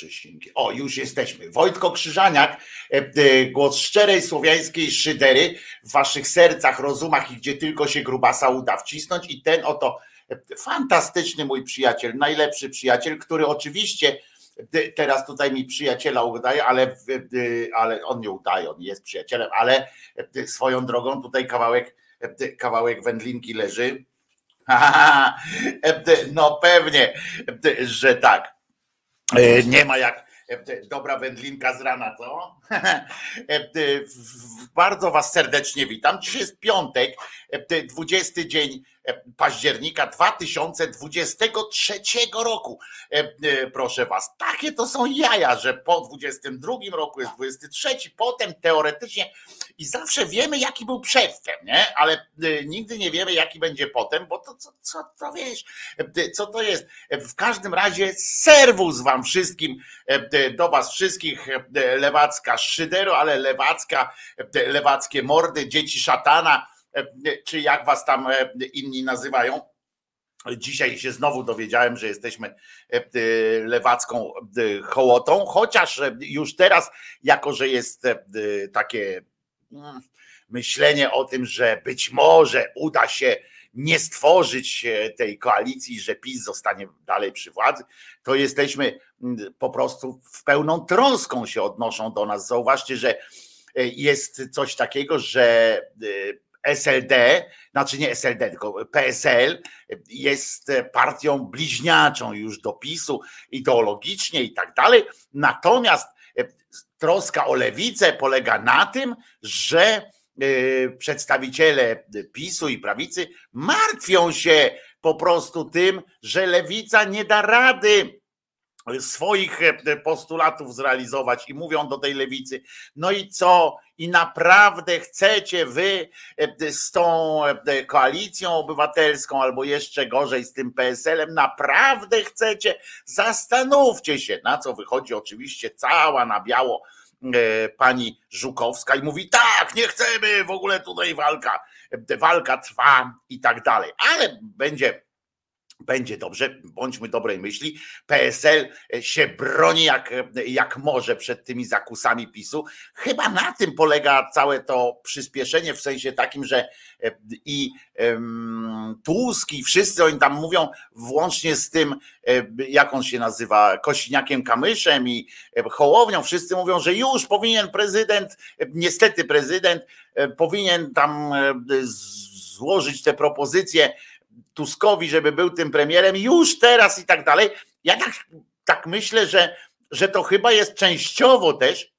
Czesinki. O, już jesteśmy. Wojtko Krzyżaniak, e, e, głos szczerej słowiańskiej szydery w waszych sercach, rozumach i gdzie tylko się grubasa uda wcisnąć. I ten oto e, fantastyczny mój przyjaciel, najlepszy przyjaciel, który oczywiście teraz tutaj mi przyjaciela udaje, ale, ale on nie udaje, on jest przyjacielem, ale swoją drogą tutaj kawałek, kawałek wędlinki leży. No pewnie, że tak. E, nie ma jak e, dobra wędlinka z rana, co? E, bardzo Was serdecznie witam. Dzisiaj jest piątek, 20 dzień października 2023 roku. E, e, proszę was, takie to są jaja, że po 22 roku jest 23, potem teoretycznie i zawsze wiemy, jaki był przedtem, nie? Ale e, nigdy nie wiemy, jaki będzie potem, bo to co, co to wiesz, co to jest. W każdym razie serwus wam wszystkim, do was wszystkich, lewacka szydero, ale lewacka, lewackie mordy, dzieci szatana E, czy jak was tam e, inni nazywają. Dzisiaj się znowu dowiedziałem, że jesteśmy e, lewacką hołotą, chociaż już teraz, jako że jest takie mm, myślenie o tym, że być może uda się nie stworzyć tej koalicji, że PiS zostanie dalej przy władzy, to jesteśmy mm, po prostu w pełną troską się odnoszą do nas. Zauważcie, że jest coś takiego, że SLD, znaczy nie SLD, tylko PSL jest partią bliźniaczą już do PiSu ideologicznie i tak dalej. Natomiast troska o lewicę polega na tym, że e, przedstawiciele PiSu i prawicy martwią się po prostu tym, że lewica nie da rady swoich postulatów zrealizować i mówią do tej lewicy, no i co? I naprawdę chcecie wy e, z tą e, koalicją obywatelską, albo jeszcze gorzej z tym PSL-em, naprawdę chcecie? Zastanówcie się, na co wychodzi oczywiście cała na biało pani Żukowska i mówi tak, nie chcemy, w ogóle tutaj walka, walka trwa i tak dalej, ale będzie będzie dobrze, bądźmy dobrej myśli. PSL się broni jak, jak może przed tymi zakusami PiSu. Chyba na tym polega całe to przyspieszenie, w sensie takim, że e, i Tusk i wszyscy oni tam mówią, włącznie z tym, e, jak on się nazywa, Kośniakiem Kamyszem i e, Hołownią, wszyscy mówią, że już powinien prezydent, niestety prezydent, powinien tam złożyć te propozycje Tuskowi, żeby był tym premierem już teraz i tak dalej. Ja tak, tak myślę, że, że to chyba jest częściowo też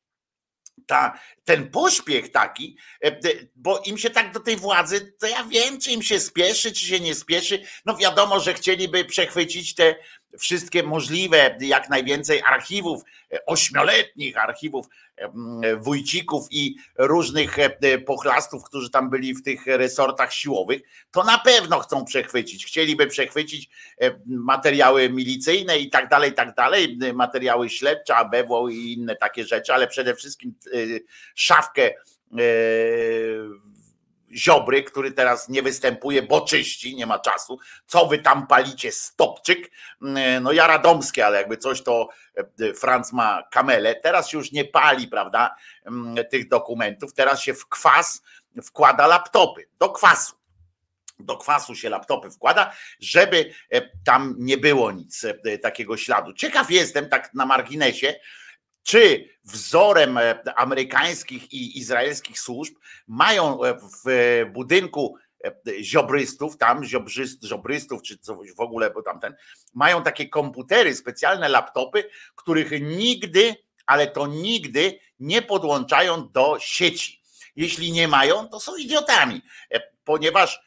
ta, ten pośpiech taki, e, bo im się tak do tej władzy, to ja wiem, czy im się spieszy, czy się nie spieszy. No wiadomo, że chcieliby przechwycić te wszystkie możliwe, jak najwięcej archiwów, e, ośmioletnich archiwów wójcików i różnych e, pochlastów, którzy tam byli w tych resortach siłowych, to na pewno chcą przechwycić. Chcieliby przechwycić materiały milicyjne i tak dalej, i tak dalej, materiały śledcze, ABW i inne takie rzeczy, ale przede wszystkim szafkę Ziobry, który teraz nie występuje, bo czyści, nie ma czasu. Co wy tam palicie, stopczyk? No ja radomskie, ale jakby coś to e, Franc ma kamelę. Teraz już nie pali, prawda, tych dokumentów. Teraz się w kwas wkłada laptopy, do kwasu do kwasu się laptopy wkłada, żeby e, tam nie było nic e, takiego śladu. Ciekaw jestem, tak na marginesie, czy wzorem e, amerykańskich i izraelskich służb mają e, w budynku e, ziobrystów, tam ziobryst, ziobrystów, czy coś w ogóle, bo tamten, mają takie komputery, specjalne laptopy, których nigdy, ale to nigdy nie podłączają do sieci. Jeśli nie mają, to są idiotami, ponieważ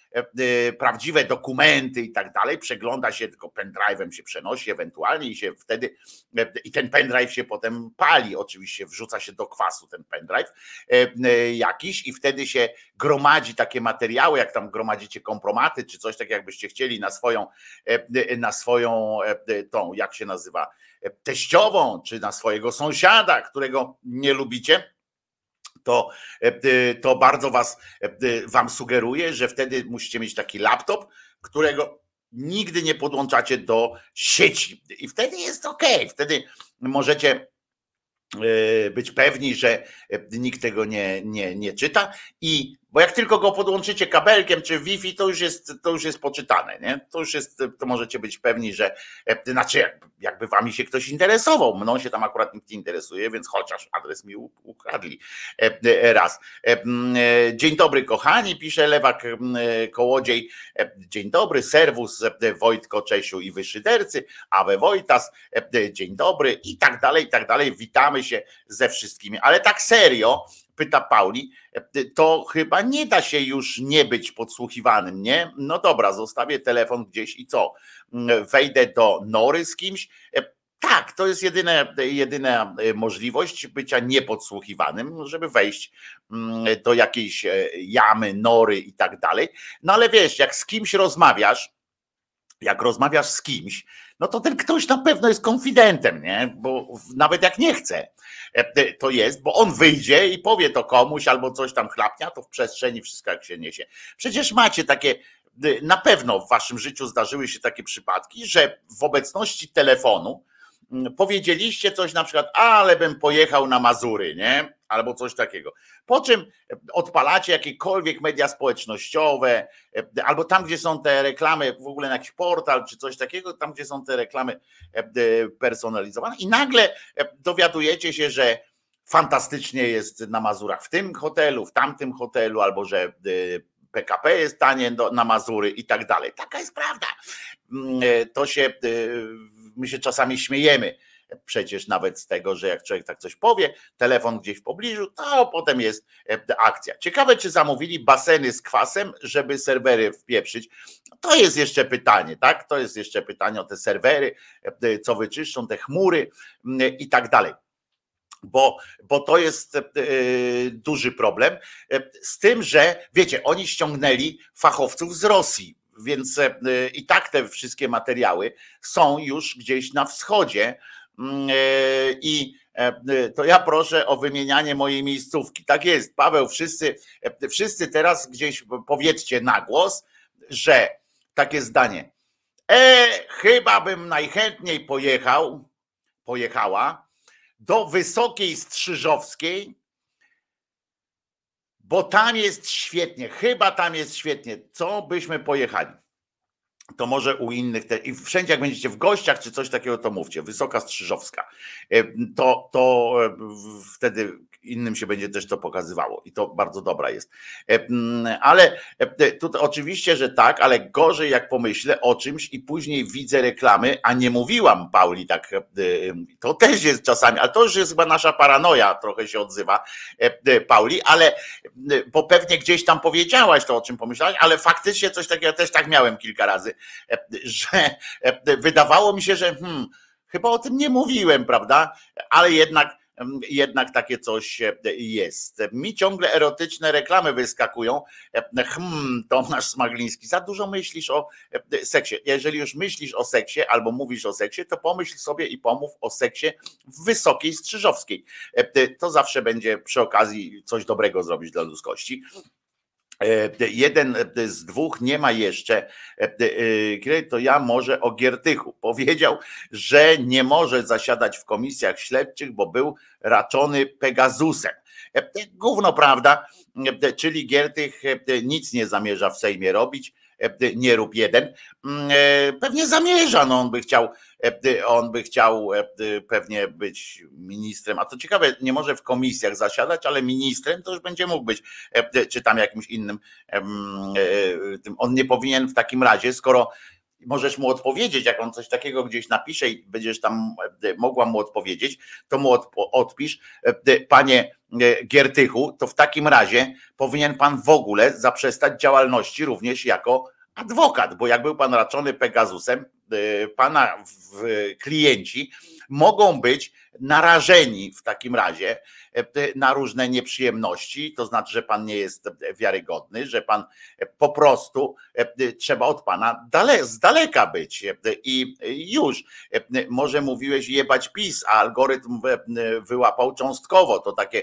prawdziwe dokumenty i tak dalej, przegląda się, tylko pendrive'em się przenosi ewentualnie i się wtedy, e, i ten pendrive się potem pali, oczywiście wrzuca się do kwasu ten pendrive jakiś i wtedy się gromadzi takie materiały, jak tam gromadzicie kompromaty, czy coś tak jakbyście chcieli na swoją, na swoją tą, jak się nazywa, teściową, czy na swojego sąsiada, którego nie lubicie, to, e, to bardzo was, e, wam sugeruję, że wtedy musicie mieć taki laptop, którego nigdy nie podłączacie do sieci. I wtedy jest ok, wtedy możecie e, być pewni, że nikt tego nie, nie, nie czyta. I bo jak tylko go podłączycie kabelkiem czy Wi-Fi, to już jest, to już jest poczytane, nie? To już jest, to możecie być pewni, że znaczy jakby wami się ktoś interesował. Mną się tam akurat nikt nie interesuje, więc chociaż adres mi ukradli raz. Dzień dobry kochani, pisze Lewak Kołodziej. Dzień dobry, serwus Wojtko, Czesiu i Wyszydercy, Awe Wojtas, dzień dobry i tak dalej, i tak dalej. Witamy się ze wszystkimi, ale tak serio, pyta Pauli, to chyba nie da się już nie być podsłuchiwanym, nie? No dobra, zostawię telefon gdzieś i co? Wejdę do nory z kimś. Tak, to jest jedyne, jedyna możliwość bycia niepodsłuchiwanym, żeby wejść mm, do jakiejś e, jamy, nory i tak dalej. No ale wiesz, jak z kimś rozmawiasz, jak rozmawiasz z kimś, no to ten ktoś na pewno jest konfidentem, nie? Bo nawet jak nie chce, e, to jest, bo on wyjdzie i powie to komuś albo coś tam chlapnia, to w przestrzeni wszystko jak się niesie. Przecież macie takie, na pewno w waszym życiu zdarzyły się takie przypadki, że w obecności telefonu powiedzieliście coś na przykład, ale bym pojechał na Mazury, nie? albo coś takiego. Po czym odpalacie jakiekolwiek media społecznościowe, albo tam, gdzie są te reklamy, w ogóle na jakiś portal czy coś takiego, tam, gdzie są te reklamy e, personalizowane, i nagle dowiadujecie się, że fantastycznie jest na Mazurach w tym hotelu, w tamtym hotelu, albo że PKP jest tanie na Mazury i tak dalej. Taka jest prawda. Mm, e, to się, my się czasami śmiejemy przecież nawet z tego, że jak człowiek tak coś powie, telefon gdzieś w pobliżu, to potem jest e, akcja. Ciekawe, czy zamówili baseny z kwasem, żeby serwery wpieprzyć. To jest jeszcze pytanie, tak? To jest jeszcze pytanie o te serwery, e, co wyczyszczą, te chmury i tak dalej bo, bo to jest e, duży problem. Z tym, że wiecie, oni ściągnęli fachowców z Rosji, więc i tak te wszystkie materiały są już gdzieś na wschodzie Mm, e, I e, to ja proszę o wymienianie mojej miejscówki. Tak jest, Paweł, wszyscy, e, wszyscy teraz gdzieś powiedzcie na głos, że takie zdanie. E, chyba bym najchętniej pojechał, pojechała do Wysokiej Strzyżowskiej, bo tam jest świetnie, chyba tam jest świetnie. Co byśmy pojechali? to może u innych te, i wszędzie jak będziecie w gościach czy coś takiego, to mówcie, Wysoka Strzyżowska. E, to, to e, wtedy innym się będzie też to pokazywało i to bardzo dobra jest. E, ale tutaj oczywiście, że tak, ale gorzej jak pomyślę o czymś i później widzę reklamy, a nie mówiłam Pauli tak, to też jest czasami, ale to już jest chyba nasza paranoja, trochę się odzywa Pauli, ale bo pewnie gdzieś tam powiedziałaś to, o czym pomyślałaś, ale faktycznie coś takiego też tak miałem kilka razy że wydawało mi się, że hmm, chyba o tym nie mówiłem, prawda? Ale jednak jednak takie coś jest. Mi ciągle erotyczne reklamy wyskakują. Hmm, Tomasz Smagliński, za dużo myślisz o seksie. Jeżeli już myślisz o seksie albo mówisz o seksie, to pomyśl sobie i pomów o seksie w Wysokiej Strzyżowskiej. To zawsze będzie przy okazji coś dobrego zrobić dla ludzkości. E, jeden z dwóch nie ma jeszcze, e, e, to ja może o Giertychu. Powiedział, że nie może zasiadać w komisjach śledczych, bo był raczony Pegazusem. Gówno prawda, czyli Giertych nic nie zamierza w Sejmie robić E, nie rób jeden. Mm, e, pewnie zamierza, no on by chciał, e, on by chciał pewnie być ministrem, a to ciekawe, nie może w komisjach zasiadać, ale ministrem to już będzie mógł być, czy tam jakimś innym, on nie powinien w takim razie, skoro możesz mu odpowiedzieć, jak on coś takiego gdzieś napisze i będziesz tam mogła mu odpowiedzieć, to mu odpisz, panie Giertychu, to w takim razie powinien pan w ogóle zaprzestać działalności również jako adwokat, bo jak był pan raczony Pegasusem, y, pana klienci mogą być narażeni w takim razie na różne nieprzyjemności, to znaczy, że pan nie jest wiarygodny, że pan po prostu trzeba od pana dale, z daleka być i już. Może mówiłeś jebać PiS, a algorytm wyłapał cząstkowo. To takie,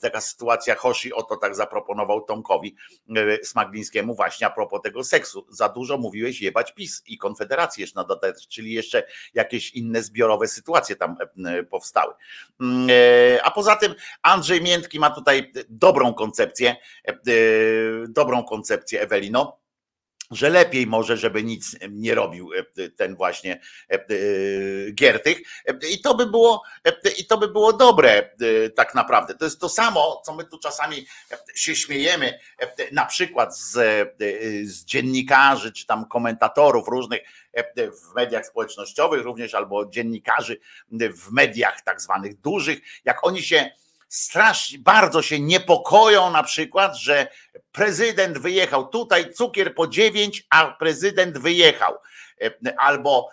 taka sytuacja Hoshi o to tak zaproponował Tomkowi Smaglińskiemu właśnie a propos tego seksu. Za dużo mówiłeś jebać PiS i Konfederację jeszcze na dodatek, czyli jeszcze jakieś inne zbiorowe sytuacje tam powstały. Mm, e, a poza tym Andrzej Miętki ma tutaj dobrą koncepcję, e, dobrą koncepcję Ewelino że lepiej może, żeby nic nie robił e, ten właśnie Giertych. I to by było, i to by było dobre tak naprawdę. To jest to samo, co my tu czasami się śmiejemy, na przykład z, z dziennikarzy, czy tam komentatorów różnych w mediach społecznościowych również, albo dziennikarzy w mediach tak zwanych dużych, jak oni się strasznie, bardzo się niepokoją na przykład, że prezydent wyjechał. Tutaj cukier po dziewięć, a prezydent wyjechał. Albo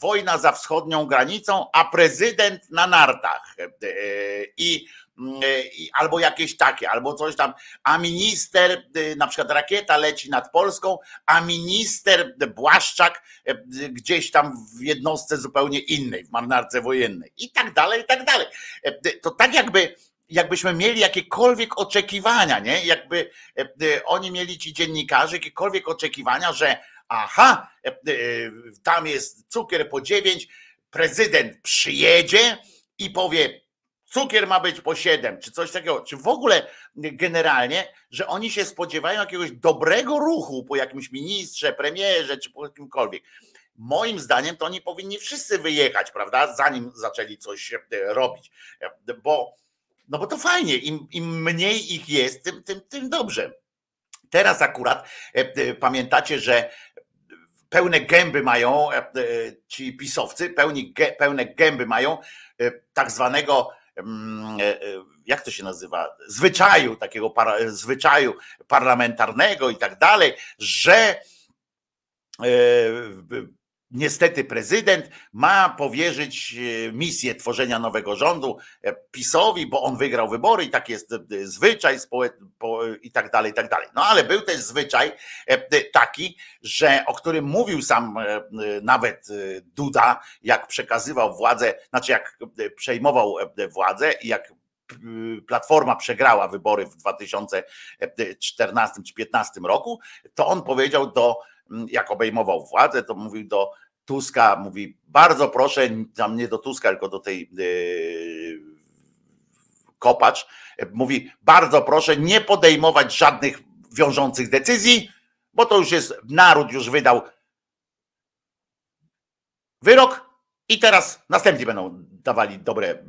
wojna za wschodnią granicą, a prezydent na nartach. I albo jakieś takie, albo coś tam, a minister, na przykład rakieta leci nad Polską, a minister Błaszczak gdzieś tam w jednostce zupełnie innej, w marynarce wojennej i tak dalej, i tak dalej. To tak jakby jakbyśmy mieli jakiekolwiek oczekiwania, nie? Jakby e, e, oni mieli ci dziennikarze jakiekolwiek oczekiwania, że aha, e, tam jest cukier po dziewięć, prezydent przyjedzie i powie, cukier ma być po siedem, czy coś takiego, czy w ogóle generalnie, że oni się spodziewają jakiegoś dobrego ruchu po jakimś ministrze, premierze, czy po kimkolwiek. Moim zdaniem to oni powinni wszyscy wyjechać, prawda, zanim zaczęli coś robić, bo no bo to fajnie, im, im mniej ich jest, tym, tym, tym dobrze. Teraz akurat e, e, pamiętacie, że pełne gęby mają e, ci pisowcy, pełni, pełne gęby mają tak zwanego, mm, jak to się nazywa, zwyczaju, takiego para, zwyczaju parlamentarnego i tak dalej, że Niestety prezydent ma powierzyć e, misję tworzenia nowego rządu e, PiSowi, bo on wygrał wybory i tak jest e, zwyczaj i tak dalej, i tak dalej. No ale był też zwyczaj taki, że o którym mówił sam nawet Duda, jak przekazywał władzę, znaczy jak przejmował władzę i jak Platforma przegrała wybory w 2014 czy 2015 roku, to on powiedział do jak obejmował władzę, to mówił do Tuska, mówi bardzo proszę, tam nie do Tuska, tylko do tej yy, Kopacz, mówi bardzo proszę nie podejmować żadnych wiążących decyzji, bo to już jest, naród już wydał wyrok i teraz następni będą dawali dobre yy,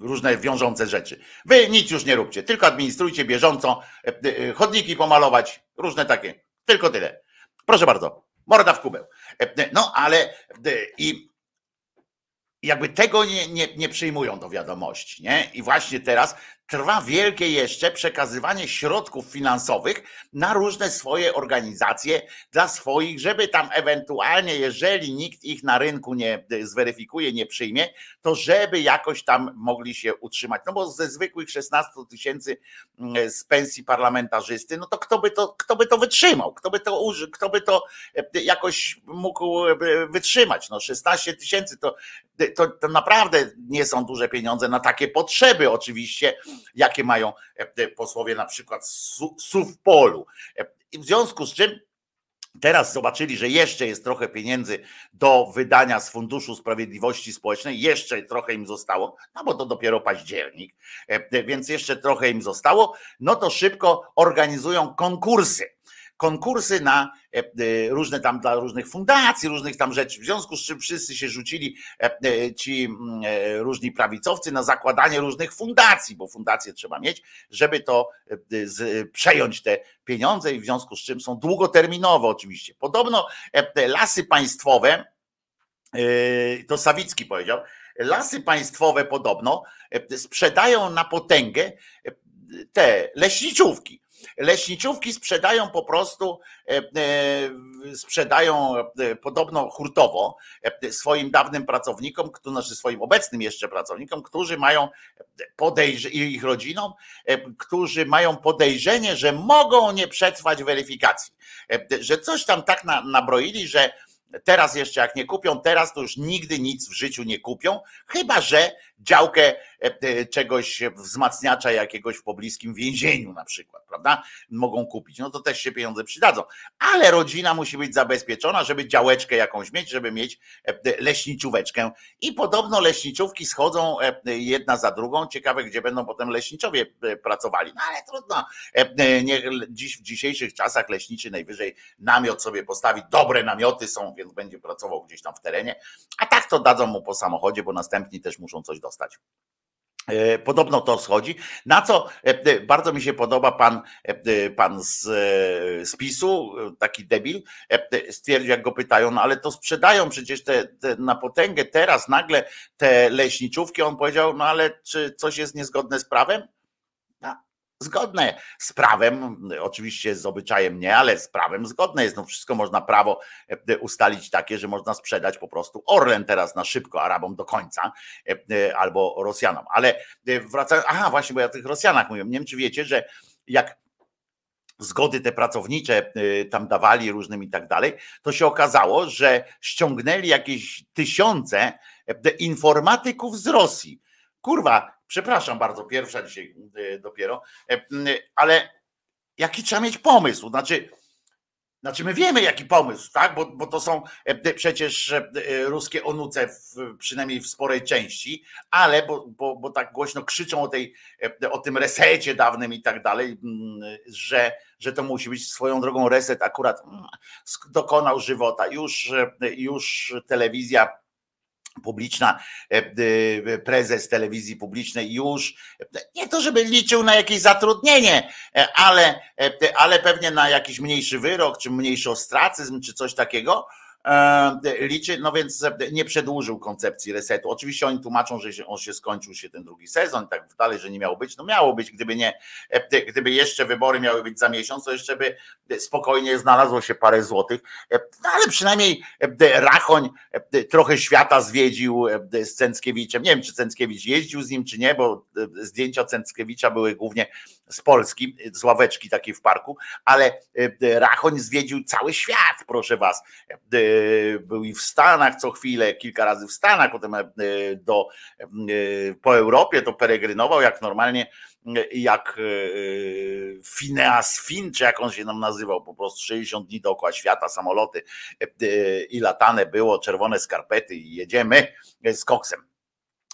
różne wiążące rzeczy. Wy nic już nie róbcie, tylko administrujcie bieżąco, yy, chodniki pomalować, różne takie. Tylko tyle. Proszę bardzo, morda w kubeł. E, no ale e, i jakby tego nie, nie, nie przyjmują do wiadomości. Nie? I właśnie teraz trwa wielkie jeszcze przekazywanie środków finansowych na różne swoje organizacje dla swoich, żeby tam ewentualnie, jeżeli nikt ich na rynku nie zweryfikuje, nie przyjmie, to żeby jakoś tam mogli się utrzymać. No bo ze zwykłych 16 tysięcy mm, z pensji parlamentarzysty, no to kto by to, kto by to wytrzymał? Kto by to kto by to e, jakoś mógł e, wytrzymać? No 16 tysięcy to, to, to naprawdę nie są duże pieniądze na takie potrzeby oczywiście, jakie mają e, posłowie na przykład w polu. E, I w związku z czym Teraz zobaczyli, że jeszcze jest trochę pieniędzy do wydania z Funduszu Sprawiedliwości Społecznej, jeszcze trochę im zostało, no bo to dopiero październik, e, więc jeszcze trochę im zostało, no to szybko organizują konkursy konkursy na e, e, różne tam dla różnych fundacji, różnych tam rzeczy, w związku z czym wszyscy się rzucili e, ci mm, różni prawicowcy na zakładanie różnych fundacji, bo fundacje trzeba mieć, żeby to przejąć te pieniądze i w związku z czym są długoterminowe oczywiście. Podobno lasy państwowe, to Sawicki powiedział, lasy państwowe podobno sprzedają na potęgę te leśniczówki Leśniczówki sprzedają po prostu, sprzedają podobno hurtowo swoim dawnym pracownikom, znaczy swoim obecnym jeszcze pracownikom, którzy mają podejrzenie, ich rodzinom, którzy mają podejrzenie, że mogą nie przetrwać weryfikacji, że coś tam tak nabroili, że Teraz jeszcze jak nie kupią, teraz to już nigdy nic w życiu nie kupią, chyba że działkę e, e, czegoś wzmacniacza jakiegoś w pobliskim więzieniu na przykład, prawda? Mogą kupić. No to też się pieniądze przydadzą. Ale rodzina musi być zabezpieczona, żeby działeczkę jakąś mieć, żeby mieć e, leśniczóweczkę. I podobno leśniczówki schodzą jedna za drugą. Ciekawe, gdzie będą potem leśniczowie pracowali. No ale trudno. Niech dziś w dzisiejszych czasach leśniczy najwyżej namiot sobie postawi. Dobre namioty są, więc będzie pracował gdzieś tam w terenie. A tak to dadzą mu po samochodzie, bo następni też muszą coś dostać dostać. E, podobno to schodzi. Na co e, e, bardzo mi się podoba pan, pan z, z PiSu, taki debil, stwierdził, jak go pytają, no ale to sprzedają przecież te, te, na potęgę teraz nagle te leśniczówki. On powiedział, no ale czy coś jest niezgodne z prawem? Zgodne z prawem, oczywiście z obyczajem nie, ale z prawem zgodne jest. No wszystko można prawo e, ustalić takie, że można sprzedać po prostu Orlen teraz na szybko Arabom do końca e, e, albo Rosjanom. Ale wracając, aha, właśnie, bo ja o tych Rosjanach mówię. Nie wiem, czy wiecie, że jak zgody te pracownicze tam dawali różnym i tak dalej, to się okazało, że ściągnęli jakieś tysiące informatyków z Rosji. Kurwa, Przepraszam bardzo, pierwsza dzisiaj e, dopiero, e, ale jaki trzeba mieć pomysł? Znaczy, znaczy my wiemy jaki pomysł, tak? Bo, bo to są e, przecież ruskie onuce, w, przynajmniej w sporej części, ale bo, bo, bo tak głośno krzyczą o, tej, o tym resecie dawnym i tak dalej, że, że to musi być swoją drogą reset akurat dokonał żywota. Już, już telewizja publiczna, e, e, prezes telewizji publicznej już nie to, żeby liczył na jakieś zatrudnienie, e, ale, ale pewnie na jakiś mniejszy wyrok, czy mniejszy ostracyzm, czy coś takiego, liczy, no więc nie przedłużył koncepcji resetu. Oczywiście oni tłumaczą, że on się skończył się ten drugi sezon tak dalej, że nie miało być. No miało być, gdyby nie, e, gdyby jeszcze wybory miały być za miesiąc, to jeszcze by spokojnie znalazło się parę złotych. E, no ale przynajmniej Rachoń trochę świata zwiedził z Cęckiewiczem. Nie wiem, czy Cęckiewicz jeździł z nim, czy nie, bo zdjęcia Cęckiewicza były głównie z Polski, z ławeczki takiej w parku, ale Rachoń zwiedził cały świat, proszę was był i w Stanach co chwilę, kilka razy w Stanach, potem e, do, e, po Europie to peregrynował jak normalnie, jak e, Phineas Fin, czy jak on się nam nazywał, po prostu 60 dni dookoła świata, samoloty i latane było, czerwone skarpety i jedziemy z koksem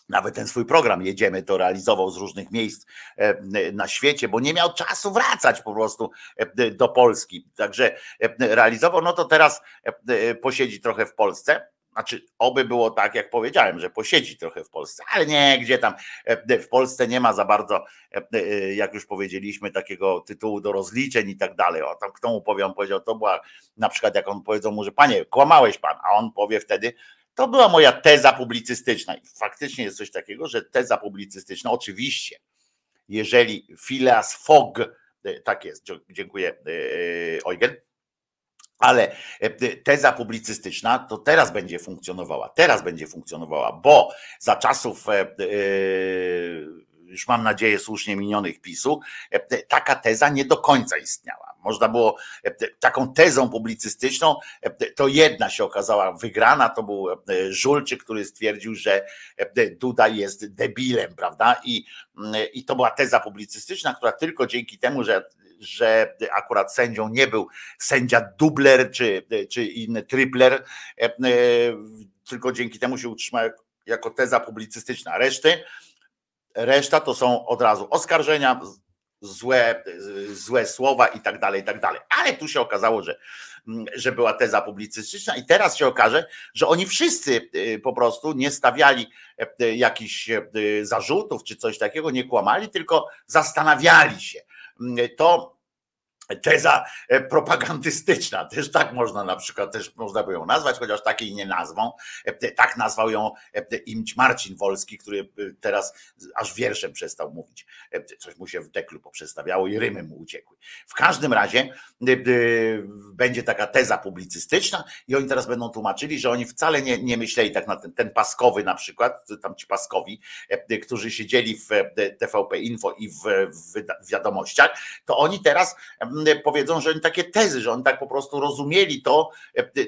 nawet ten swój program jedziemy to realizował z różnych miejsc e, na świecie, bo nie miał czasu wracać po prostu e, do Polski. Także e, realizował, no to teraz posiedzi trochę w Polsce. Znaczy, oby było tak, jak powiedziałem, że posiedzi trochę w Polsce, ale nie, gdzie tam w Polsce nie ma za bardzo, jak już powiedzieliśmy, takiego tytułu do rozliczeń i tak dalej. O, tam kto mu powie, on powiedział, to była na przykład, jak on powiedział mu, że panie, kłamałeś pan, a on powie wtedy, to była moja teza publicystyczna. I faktycznie jest coś takiego, że teza publicystyczna, oczywiście, jeżeli Phileas Fogg, e, tak jest, dziękuję e, Eugen, ale e, teza publicystyczna to teraz będzie funkcjonowała, teraz będzie funkcjonowała, bo za czasów już mam nadzieję słusznie minionych PiSu, taka teza nie do końca istniała. Można było e, taką tezą publicystyczną, e, to jedna się okazała wygrana, to był e, Żulczyk, który stwierdził, że Duda jest debilem, prawda? I, mm, i to była teza publicystyczna, która tylko dzięki temu, że że akurat sędzią nie był sędzia dubler czy, czy inny tripler, tylko dzięki temu się utrzymał jako teza publicystyczna. Reszty, reszta to są od razu oskarżenia, złe, złe słowa i tak dalej, i tak dalej. Ale tu się okazało, że, że była teza publicystyczna i teraz się okaże, że oni wszyscy y, po prostu nie stawiali y, jakichś y, zarzutów czy coś takiego, nie kłamali, tylko zastanawiali się. To teza e, propagandystyczna, też tak można na przykład, też można by ją nazwać, chociaż takiej nie nazwą. E, tak nazwał ją e, imć Marcin Wolski, który teraz aż wierszem przestał mówić. Coś mu się w deklu poprzestawiało i rymy mu uciekły. W każdym razie będzie taka teza publicystyczna i oni teraz będą tłumaczyli, że oni wcale nie, nie myśleli tak na ten, ten Paskowy na przykład, tam ci Paskowi, którzy siedzieli w TVP Info i w, w wiadomościach, to oni teraz powiedzą, że oni takie tezy, że oni tak po prostu rozumieli to,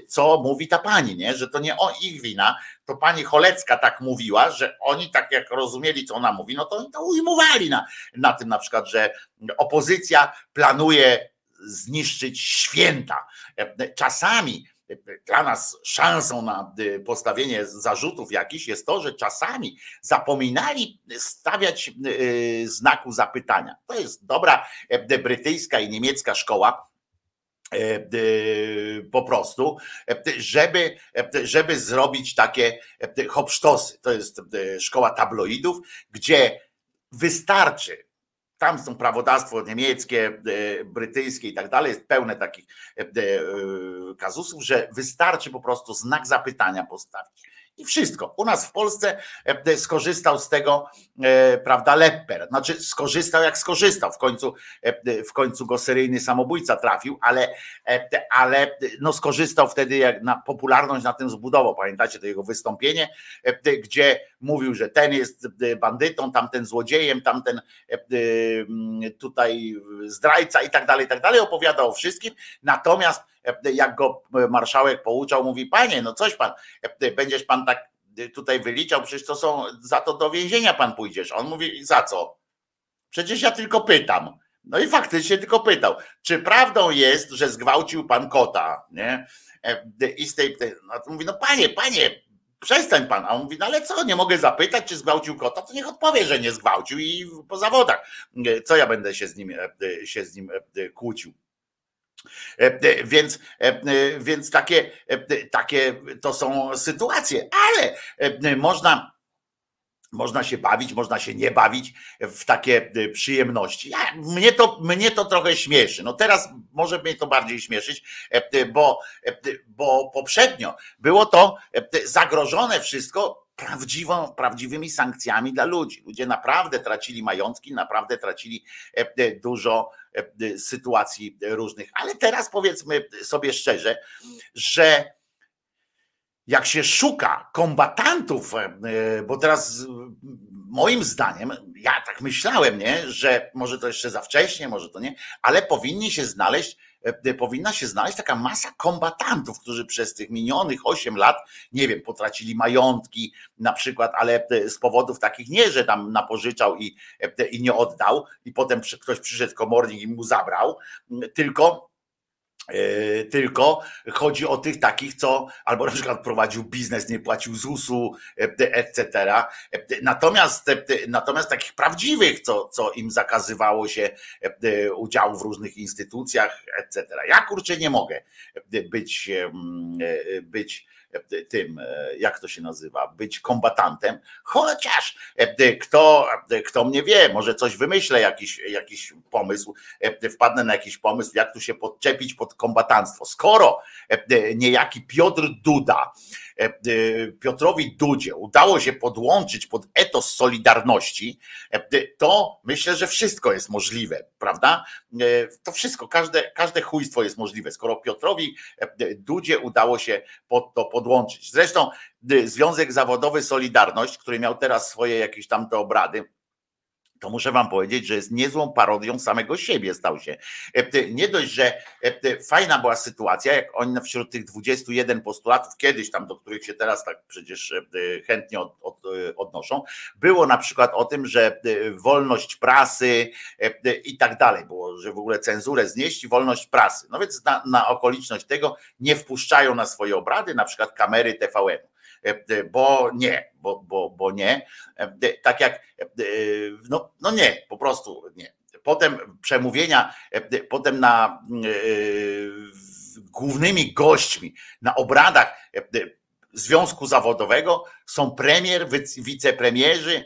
co mówi ta pani, nie? że to nie o ich wina, to pani Cholecka tak mówiła, że oni tak jak rozumieli, co ona mówi, no to oni to ujmowali na, na tym na przykład, że opozycja planuje zniszczyć święta. Czasami dla nas szansą na y, postawienie zarzutów jakichś jest to, że czasami zapominali stawiać y, znaku zapytania. To jest dobra brytyjska i niemiecka szkoła, po prostu, żeby, żeby zrobić takie hopsztosy. To jest szkoła tabloidów, gdzie wystarczy tam są prawodawstwo niemieckie, e, brytyjskie i tak dalej, jest pełne takich e, e, kazusów, że wystarczy po prostu znak zapytania postawić i wszystko. U nas w Polsce e, skorzystał z tego, e, prawda, Lepper. Znaczy skorzystał jak skorzystał. W końcu, e, w końcu go seryjny samobójca trafił, ale, ale no skorzystał wtedy jak na popularność na tym zbudował. Pamiętacie to jego wystąpienie, gdzie mówił, że ten jest bandytą, tamten złodziejem, tamten tutaj zdrajca i tak dalej, i tak dalej. Opowiadał o wszystkim. Natomiast jak go marszałek pouczał, mówi, panie, no coś pan, będziesz pan tak tutaj wyliczał, przecież to są, za to do więzienia pan pójdziesz. On mówi, za co? Przecież ja tylko pytam. No i faktycznie tylko pytał, czy prawdą jest, że zgwałcił pan kota, nie? I z tej, no to mówi, no panie, panie, przestań pan. A on mówi, no ale co, nie mogę zapytać, czy zgwałcił kota, to niech odpowie, że nie zgwałcił i po zawodach. Co ja będę się z nim, się z nim kłócił. E, e, więc, e, więc takie, takie to są sytuacje, ale można można się bawić, można się nie bawić w takie przyjemności. Ja, mnie, to, mnie to trochę śmieszy. No teraz może mnie to bardziej śmieszyć, bo, bo poprzednio było to zagrożone wszystko prawdziwą, prawdziwymi sankcjami dla ludzi. Ludzie naprawdę tracili majątki, naprawdę tracili e, e, dużo e, sytuacji różnych. Ale teraz powiedzmy sobie szczerze, że jak się szuka kombatantów, bo teraz moim zdaniem, ja tak myślałem, nie, że może to jeszcze za wcześnie, może to nie, ale powinni się znaleźć powinna się znaleźć taka masa kombatantów, którzy przez tych minionych 8 lat, nie wiem, potracili majątki na przykład, ale e, z powodów takich nie, że tam napożyczał i, e, i nie oddał i potem ktoś przyszedł komornik i mu zabrał, tylko E, tylko chodzi o tych takich, co albo na przykład prowadził biznes, nie płacił ZUS-u, e, etc. E, natomiast, natomiast takich prawdziwych, co, co im zakazywało się udziału w różnych instytucjach, etc. Ja kurczę nie mogę być, być tym, e, jak to się nazywa, być kombatantem, chociaż e, kto, kto mnie wie, może coś wymyślę, jakiś, jakiś pomysł, e, wpadnę na jakiś pomysł, jak tu się podczepić pod kombatantstwo. Skoro niejaki Piotr Duda, Piotrowi Dudzie udało się podłączyć pod etos Solidarności, to myślę, że wszystko jest możliwe, prawda? To wszystko, każde, każde chujstwo jest możliwe. Skoro Piotrowi Dudzie udało się pod to podłączyć. Zresztą Związek Zawodowy Solidarność, który miał teraz swoje jakieś tam te obrady, to muszę wam powiedzieć, że jest niezłą parodią samego siebie stał się. E, nie dość, że e, fajna była sytuacja, jak oni wśród tych 21 postulatów, kiedyś tam, do których się teraz tak przecież e, chętnie od, od, odnoszą, było na przykład o tym, że wolność prasy i tak dalej, było, że w ogóle cenzurę znieść i wolność prasy. No więc na, na okoliczność tego nie wpuszczają na swoje obrady na przykład kamery TVN. Bo nie, bo, bo, bo nie. Tak jak, no, no nie, po prostu nie. Potem przemówienia, potem na głównymi gośćmi na obradach związku zawodowego są premier, wicepremierzy,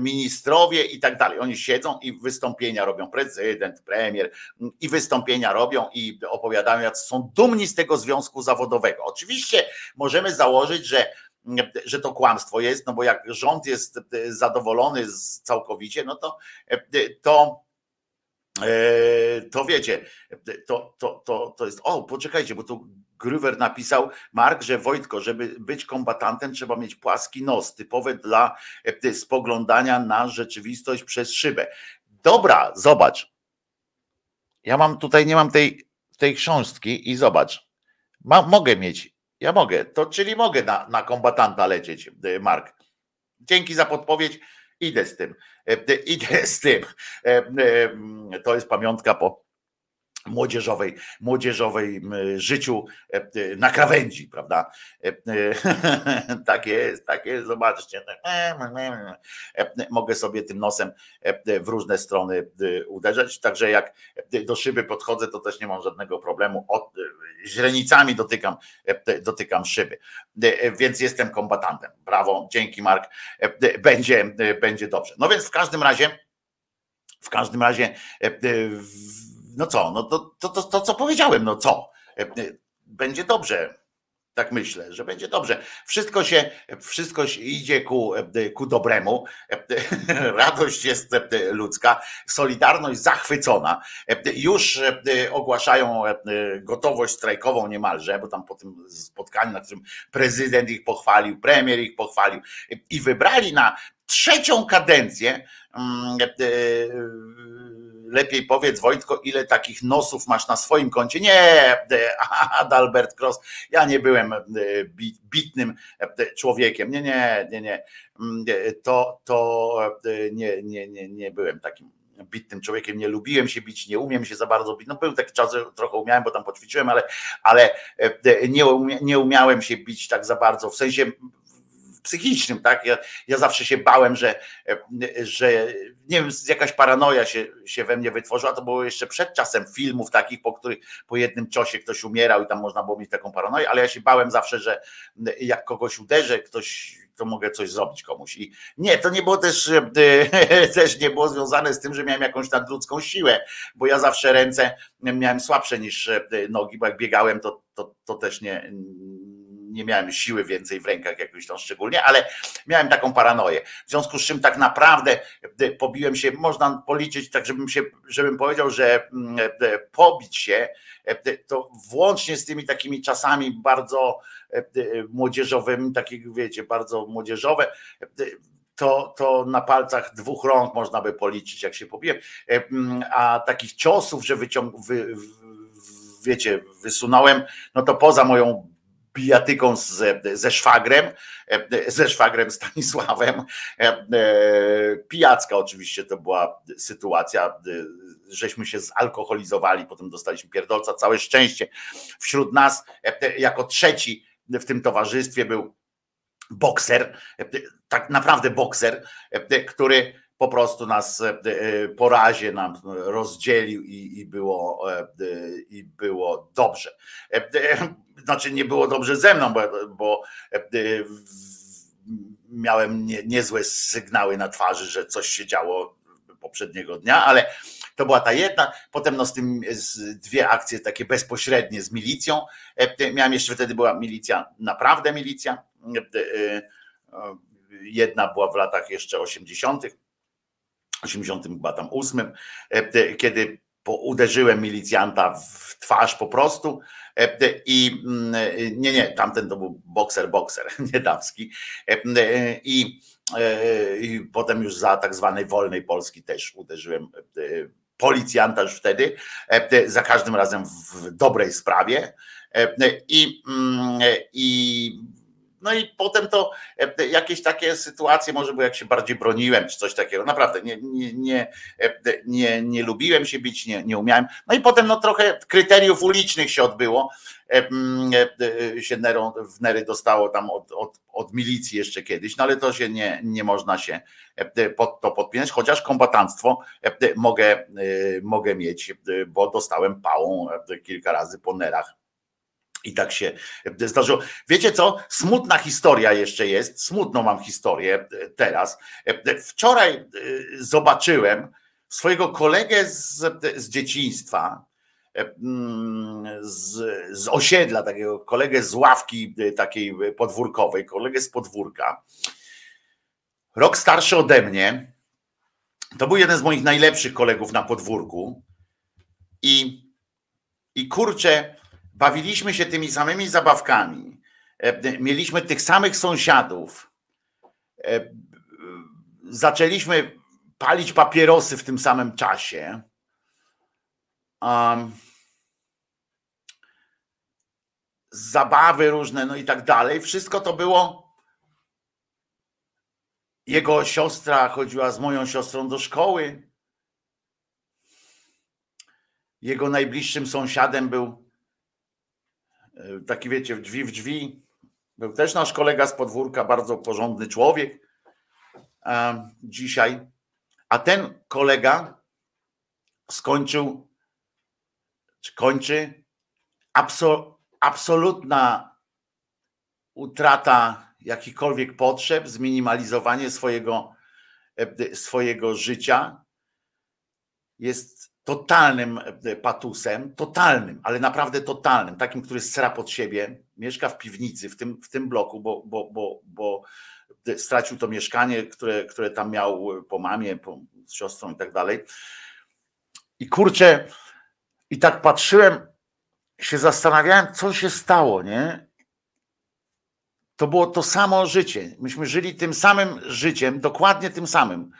ministrowie i tak dalej. Oni siedzą i wystąpienia robią, prezydent, premier i wystąpienia robią i opowiadają, jak są dumni z tego związku zawodowego. Oczywiście możemy założyć, że że to kłamstwo jest, no bo jak rząd jest zadowolony z całkowicie, no to to to wiecie, to, to, to, to jest, o poczekajcie, bo tu Gruwer napisał, Mark, że Wojtko, żeby być kombatantem trzeba mieć płaski nos, typowe dla spoglądania na rzeczywistość przez szybę. Dobra, zobacz. Ja mam tutaj, nie mam tej, tej książki i zobacz. Ma, mogę mieć ja mogę, to czyli mogę na, na kombatanta lecieć, e, Mark. Dzięki za podpowiedź. Idę z tym. E, idę z tym. E, to jest pamiątka po młodzieżowej, młodzieżowej życiu e, e, na krawędzi, prawda? E, tak jest, tak jest, zobaczcie. Mogę sobie tym nosem w różne strony uderzać, także jak do szyby podchodzę, to też nie mam żadnego problemu. Od, źrenicami dotykam, dotykam szyby, więc jestem kombatantem. Brawo, dzięki Mark, będzie, będzie dobrze. No więc w każdym razie, w każdym razie no co, no to, to, to, to co powiedziałem, no co? E, e, będzie dobrze. Tak myślę, że będzie dobrze. Wszystko się, wszystko się idzie ku, e, ku dobremu. Radość jest ludzka, solidarność zachwycona. Już ogłaszają gotowość strajkową niemalże, bo tam po tym spotkaniu, na którym prezydent ich pochwalił, premier ich pochwalił i wybrali na trzecią kadencję mm, lepiej powiedz Wojtko, ile takich nosów masz na swoim koncie. Nie, Adalbert Cross, ja nie byłem e, bitnym e, człowiekiem. Nie, nie, nie, nie. Mm, e, to, to nie, nie, nie, nie byłem takim bitnym człowiekiem, nie lubiłem się bić, nie umiem się za bardzo bić. No był taki czas, że trochę umiałem, bo tam poćwiczyłem, ale, ale nie, nie umiałem się bić tak za bardzo, w sensie psychicznym, tak? Ja, ja zawsze się bałem, że, że nie wiem, jakaś paranoja się, się we mnie wytworzyła. To było jeszcze przed czasem filmów takich, po których po jednym ciosie ktoś umierał i tam można było mieć taką paranoję, ale ja się bałem zawsze, że jak kogoś uderzę, ktoś to mogę coś zrobić komuś. I nie, to nie było też, też nie było związane z tym, że miałem jakąś nadludzką siłę, bo ja zawsze ręce miałem słabsze niż nogi, bo jak biegałem, to, to, to też nie, nie miałem siły więcej w rękach jakoś tam szczególnie, ale miałem taką paranoję. W związku z czym tak naprawdę e, pobiłem się, można policzyć tak, żebym się, żebym powiedział, że mm, e, pobić się, e, to włącznie z tymi takimi czasami bardzo młodzieżowymi, takich wiecie, bardzo młodzieżowe, to, to na palcach dwóch rąk można by policzyć, jak się pobiłem. Mm, a takich ciosów, że wyciąg, wy, wiecie, wysunąłem, no to poza moją bijatyką z, ze szwagrem, e, ze szwagrem Stanisławem. E, e, pijacka oczywiście to była sytuacja, żeśmy się zalkoholizowali, potem dostaliśmy pierdolca, całe szczęście. Wśród nas jako trzeci w tym towarzystwie był bokser, tak naprawdę bokser, który po prostu nas po razie nam rozdzielił i, i, było, i było dobrze znaczy nie było dobrze ze mną, bo, bo e, miałem nie, niezłe sygnały na twarzy, że coś się działo poprzedniego dnia, ale to była ta jedna. Potem no z tym z dwie akcje takie bezpośrednie z milicją. E, miałem jeszcze wtedy była milicja, naprawdę milicja. E, jedna była w latach jeszcze 80., 80 chyba tam 8, kiedy uderzyłem milicjanta w twarz po prostu E, I mm, nie, nie, tamten to był bokser, bokser, nie damski. E, I, e, I potem już za tak zwanej wolnej Polski też uderzyłem policjanta już wtedy, za każdym razem w dobrej sprawie. I, i no i potem to e, jakieś takie sytuacje, może bo jak się bardziej broniłem, czy coś takiego. Naprawdę nie, nie, nie, e, nie, nie lubiłem się bić, nie, nie umiałem. No i potem no trochę kryteriów ulicznych się odbyło. E, się Nerą, w Nery dostało tam od, od, od milicji jeszcze kiedyś, no ale to się nie, nie można się pod to podpinać, chociaż kombatantstwo mogę, mogę mieć, bo dostałem pałą kilka razy po nerach I tak się zdarzyło. Wiecie co? Smutna historia jeszcze jest. Smutną mam historię teraz. Wczoraj zobaczyłem swojego kolegę z, z dzieciństwa, z, z osiedla, takiego kolegę z ławki takiej podwórkowej, kolegę z podwórka. Rok starszy ode mnie. To był jeden z moich najlepszych kolegów na podwórku. I, i kurczę, bawiliśmy się tymi samymi zabawkami. E, mieliśmy tych samych sąsiadów. E, zaczęliśmy palić papierosy w tym samym czasie. Um, zabawy różne, no i tak dalej. Wszystko to było. Jego siostra chodziła z moją siostrą do szkoły. Jego najbliższym sąsiadem był taki, wiecie, w drzwi w drzwi. Był też nasz kolega z podwórka, bardzo porządny człowiek. Dzisiaj. A ten kolega skończył, czy kończy, absol, absolutna utrata jakichkolwiek potrzeb, zminimalizowanie swojego, e, swojego życia jest totalnym e, patusem, totalnym, ale naprawdę totalnym, takim, który stra pod siebie, mieszka w piwnicy, w tym, w tym bloku, bo, bo, bo, bo stracił to mieszkanie, które, które tam miał po mamie, po, z siostrą i tak dalej. I kurczę, i tak patrzyłem, się zastanawiałem, co się stało, nie? To było to samo życie. Myśmy żyli tym samym życiem, dokładnie tym samym.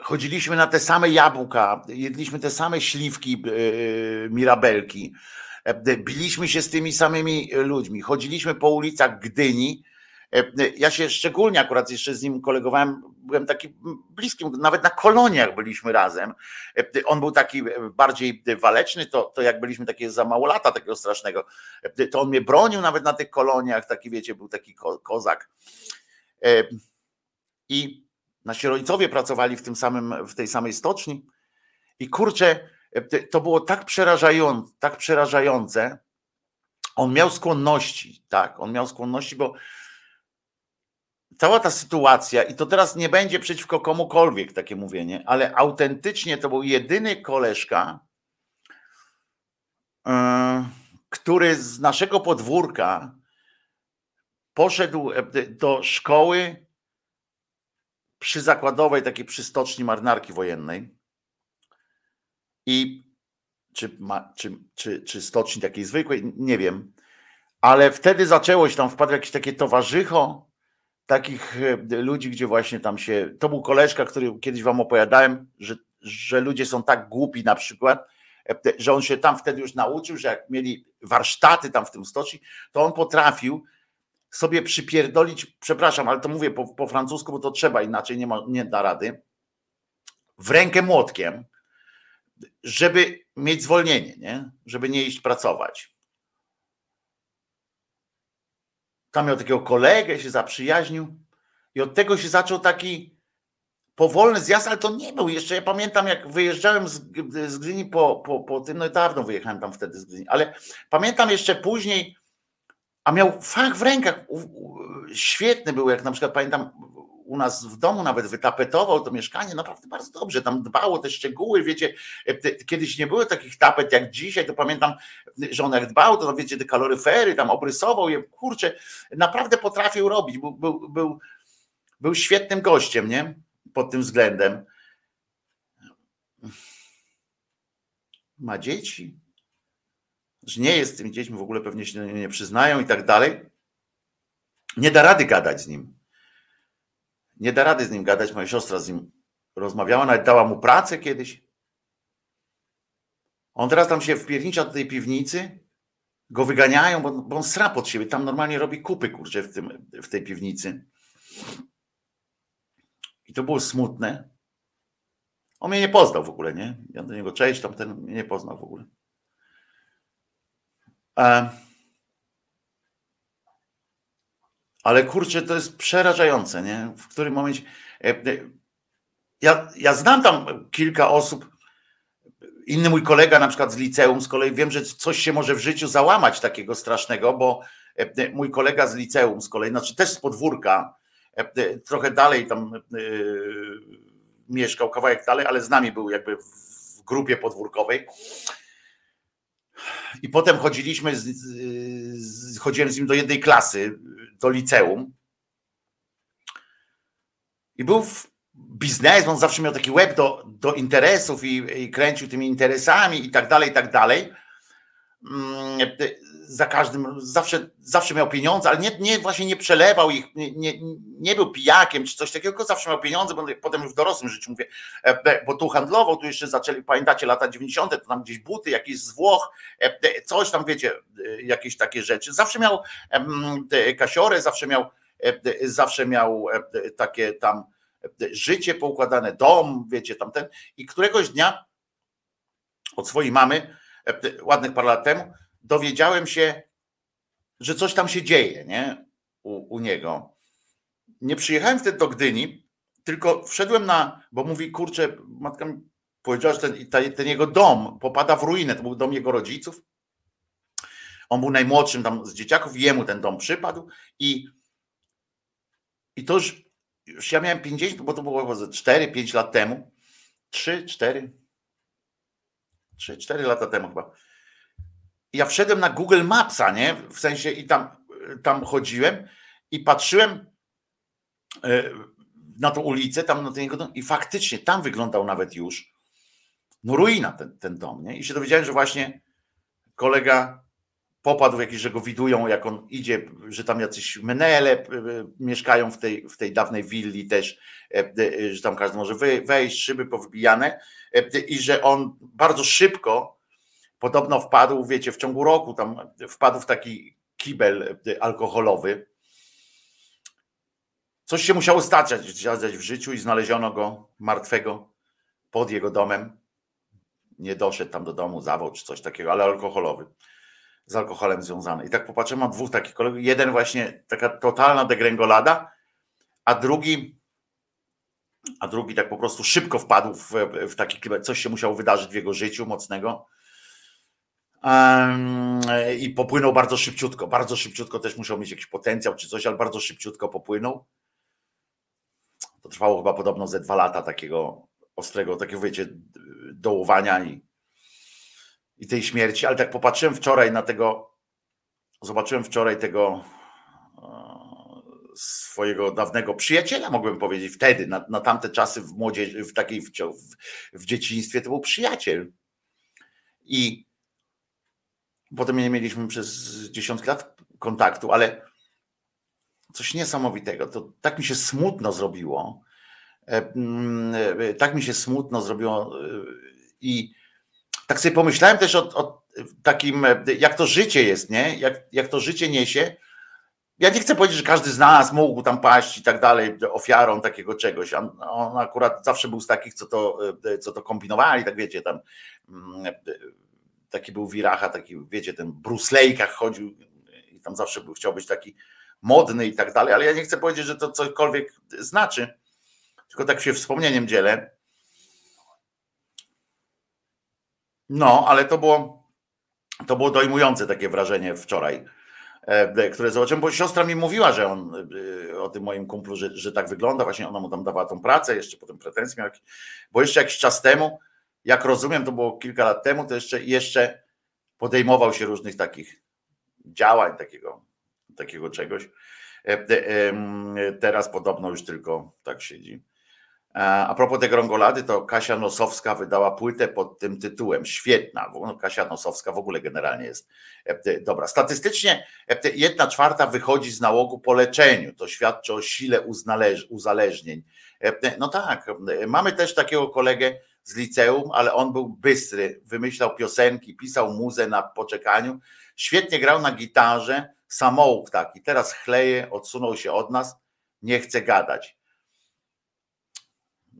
E, chodziliśmy na te same jabłka, jedliśmy te same śliwki, yy, mirabelki, e, biliśmy się z tymi samymi ludźmi, chodziliśmy po ulicach Gdyni. Ja się szczególnie akurat jeszcze z nim kolegowałem, byłem taki bliskim, nawet na koloniach byliśmy razem. On był taki bardziej waleczny, to, to jak byliśmy takie za mało lata takiego strasznego, to on mnie bronił nawet na tych koloniach, taki wiecie, był taki ko kozak. I Nasi rodzicowie pracowali w tym samym, w tej samej stoczni i kurczę, to było tak przerażające, tak przerażające. On miał skłonności, tak, on miał skłonności, bo cała ta sytuacja, i to teraz nie będzie przeciwko komukolwiek takie mówienie, ale autentycznie to był jedyny koleżka, yy, który z naszego podwórka poszedł do szkoły przy zakładowej takiej przy stoczni marynarki wojennej. I czy, ma, czy, czy, czy stoczni takiej zwykłej, nie wiem, ale wtedy zaczęło się tam, wpadł jakieś takie towarzycho takich e, ludzi, gdzie właśnie tam się, to był koleżka, który kiedyś wam opowiadałem, że, że ludzie są tak głupi na przykład, e, że on się tam wtedy już nauczył, że jak mieli warsztaty tam w tym stoczni, to on potrafił sobie przypierdolić, przepraszam, ale to mówię po, po francusku, bo to trzeba, inaczej nie, ma, nie da rady, w rękę młotkiem, żeby mieć zwolnienie, nie? żeby nie iść pracować. Tam miał takiego kolegę, się zaprzyjaźnił i od tego się zaczął taki powolny zjazd, ale to nie był jeszcze. Ja pamiętam, jak wyjeżdżałem z, z Gdyni po, po, po tym, no dawno wyjechałem tam wtedy z Gdyni, ale pamiętam jeszcze później, a miał fach w rękach. Świetny był, jak na przykład pamiętam, u nas w domu nawet wytapetował to mieszkanie naprawdę bardzo dobrze. Tam dbało te szczegóły, wiecie, kiedyś nie było takich tapet jak dzisiaj, to pamiętam, że on jak dbał, to wiecie, te kaloryfery tam obrysował je, kurczę, naprawdę potrafił robić. Był, był, był, był świetnym gościem, nie? Pod tym względem. Ma dzieci że nie jest z tymi dziećmi, w ogóle pewnie się nie przyznają i tak dalej, nie da rady gadać z nim. Nie da rady z nim gadać. Moja siostra z nim rozmawiała, nawet dała mu pracę kiedyś. On teraz tam się wpiernicza do tej piwnicy, go wyganiają, bo, bo on sra pod siebie. Tam normalnie robi kupy, kurczę, w, tym, w tej piwnicy. I to było smutne. On mnie nie poznał w ogóle, nie? Ja do niego cześć, tam ten mnie nie poznał w ogóle. E, ale kurczę, to jest przerażające, nie? W którym momencie. E, e, ja, ja znam tam kilka osób. inny mój kolega na przykład z liceum, z kolei wiem, że coś się może w życiu załamać takiego strasznego, bo mój kolega z liceum z kolei, znaczy też z podwórka, trochę dalej tam mieszkał, kawałek dalej, ale z nami był jakby w grupie podwórkowej. I potem chodziliśmy, z, z, chodziłem z nim do jednej klasy, do liceum. I był w biznes, on zawsze miał taki web do, do interesów i, i kręcił tymi interesami i tak dalej, i tak dalej. Za każdym, zawsze, zawsze miał pieniądze, ale nie, nie właśnie nie przelewał ich, nie, nie, nie był pijakiem czy coś takiego, tylko zawsze miał pieniądze, bo potem już w dorosłym życiu mówię, e, bo tu handlował, tu jeszcze zaczęli, pamiętacie lata 90., to tam gdzieś buty, jakieś z Włoch, e, coś tam wiecie, e, jakieś takie rzeczy. Zawsze miał kasiorę, zawsze miał, zawsze miał takie tam życie poukładane, dom, wiecie, tamten i któregoś dnia od swojej mamy, ładnych parę lat temu, dowiedziałem się, że coś tam się dzieje, nie? U, u niego. Nie przyjechałem wtedy do Gdyni, tylko wszedłem na, bo mówi, kurczę, matka mi powiedziała, że ten, ten jego dom popada w ruinę, to był dom jego rodziców. On był najmłodszym tam z dzieciaków jemu ten dom przypadł i, i to już, już ja miałem 50, bo to było 4-5 lat temu, 3, 4, 3, 4 lata temu chyba ja wszedłem na Google Mapsa, nie? W sensie i tam, tam chodziłem i patrzyłem e, na tą ulicę, tam na ten jego dom i faktycznie tam wyglądał nawet już no ruina ten, ten dom, nie? I się dowiedziałem, że właśnie kolega popadł w jakieś, że go widują, jak on idzie, że tam jacyś menele e, mieszkają w tej, w tej dawnej willi też, e, że tam każdy może wejść, szyby powybijane i że on bardzo szybko Podobno wpadł, wiecie, w ciągu roku tam wpadł w taki kibel alkoholowy. Coś się musiało stać w życiu i znaleziono go martwego pod jego domem. Nie doszedł tam do domu, zawał czy coś takiego, ale alkoholowy. Z alkoholem związany. I tak popatrzyłem, mam dwóch takich kolegów. Jeden właśnie taka totalna degrengolada, a drugi a drugi tak po prostu szybko wpadł w, w taki kibel. Coś się musiało wydarzyć w jego życiu mocnego i popłynął bardzo szybciutko. Bardzo szybciutko też musiał mieć jakiś potencjał czy coś, ale bardzo szybciutko popłynął. To trwało chyba podobno ze dwa lata takiego ostrego, takiego wiecie, dołowania i, i tej śmierci, ale tak popatrzyłem wczoraj na tego, zobaczyłem wczoraj tego e, swojego dawnego przyjaciela, mogłem powiedzieć, wtedy, na, na tamte czasy w młodzieży, w takiej w, w, w dzieciństwie to był przyjaciel. I Potem nie mieliśmy przez dziesiątki lat kontaktu, ale coś niesamowitego. To tak mi się smutno zrobiło. E, mm, e, tak mi się smutno zrobiło e, i tak sobie pomyślałem też o, o takim, jak to życie jest, nie? Jak, jak to życie niesie. Ja nie chcę powiedzieć, że każdy z nas mógł tam paść i tak dalej, ofiarą takiego czegoś. On akurat zawsze był z takich, co to, co to kombinowali, tak wiecie, tam mm, taki był Wiracha, taki wiecie, ten Bruce Lake'ach chodził i tam zawsze był, chciał być taki modny i tak dalej, ale ja nie chcę powiedzieć, że to cokolwiek znaczy, tylko tak się wspomnieniem dzielę. No, ale to było, to było dojmujące takie wrażenie wczoraj, e, które zobaczyłem, bo siostra mi mówiła, że on e, o tym moim kumplu, że, że tak wygląda, właśnie ona mu tam dawała tą pracę, jeszcze potem pretensje miał, bo jeszcze jakiś czas temu jak rozumiem, to było kilka lat temu, to jeszcze, jeszcze podejmował się różnych takich działań, takiego, takiego czegoś. E, e, teraz podobno już tylko tak siedzi. A propos tej grągolady, to Kasia Nosowska wydała płytę pod tym tytułem. Świetna. No, Kasia Nosowska w ogóle generalnie jest e, dobra. Statystycznie jedna czwarta wychodzi z nałogu po leczeniu. To świadczy o sile uzależnień. No tak, mamy też takiego kolegę, z liceum, ale on był bystry, wymyślał piosenki, pisał muzę na poczekaniu, świetnie grał na gitarze, samouk taki, teraz chleje, odsunął się od nas, nie chce gadać.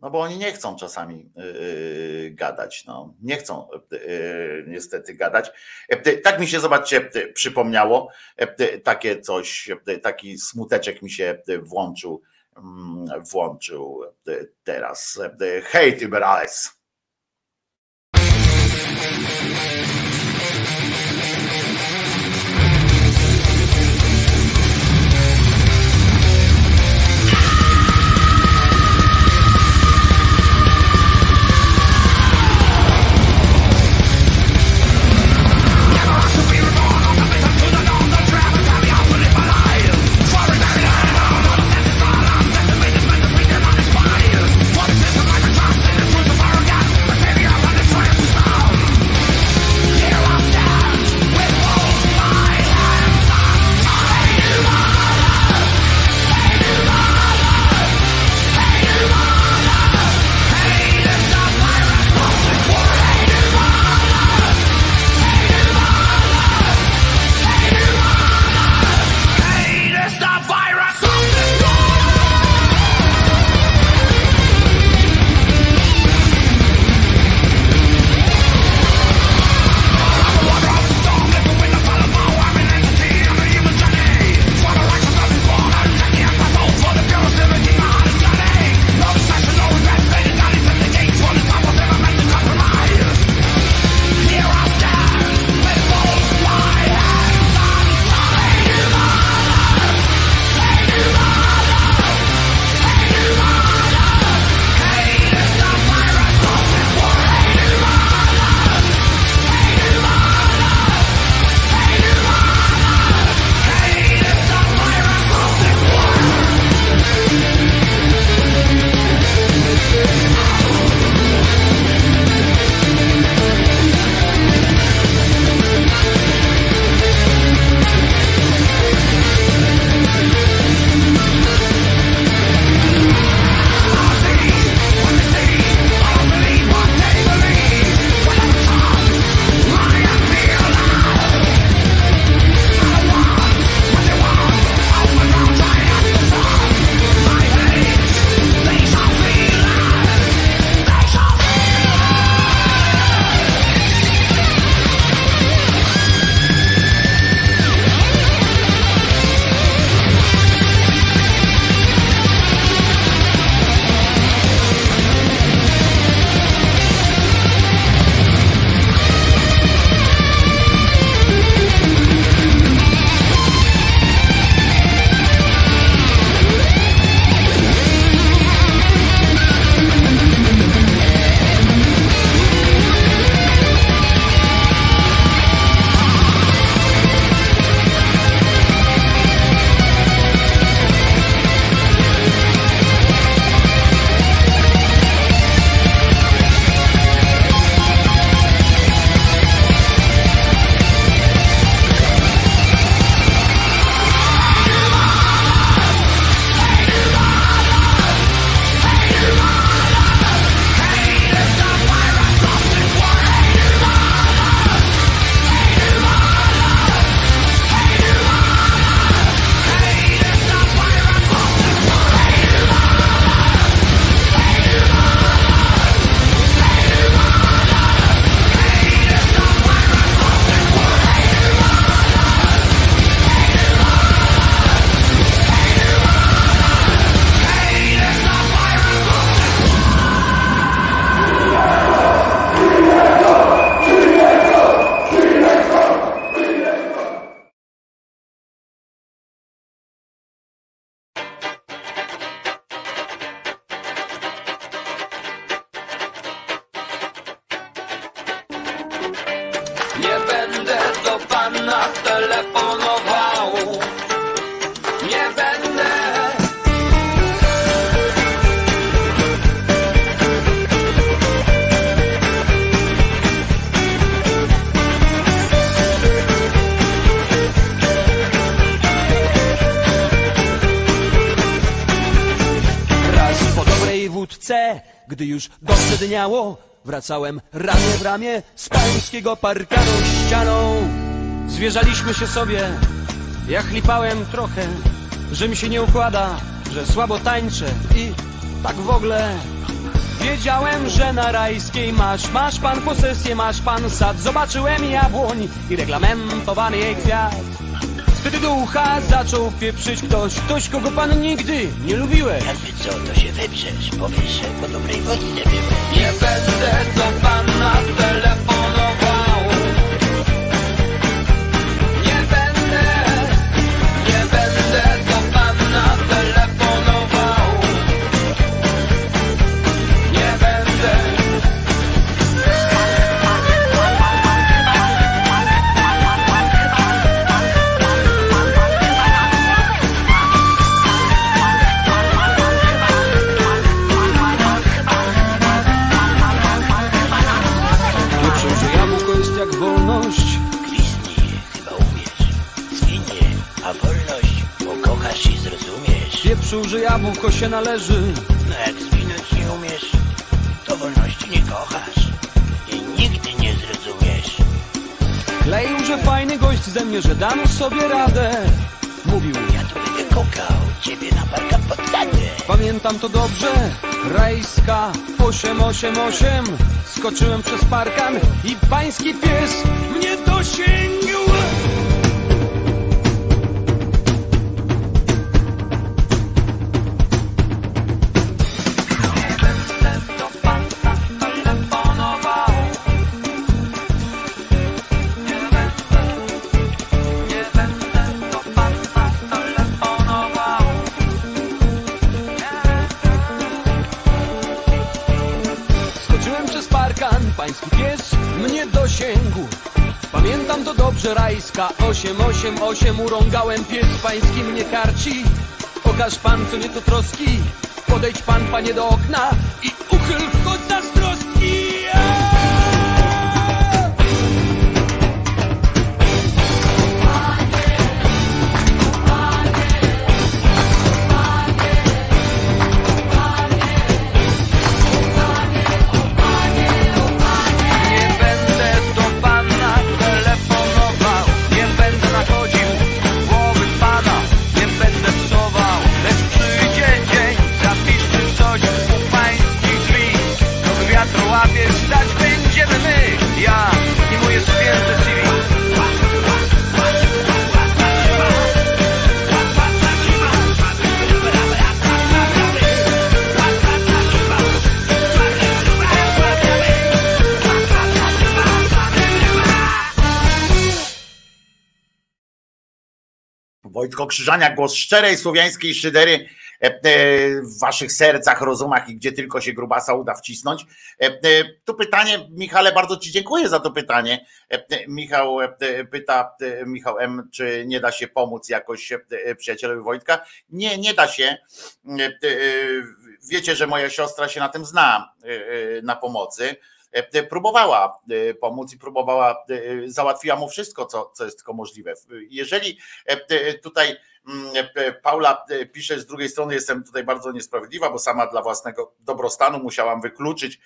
No bo oni nie chcą czasami yy, gadać, no. nie chcą yy, niestety gadać. Yy, tak mi się, zobaczcie, przypomniało, takie coś, taki smuteczek mi się włączył, mm, włączył teraz. Hej, Liberales. Thank you. Wracałem ramię w ramię z pańskiego parkanu ścianą. Zwierzaliśmy się sobie, ja chlipałem trochę, że mi się nie układa, że słabo tańczę i tak w ogóle. Wiedziałem, że na rajskiej masz, masz pan posesję, masz pan sad. Zobaczyłem jabłoń i reglamentowany jej kwiat. Wtedy do ucha zaczął pieprzyć ktoś, ktoś, kogo pan nigdy nie lubiłeś. Jakby co, to się wyprzesz, powiesz, że po dobrej wody nie byłeś. Nie będę do pana telefonował. Że jabłko się należy. No jak zwinąć nie umiesz, to wolności nie kochasz i nigdy nie zrozumiesz. Kleił, że fajny gość ze mnie, że dam sobie radę. Mówił, Ja tu będę kukał, ciebie na parka podsadę. pamiętam to dobrze, rajska 888. Skoczyłem przez parkan i pański pies mnie dosięgł. Rajska 888 urągałem pies pański mnie karci. Pokaż pan, co nieco troski, podejdź pan, panie, do okna i uchyl Krzyżania, głos szczerej słowiańskiej szydery e, e, w waszych sercach, rozumach i gdzie tylko się grubasa uda wcisnąć. E, Tu pytanie, Michale, bardzo ci dziękuję za to pytanie. Michał pyta, Michał M., czy nie da się pomóc jakoś przyjacielowi Wojtka? Nie, nie da się. Wiecie, że moja siostra się na tym zna, na pomocy próbowała e, pomóc i próbowała, e, załatwiła mu wszystko, co, co jest tylko możliwe. Jeżeli e, e, tutaj mm, e, Paula e, pisze z drugiej strony, jestem tutaj bardzo niesprawiedliwa, bo sama dla własnego dobrostanu musiałam wykluczyć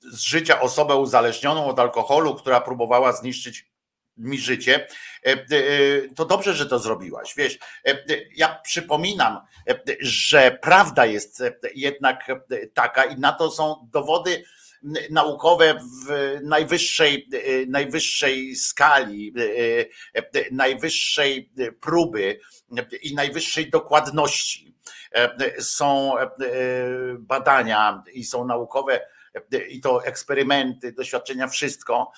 z życia osobę uzależnioną od alkoholu, która próbowała zniszczyć mi życie, E, e, to dobrze, że to zrobiłaś. Wiesz, e, e, ja przypominam, e, że prawda jest e, jednak e, taka i na to są dowody naukowe w najwyższej, najwyższej skali, najwyższej próby i najwyższej dokładności. Są badania i są naukowe i to eksperymenty, doświadczenia, wszystko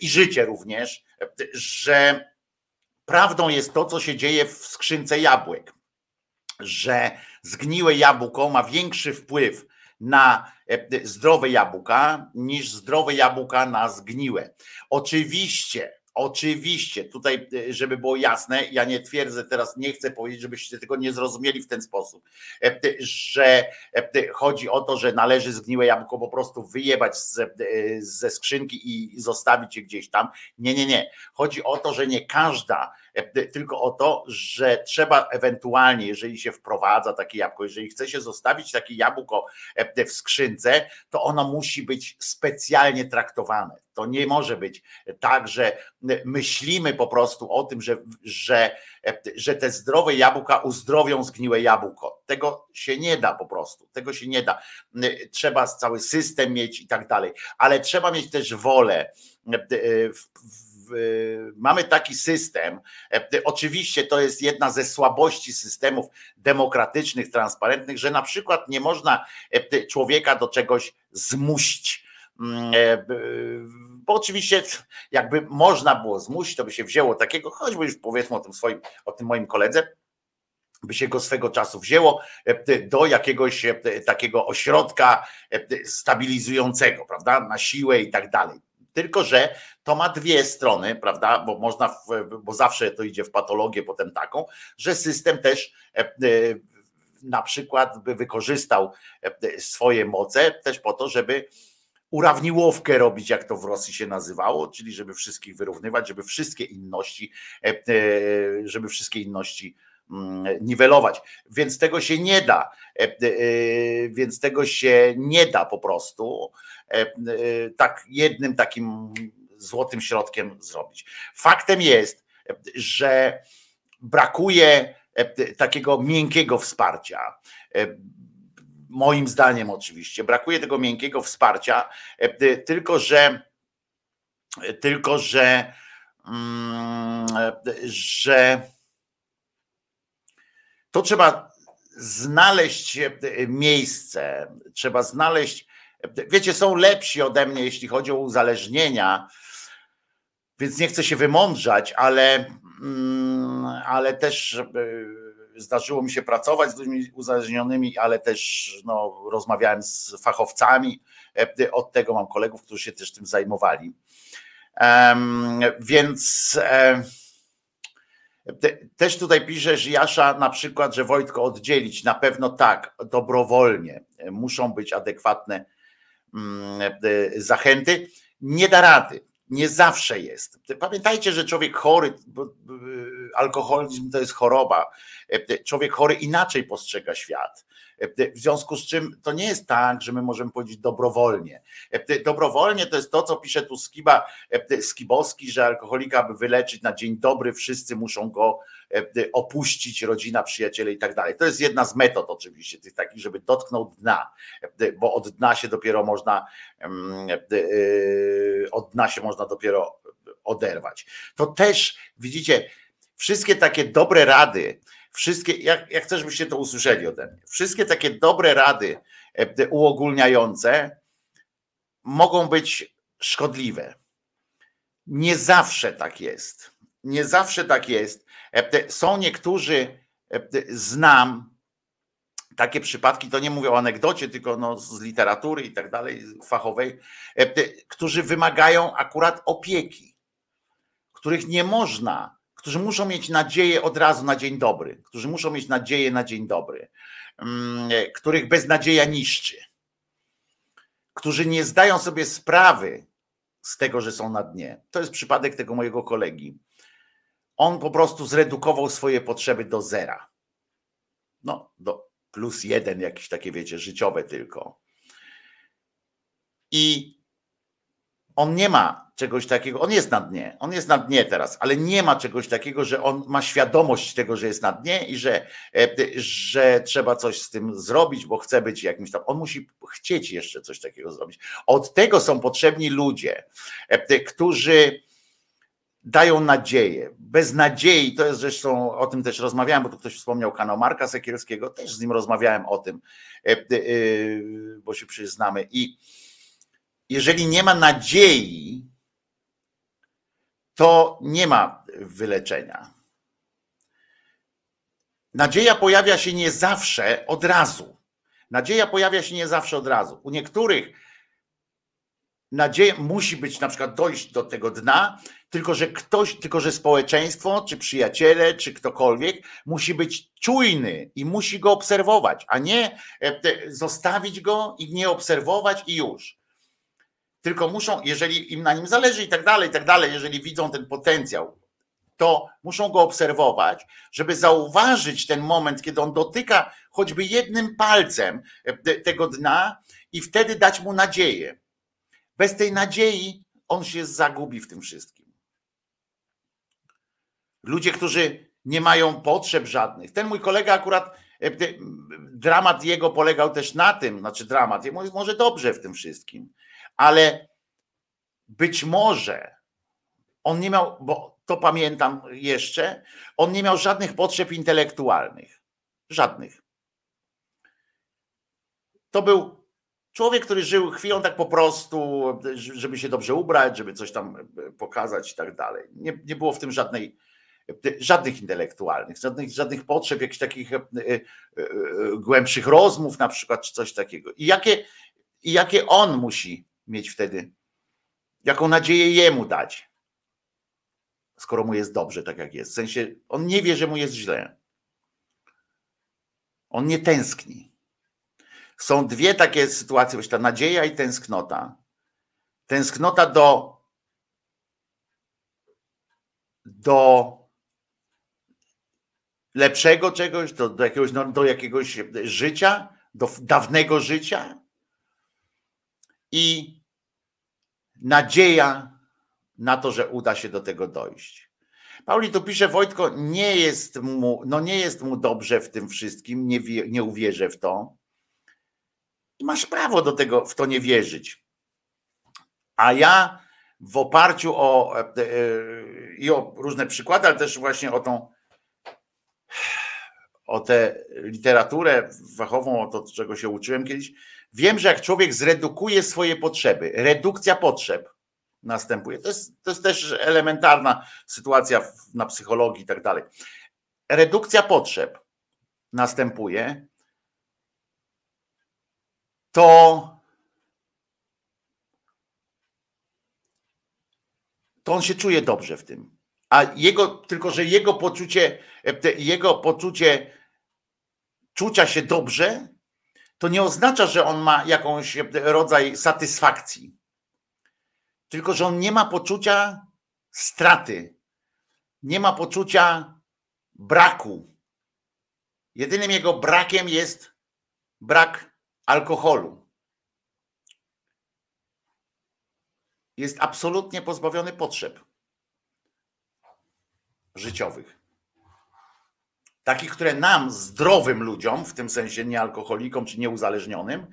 i życie również, że prawdą jest to, co się dzieje w skrzynce jabłek, że zgniłe jabłko ma większy wpływ na e, zdrowe jabłka niż zdrowe jabłka na zgniłe. Oczywiście, oczywiście, tutaj, e, żeby było jasne, ja nie twierdzę teraz, nie chcę powiedzieć, żebyście tego nie zrozumieli w ten sposób, e, że e, chodzi o to, że należy zgniłe jabłko po prostu wyjebać e, ze skrzynki i zostawić je gdzieś tam. Nie, nie, nie. Chodzi o to, że nie każda, e, tylko o to, że trzeba ewentualnie, jeżeli się wprowadza takie jabłko, jeżeli chce się zostawić takie jabłko e, w skrzynce, to ono musi być specjalnie traktowane. To nie może być tak, że myślimy po prostu o tym, że, że, że te zdrowe jabłka uzdrowią zgniłe jabłko. Tego się nie da po prostu. Tego się nie da. Trzeba cały system mieć i tak dalej, ale trzeba mieć też wolę. W, w, mamy taki system. Oczywiście to jest jedna ze słabości systemów demokratycznych, transparentnych, że na przykład nie można człowieka do czegoś zmusić. Bo oczywiście, jakby można było zmusić, to by się wzięło takiego, choćby już powiedzmy o tym swoim, o tym moim koledze, by się go swego czasu wzięło do jakiegoś takiego ośrodka stabilizującego, prawda, na siłę i tak dalej. Tylko, że to ma dwie strony, prawda? Bo można, bo zawsze to idzie w patologię potem taką, że system też na przykład by wykorzystał swoje moce też po to, żeby urawniłowkę robić, jak to w Rosji się nazywało, czyli żeby wszystkich wyrównywać, żeby wszystkie inności, żeby wszystkie inności mm, niwelować. Więc tego się nie da. Więc tego się nie da po prostu tak jednym takim złotym środkiem zrobić. Faktem jest, że brakuje takiego miękkiego wsparcia moim zdaniem oczywiście, brakuje tego miękkiego wsparcia, e, tylko że tylko że mm, że to trzeba znaleźć e, miejsce, trzeba znaleźć, wiecie, są lepsi ode mnie, jeśli chodzi o uzależnienia, więc nie chcę się wymądrzać, ale, mm, ale też zdarzyło mi się pracować z ludźmi uzależnionymi, ale też no, rozmawiałem z fachowcami. E, od tego mam kolegów, którzy się też tym zajmowali. Więc e, te, też tutaj pisze, że Jasza na przykład, że Wojtko oddzielić, na pewno tak, dobrowolnie muszą być adekwatne zachęty. Nie da rady nie zawsze jest. Pamiętajcie, że człowiek chory, alkoholizm to jest choroba. Człowiek chory inaczej postrzega świat. W związku z czym to nie jest tak, że my możemy powiedzieć dobrowolnie. Dobrowolnie to jest to, co pisze tu Skiba, Skibowski, że alkoholika, aby wyleczyć na dzień dobry, wszyscy muszą go opuścić, rodzina, przyjaciele i tak dalej. To jest jedna z metod oczywiście, tych takich, żeby dotknął dna, bo od dna się dopiero można, od dna się można dopiero oderwać. To też, widzicie, wszystkie takie dobre rady, wszystkie, jak, jak chcesz, byście to usłyszeli ode mnie, wszystkie takie dobre rady e, uogólniające mogą być szkodliwe. Nie zawsze tak jest. Nie zawsze tak jest. E, są niektórzy, e, znam takie przypadki, to nie mówię o anegdocie, tylko no z literatury i tak dalej, fachowej, którzy wymagają akurat opieki, których nie można którzy muszą mieć nadzieję od razu na dzień dobry, którzy muszą mieć nadzieję na dzień dobry, mm, których beznadzieja niszczy, którzy nie zdają sobie sprawy z tego, że są na dnie. To jest przypadek tego mojego kolegi. On po prostu zredukował swoje potrzeby do zera. No, do plus jeden, jakieś takie, wiecie, życiowe tylko. I on nie ma czegoś takiego, on jest na dnie, on jest na dnie teraz, ale nie ma czegoś takiego, że on ma świadomość tego, że jest na dnie i że, e, że trzeba coś z tym zrobić, bo chce być jakimś tam, on musi chcieć jeszcze coś takiego zrobić. Od tego są potrzebni ludzie, e, którzy dają nadzieję. Bez nadziei, to jest zresztą, o tym też rozmawiałem, bo tu ktoś wspomniał kanał Marka Sekielskiego, też z nim rozmawiałem o tym, e, bo się przyznamy i jeżeli nie ma nadziei, to nie ma wyleczenia. Nadzieja pojawia się nie zawsze od razu. Nadzieja pojawia się nie zawsze od razu. U niektórych nadzieja musi być na przykład dojść do tego dna, tylko że ktoś, tylko że społeczeństwo, czy przyjaciele, czy ktokolwiek musi być czujny i musi go obserwować, a nie e, zostawić go i nie obserwować i już tylko muszą, jeżeli im na nim zależy i tak dalej, i tak dalej, jeżeli widzą ten potencjał, to muszą go obserwować, żeby zauważyć ten moment, kiedy on dotyka choćby jednym palcem e, tego dna i wtedy dać mu nadzieję. Bez tej nadziei on się zagubi w tym wszystkim. Ludzie, którzy nie mają potrzeb żadnych. Ten mój kolega akurat, e, dramat jego polegał też na tym, znaczy dramat, może dobrze w tym wszystkim, ale być może on nie miał, bo to pamiętam jeszcze, on nie miał żadnych potrzeb intelektualnych. Żadnych. To był człowiek, który żył chwilą tak po prostu, żeby się dobrze ubrać, żeby coś tam pokazać i tak dalej. Nie, nie było w tym żadnej, żadnych intelektualnych, żadnych, żadnych potrzeb, jakichś takich e, e, e, głębszych rozmów na przykład, czy coś takiego. I jakie, i jakie on musi mieć wtedy, jaką nadzieję jemu dać, skoro mu jest dobrze, tak jak jest. W sensie, on nie wie, że mu jest źle. On nie tęskni. Są dwie takie sytuacje, właśnie ta nadzieja i tęsknota. Tęsknota do do lepszego czegoś, do, do, jakiegoś, no, do jakiegoś życia, do dawnego życia i nadzieja na to, że uda się do tego dojść. Pauli tu pisze, Wojtko, nie jest mu, no nie jest mu dobrze w tym wszystkim, nie, wie, nie uwierzę w to. I masz prawo do tego, w to nie wierzyć. A ja w oparciu o, e, e, i o różne przykłady, ale też właśnie o tą o tę literaturę fachową, o to, czego się uczyłem kiedyś, wiem, że jak człowiek zredukuje swoje potrzeby, redukcja potrzeb następuje. To jest, to jest też elementarna sytuacja na psychologii i tak dalej. Redukcja potrzeb następuje, to to on się czuje dobrze w tym. A jego, tylko że jego poczucie, jego poczucie czucia się dobrze, to nie oznacza, że on ma jakąś rodzaj satysfakcji. Tylko, że on nie ma poczucia straty, nie ma poczucia braku. Jedynym jego brakiem jest brak alkoholu. Jest absolutnie pozbawiony potrzeb życiowych. Takich, które nam, zdrowym ludziom, w tym sensie niealkoholikom czy nieuzależnionym,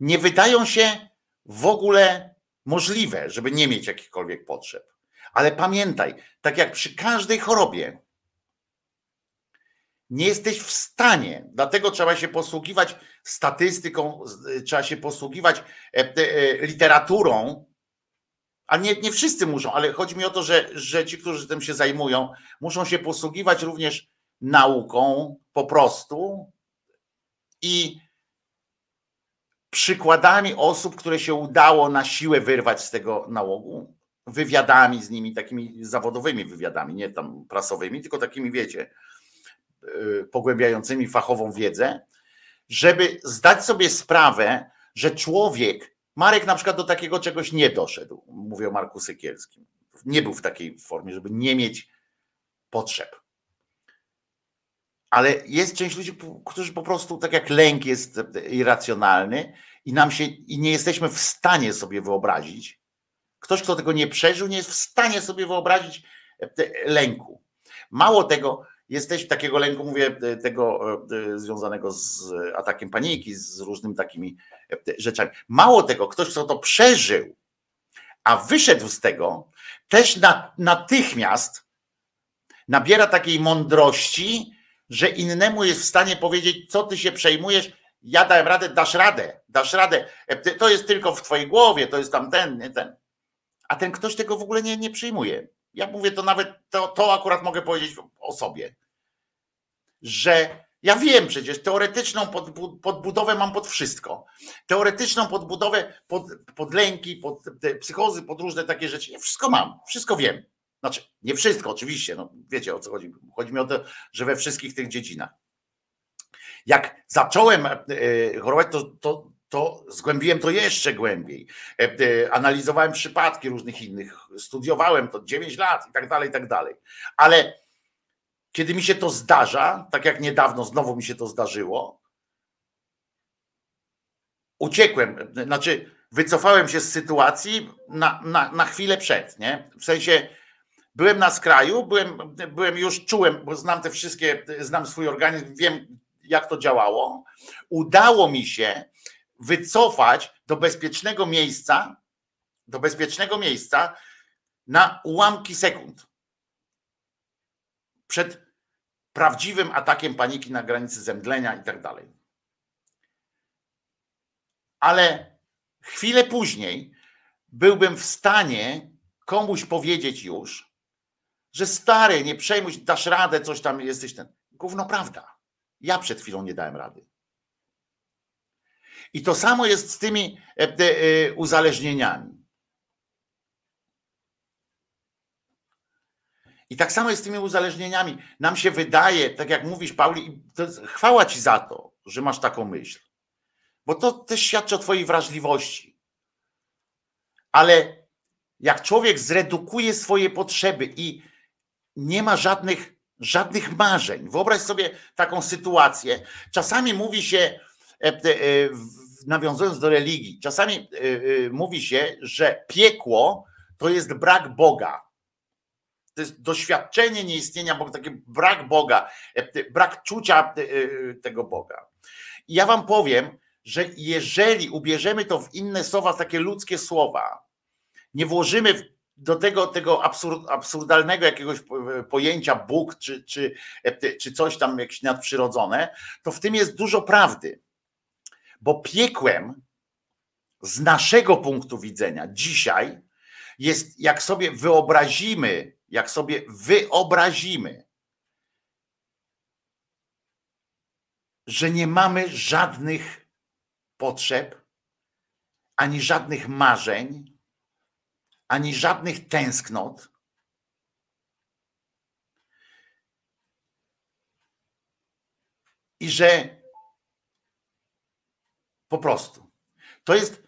nie wydają się w ogóle możliwe, żeby nie mieć jakichkolwiek potrzeb. Ale pamiętaj, tak jak przy każdej chorobie, nie jesteś w stanie, dlatego trzeba się posługiwać statystyką, trzeba się posługiwać e, e, literaturą, a nie, nie wszyscy muszą, ale chodzi mi o to, że, że ci, którzy tym się zajmują, muszą się posługiwać również nauką po prostu i przykładami osób, które się udało na siłę wyrwać z tego nałogu, wywiadami z nimi, takimi zawodowymi wywiadami, nie tam prasowymi, tylko takimi, wiecie, y, pogłębiającymi fachową wiedzę, żeby zdać sobie sprawę, że człowiek Marek na przykład do takiego czegoś nie doszedł, mówię o Marku Sykielskim. Nie był w takiej formie, żeby nie mieć potrzeb. Ale jest część ludzi, którzy po prostu, tak jak lęk jest irracjonalny i nam się, i nie jesteśmy w stanie sobie wyobrazić, ktoś, kto tego nie przeżył, nie jest w stanie sobie wyobrazić lęku. Mało tego, jesteś takiego lęku, mówię, tego e, związanego z atakiem paniki, z różnymi takimi e, rzeczami. Mało tego, ktoś, kto to przeżył, a wyszedł z tego, też natychmiast nabiera takiej mądrości, że innemu jest w stanie powiedzieć, co ty się przejmujesz, ja dałem radę, dasz radę, dasz radę. E, to jest tylko w twojej głowie, to jest tam ten, ten. A ten ktoś tego w ogóle nie, nie przyjmuje. Ja mówię to nawet, to, to akurat mogę powiedzieć o sobie, że ja wiem przecież, teoretyczną podbudowę mam pod wszystko. Teoretyczną podbudowę pod, pod lęki, pod psychozy, pod różne takie rzeczy. Ja wszystko mam, wszystko wiem. Znaczy, nie wszystko, oczywiście, no wiecie o co chodzi. Chodzi mi o to, że we wszystkich tych dziedzinach. Jak zacząłem e, chorować, to, to, to zgłębiłem to jeszcze głębiej. E, e, analizowałem przypadki różnych innych, studiowałem to 9 lat i tak dalej, i tak dalej. Ale kiedy mi się to zdarza, tak jak niedawno znowu mi się to zdarzyło, uciekłem, znaczy wycofałem się z sytuacji na, na, na chwilę przed, nie? W sensie byłem na skraju, byłem, byłem już czułem, bo znam te wszystkie, znam swój organizm, wiem jak to działało. Udało mi się wycofać do bezpiecznego miejsca, do bezpiecznego miejsca na ułamki sekund. Przed prawdziwym atakiem paniki na granicy zemdlenia i tak dalej. Ale chwilę później byłbym w stanie komuś powiedzieć już, że stary, nie przejmuj dasz radę, coś tam jesteś ten. Gówno prawda. Ja przed chwilą nie dałem rady. I to samo jest z tymi e, e, uzależnieniami. I tak samo jest z tymi uzależnieniami. Nam się wydaje, tak jak mówisz, Pauli, chwała ci za to, że masz taką myśl. Bo to też świadczy o twojej wrażliwości. Ale jak człowiek zredukuje swoje potrzeby i nie ma żadnych żadnych marzeń. Wyobraź sobie taką sytuację. Czasami mówi się, e, e, nawiązując do religii, czasami e, mówi się, że piekło to jest brak Boga. To jest doświadczenie nieistnienia Boga, taki brak Boga, brak czucia tego Boga. I ja wam powiem, że jeżeli ubierzemy to w inne słowa, w takie ludzkie słowa, nie włożymy do tego, tego absurd, absurdalnego jakiegoś pojęcia Bóg czy, czy, czy coś tam jakieś nadprzyrodzone, to w tym jest dużo prawdy. Bo piekłem z naszego punktu widzenia dzisiaj jest, jak sobie wyobrazimy, jak sobie wyobrazimy, że nie mamy żadnych potrzeb, ani żadnych marzeń, ani żadnych tęsknot. I że po prostu to jest,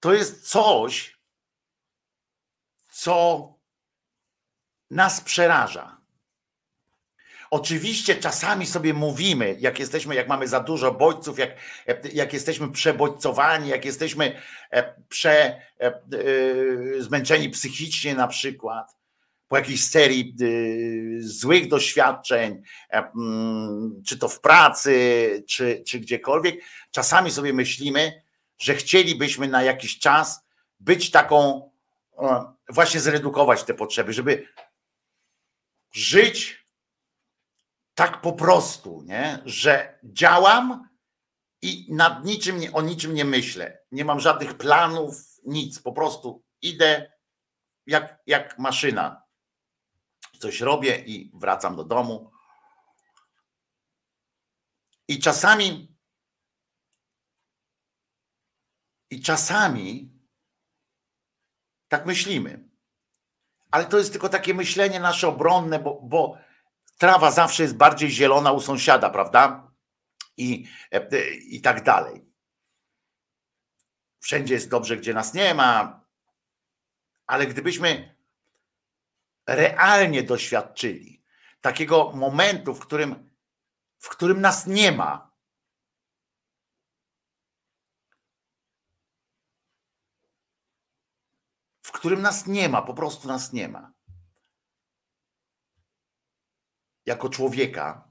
to jest coś, co nas przeraża. Oczywiście czasami sobie mówimy, jak jesteśmy, jak mamy za dużo bodźców, jak, jak jesteśmy przebodźcowani, jak jesteśmy e, prze, e, e, zmęczeni psychicznie na przykład, po jakiejś serii złych doświadczeń, mm, czy to w pracy, czy, czy gdziekolwiek, czasami sobie myślimy, że chcielibyśmy na jakiś czas być taką, właśnie zredukować te potrzeby, żeby żyć tak po prostu, nie? że działam i nad niczym, o niczym nie myślę. Nie mam żadnych planów, nic. Po prostu idę jak, jak maszyna. Coś robię i wracam do domu. I czasami, i czasami tak myślimy. Ale to jest tylko takie myślenie nasze obronne, bo, bo trawa zawsze jest bardziej zielona u sąsiada, prawda? I, e, i tak dalej. Wszędzie jest dobrze, gdzie nas nie ma, ale gdybyśmy realnie doświadczyli takiego momentu, w którym, w którym nas nie ma, w którym nas nie ma, po prostu nas nie ma. Jako człowieka,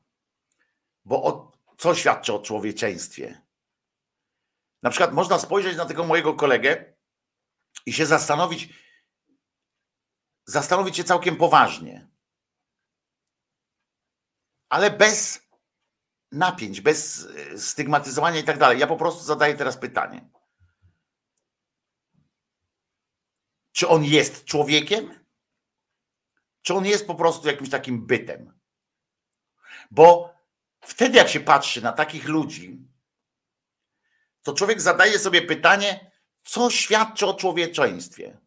bo o, co świadczy o człowieczeństwie? Na przykład można spojrzeć na tego mojego kolegę i się zastanowić, zastanowić się całkiem poważnie, ale bez napięć, bez e, stygmatyzowania i tak dalej. Ja po prostu zadaję teraz pytanie. Czy on jest człowiekiem? Czy on jest po prostu jakimś takim bytem? Bo wtedy, jak się patrzy na takich ludzi, to człowiek zadaje sobie pytanie, co świadczy o człowieczeństwie.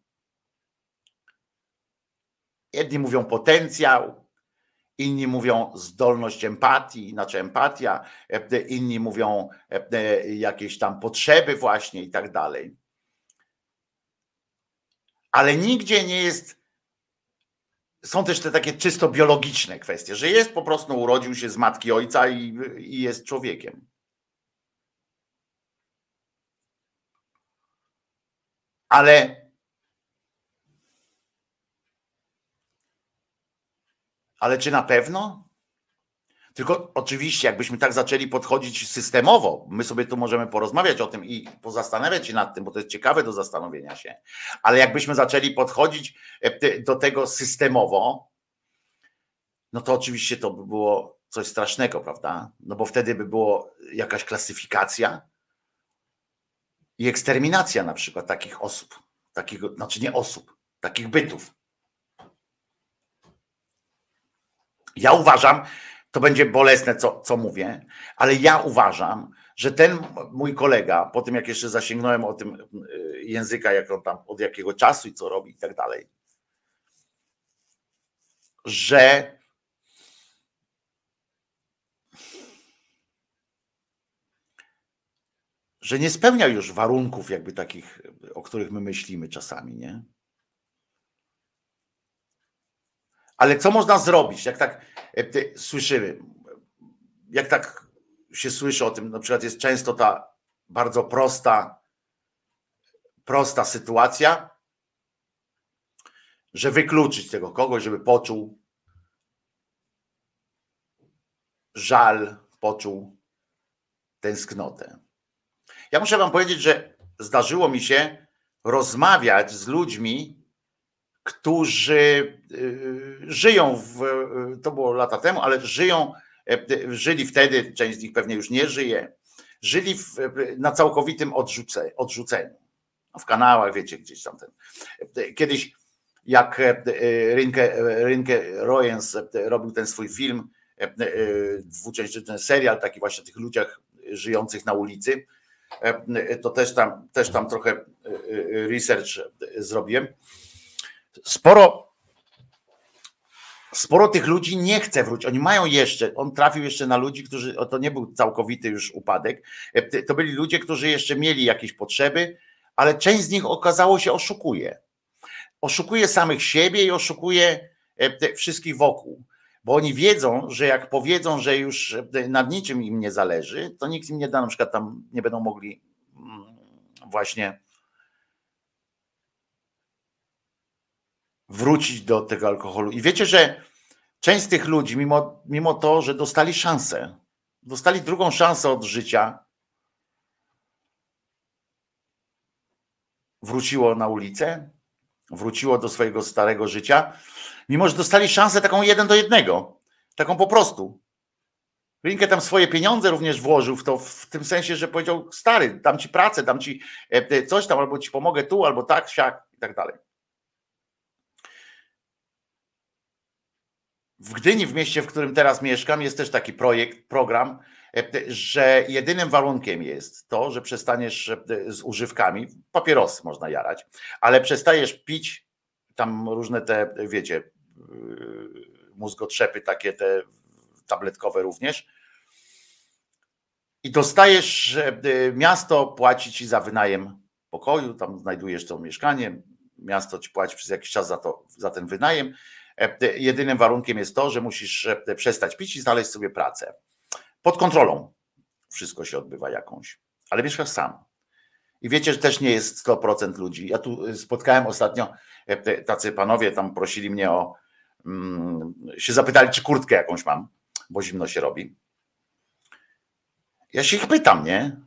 Jedni mówią potencjał, inni mówią zdolność empatii, znaczy empatia, inni mówią jakieś tam potrzeby właśnie i tak dalej. Ale nigdzie nie jest są też te takie czysto biologiczne kwestie, że jest po prostu, urodził się z matki ojca i, i jest człowiekiem. Ale ale czy na pewno? Tylko oczywiście, jakbyśmy tak zaczęli podchodzić systemowo, my sobie tu możemy porozmawiać o tym i pozastanawiać się nad tym, bo to jest ciekawe do zastanowienia się, ale jakbyśmy zaczęli podchodzić e, do tego systemowo, no to oczywiście to by było coś strasznego, prawda? No bo wtedy by było jakaś klasyfikacja i eksterminacja na przykład takich osób, takich, znaczy nie osób, takich bytów. Ja uważam, to będzie bolesne, co, co mówię, ale ja uważam, że ten mój kolega, po tym jak jeszcze zasięgnąłem o tym y, języka, jak on tam od jakiego czasu i co robi i tak dalej, że że nie spełnia już warunków jakby takich, o których my myślimy czasami, nie? Ale co można zrobić, jak tak e, słyszymy, jak tak się słyszy o tym, na przykład jest często ta bardzo prosta, prosta sytuacja, że wykluczyć tego kogoś, żeby poczuł żal, poczuł tęsknotę. Ja muszę Wam powiedzieć, że zdarzyło mi się rozmawiać z ludźmi, którzy y, żyją w, to było lata temu, ale żyją, e, żyli wtedy, część z nich pewnie już nie żyje, żyli w, na całkowitym odrzuce, odrzuceniu. W kanałach, wiecie, gdzieś tam ten. Kiedyś, jak e, Rynke, Rynke Royens robił ten swój film, e, dwuczęściowy ten serial, taki właśnie o tych ludziach żyjących na ulicy, to też tam, też tam trochę research zrobiłem sporo, sporo tych ludzi nie chce wrócić. Oni mają jeszcze, on trafił jeszcze na ludzi, którzy, to nie był całkowity już upadek, e, to byli ludzie, którzy jeszcze mieli jakieś potrzeby, ale część z nich okazało się oszukuje. Oszukuje samych siebie i oszukuje e, wszystkich wokół. Bo oni wiedzą, że jak powiedzą, że już e, nad niczym im nie zależy, to nikt im nie da, na przykład tam nie będą mogli mm, właśnie wrócić do tego alkoholu. I wiecie, że część z tych ludzi, mimo, mimo to, że dostali szansę, dostali drugą szansę od życia, wróciło na ulicę, wróciło do swojego starego życia, mimo że dostali szansę taką jeden do jednego, taką po prostu. Linkę tam swoje pieniądze również włożył w to, w tym sensie, że powiedział, stary, dam ci pracę, dam ci e, coś tam, albo ci pomogę tu, albo tak, siak i tak dalej. W Gdyni, w mieście, w którym teraz mieszkam, jest też taki projekt, program, e, że jedynym warunkiem jest to, że przestaniesz e, z używkami, papierosy można jarać, ale przestajesz pić tam różne te, wiecie, e, mózgotrzepy takie te tabletkowe również. I dostajesz, miasto płaci ci za wynajem pokoju, tam znajdujesz to mieszkanie, miasto ci płaci przez jakiś czas za, to, za ten wynajem jedynym warunkiem jest to, że musisz e, przestać pić i znaleźć sobie pracę. Pod kontrolą wszystko się odbywa jakąś, ale mieszkasz sam. I wiecie, że też nie jest 100% ludzi. Ja tu e, spotkałem ostatnio, tacy panowie tam prosili mnie o, mm, się zapytali, czy kurtkę jakąś mam, bo zimno się robi. Ja się ich pytam, nie?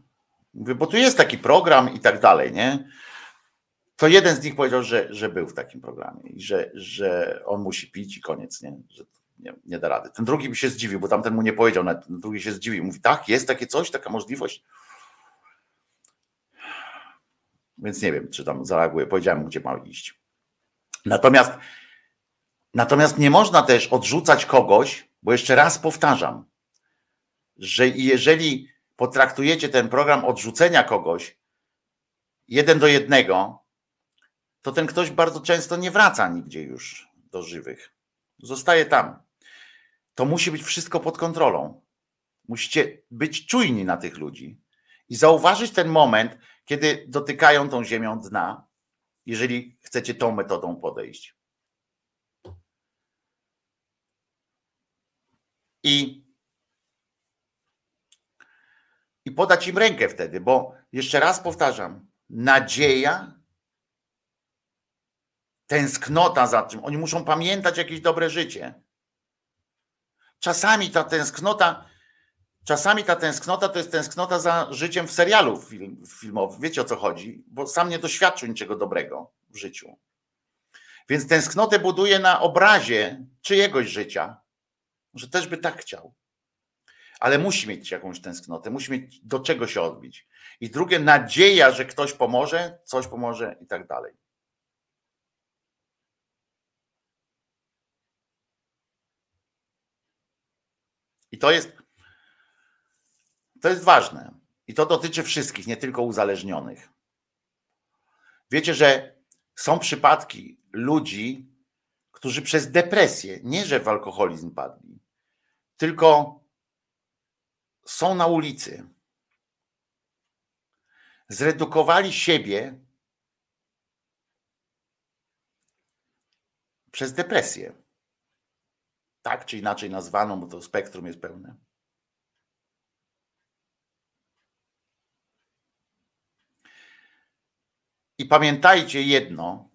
Mówię, bo tu jest taki program i tak dalej, nie? To jeden z nich powiedział, że, że był w takim programie i że, że on musi pić i koniec, nie? że nie, nie da rady. Ten drugi mi się zdziwił, bo tamten mu nie powiedział, ten drugi się zdziwił. Mówi, tak, jest takie coś, taka możliwość. Więc nie wiem, czy tam zareaguje. Powiedziałem mu, gdzie ma iść. Natomiast, natomiast nie można też odrzucać kogoś, bo jeszcze raz powtarzam, że jeżeli potraktujecie ten program odrzucenia kogoś jeden do jednego, to ten ktoś bardzo często nie wraca nigdzie już do żywych. Zostaje tam. To musi być wszystko pod kontrolą. Musicie być czujni na tych ludzi i zauważyć ten moment, kiedy dotykają tą ziemią dna, jeżeli chcecie tą metodą podejść. I, i podać im rękę wtedy, bo jeszcze raz powtarzam, nadzieja tęsknota za czym. Oni muszą pamiętać jakieś dobre życie. Czasami ta tęsknota, czasami ta tęsknota to jest tęsknota za życiem w serialu film, filmowym. Wiecie o co chodzi? Bo sam nie doświadczył niczego dobrego w życiu. Więc tęsknotę buduje na obrazie czyjegoś życia, że też by tak chciał. Ale musi mieć jakąś tęsknotę, musi mieć do czego się odbić. I drugie, nadzieja, że ktoś pomoże, coś pomoże i tak dalej. I to jest, to jest ważne. I to dotyczy wszystkich, nie tylko uzależnionych. Wiecie, że są przypadki ludzi, którzy przez depresję, nie że w alkoholizm padli, tylko są na ulicy. Zredukowali siebie przez depresję. Tak czy inaczej nazwaną, bo to spektrum jest pełne. I pamiętajcie jedno,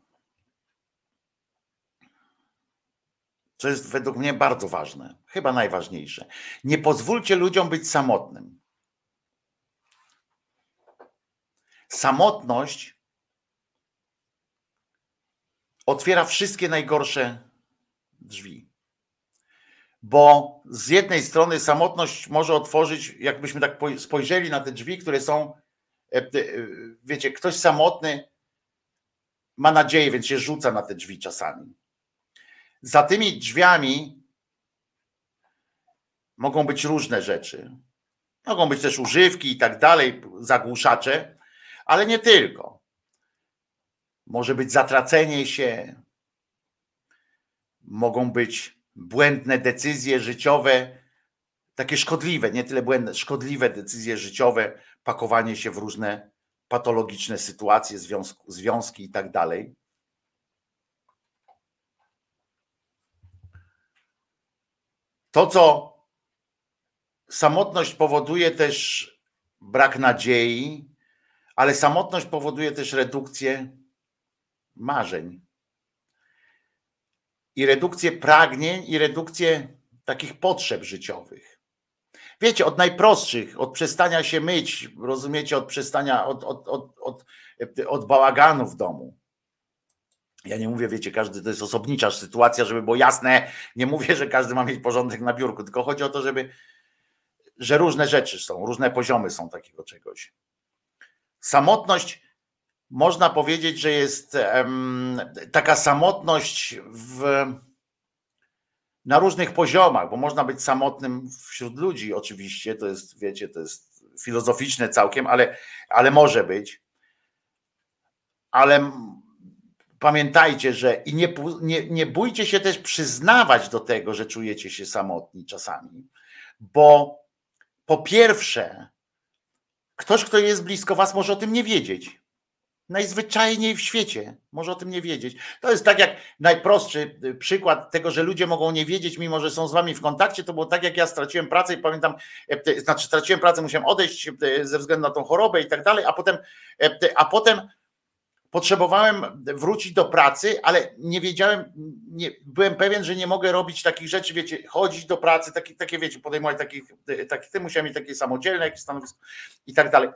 co jest według mnie bardzo ważne, chyba najważniejsze. Nie pozwólcie ludziom być samotnym. Samotność otwiera wszystkie najgorsze drzwi. Bo z jednej strony samotność może otworzyć, jakbyśmy tak spojrzeli na te drzwi, które są, e, e, wiecie, ktoś samotny ma nadzieję, więc się rzuca na te drzwi czasami. Za tymi drzwiami mogą być różne rzeczy. Mogą być też używki i tak dalej, zagłuszacze, ale nie tylko. Może być zatracenie się, mogą być błędne decyzje życiowe, takie szkodliwe, nie tyle błędne, szkodliwe decyzje życiowe, pakowanie się w różne patologiczne sytuacje, związku, związki i tak dalej. To, co samotność powoduje też brak nadziei, ale samotność powoduje też redukcję marzeń. I redukcję pragnień, i redukcję takich potrzeb życiowych. Wiecie, od najprostszych, od przestania się myć, rozumiecie, od przestania, od, od, od, od, od bałaganu w domu. Ja nie mówię, wiecie, każdy to jest osobnicza sytuacja, żeby było jasne. Nie mówię, że każdy ma mieć porządek na biurku, tylko chodzi o to, żeby, że różne rzeczy są, różne poziomy są takiego czegoś. Samotność, można powiedzieć, że jest taka samotność w na różnych poziomach, bo można być samotnym wśród ludzi, oczywiście, to jest, wiecie, to jest filozoficzne całkiem, ale, ale może być. Ale pamiętajcie, że i nie, nie, nie bójcie się też przyznawać do tego, że czujecie się samotni czasami, bo po pierwsze, ktoś, kto jest blisko was, może o tym nie wiedzieć najzwyczajniej w świecie. Może o tym nie wiedzieć. To jest tak jak najprostszy y, przykład tego, że ludzie mogą nie wiedzieć, mimo że są z wami w kontakcie. To było tak, jak ja straciłem pracę i pamiętam, e, znaczy straciłem pracę, musiałem odejść e, ze względu na tą chorobę i tak dalej, a potem, e, a potem potrzebowałem wrócić do pracy, ale nie wiedziałem, nie, byłem pewien, że nie mogę robić takich rzeczy, wiecie, chodzić do pracy, takie, takie wiecie, podejmować takich, takich, ty musiałem mieć takie samodzielne jakieś stanowisko i tak dalej.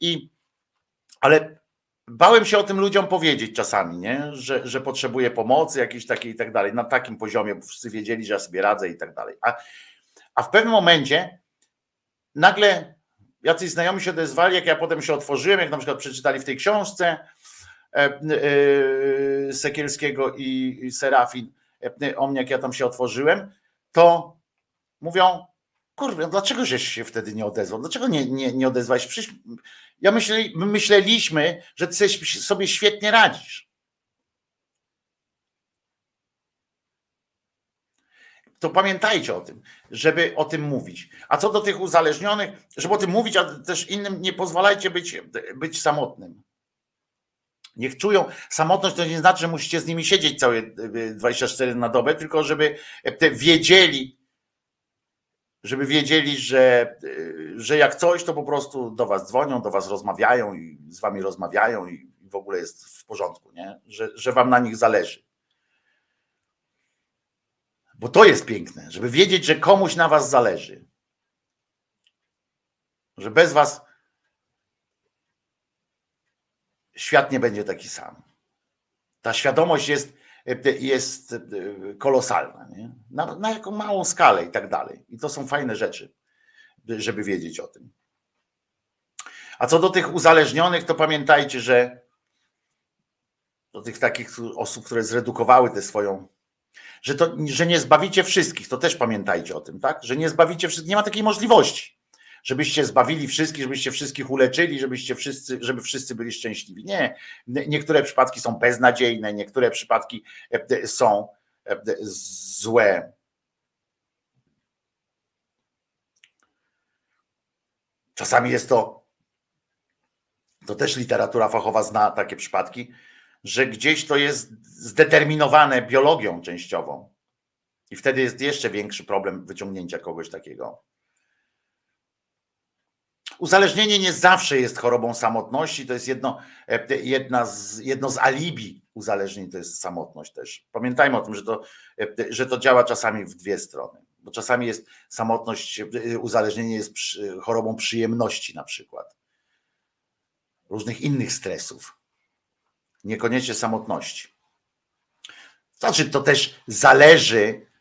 I, ale bałem się o tym ludziom powiedzieć czasami, nie? Że, że potrzebuję pomocy jakiejś takiej i tak dalej, na takim poziomie, bo wszyscy wiedzieli, że ja sobie radzę i tak dalej. A, a w pewnym momencie nagle jacyś znajomi się odezwali, jak ja potem się otworzyłem, jak na przykład przeczytali w tej książce e, e, Sekielskiego i, Serafin e, o mnie, jak ja tam się otworzyłem, to mówią, kurwa, dlaczego żeś się wtedy nie odezwał? Dlaczego nie, nie, nie odezwałeś? Przecież ja myśleli, my myśleliśmy, że ty sobie świetnie radzisz. To pamiętajcie o tym, żeby o tym mówić. A co do tych uzależnionych, żeby o tym mówić, a też innym nie pozwalajcie być, być samotnym. Niech czują samotność, to nie znaczy, że musicie z nimi siedzieć całe 24 na dobę, tylko żeby wiedzieli, żeby wiedzieli, że, że jak coś, to po prostu do was dzwonią, do was rozmawiają i z wami rozmawiają i w ogóle jest w porządku, nie? Że, że wam na nich zależy. Bo to jest piękne, żeby wiedzieć, że komuś na was zależy. Że bez was świat nie będzie taki sam. Ta świadomość jest jest e, kolosalna. Nie? Na, na jaką małą skalę i tak dalej. I to są fajne rzeczy, żeby wiedzieć o tym. A co do tych uzależnionych, to pamiętajcie, że do tych takich osób, które zredukowały tę swoją, że, to, że nie zbawicie wszystkich, to też pamiętajcie o tym, tak? Że nie zbawicie wszystkich, nie ma takiej możliwości żebyście zbawili wszystkich, żebyście wszystkich uleczyli, żebyście wszyscy, żeby wszyscy byli szczęśliwi. Nie. Niektóre przypadki są beznadziejne, niektóre przypadki e, są e, złe. Czasami jest to, to też literatura fachowa zna takie przypadki, że gdzieś to jest zdeterminowane biologią częściową I wtedy jest jeszcze większy problem wyciągnięcia kogoś takiego. Uzależnienie nie zawsze jest chorobą samotności, to jest jedno, e, jedna z, jedno z alibi uzależnień, to jest samotność też. Pamiętajmy o tym, że to, e, że to działa czasami w dwie strony, bo czasami jest samotność, e, uzależnienie jest chorobą przyjemności na przykład, różnych innych stresów, niekoniecznie samotności. Znaczy, to też zależy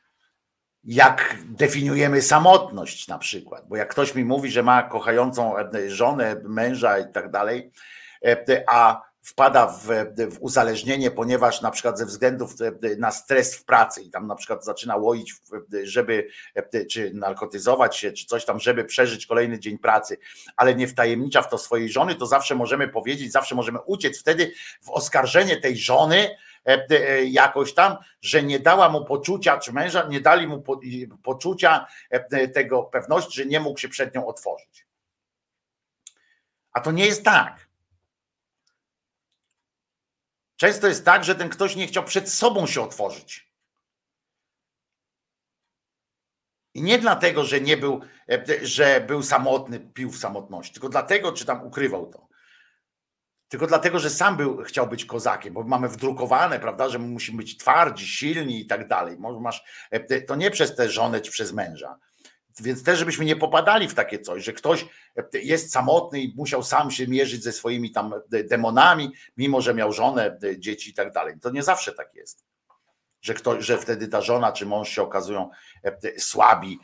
jak definiujemy samotność na przykład. Bo jak ktoś mi mówi, że ma kochającą e, żonę, męża i tak dalej, e, a wpada w, w, uzależnienie, ponieważ na przykład ze względów e, na stres w pracy i tam na przykład zaczyna łoić, żeby czy narkotyzować się, czy coś tam, żeby przeżyć kolejny dzień pracy, ale nie wtajemnicza w to swojej żony, to zawsze możemy powiedzieć, zawsze możemy uciec wtedy w oskarżenie tej żony, jakoś tam, że nie dała mu poczucia, czy męża nie dali mu poczucia e, tego pewności, że nie mógł się przed nią otworzyć. A to nie jest tak. Często jest tak, że ten ktoś nie chciał przed sobą się otworzyć. I nie dlatego, że nie był, że był samotny, pił w samotności, tylko dlatego, czy tam ukrywał to tylko dlatego, że sam był, chciał być kozakiem, bo mamy wdrukowane, prawda, że musimy być twardzi, silni i tak dalej. Masz, e, to nie przez tę żonę czy przez męża. Więc też, żebyśmy nie popadali w takie coś, że ktoś e, jest samotny i musiał sam się mierzyć ze swoimi tam e, demonami, mimo że miał żonę, dzieci i tak dalej. To nie zawsze tak jest. Że, ktoś, że wtedy ta żona czy mąż się okazują słabi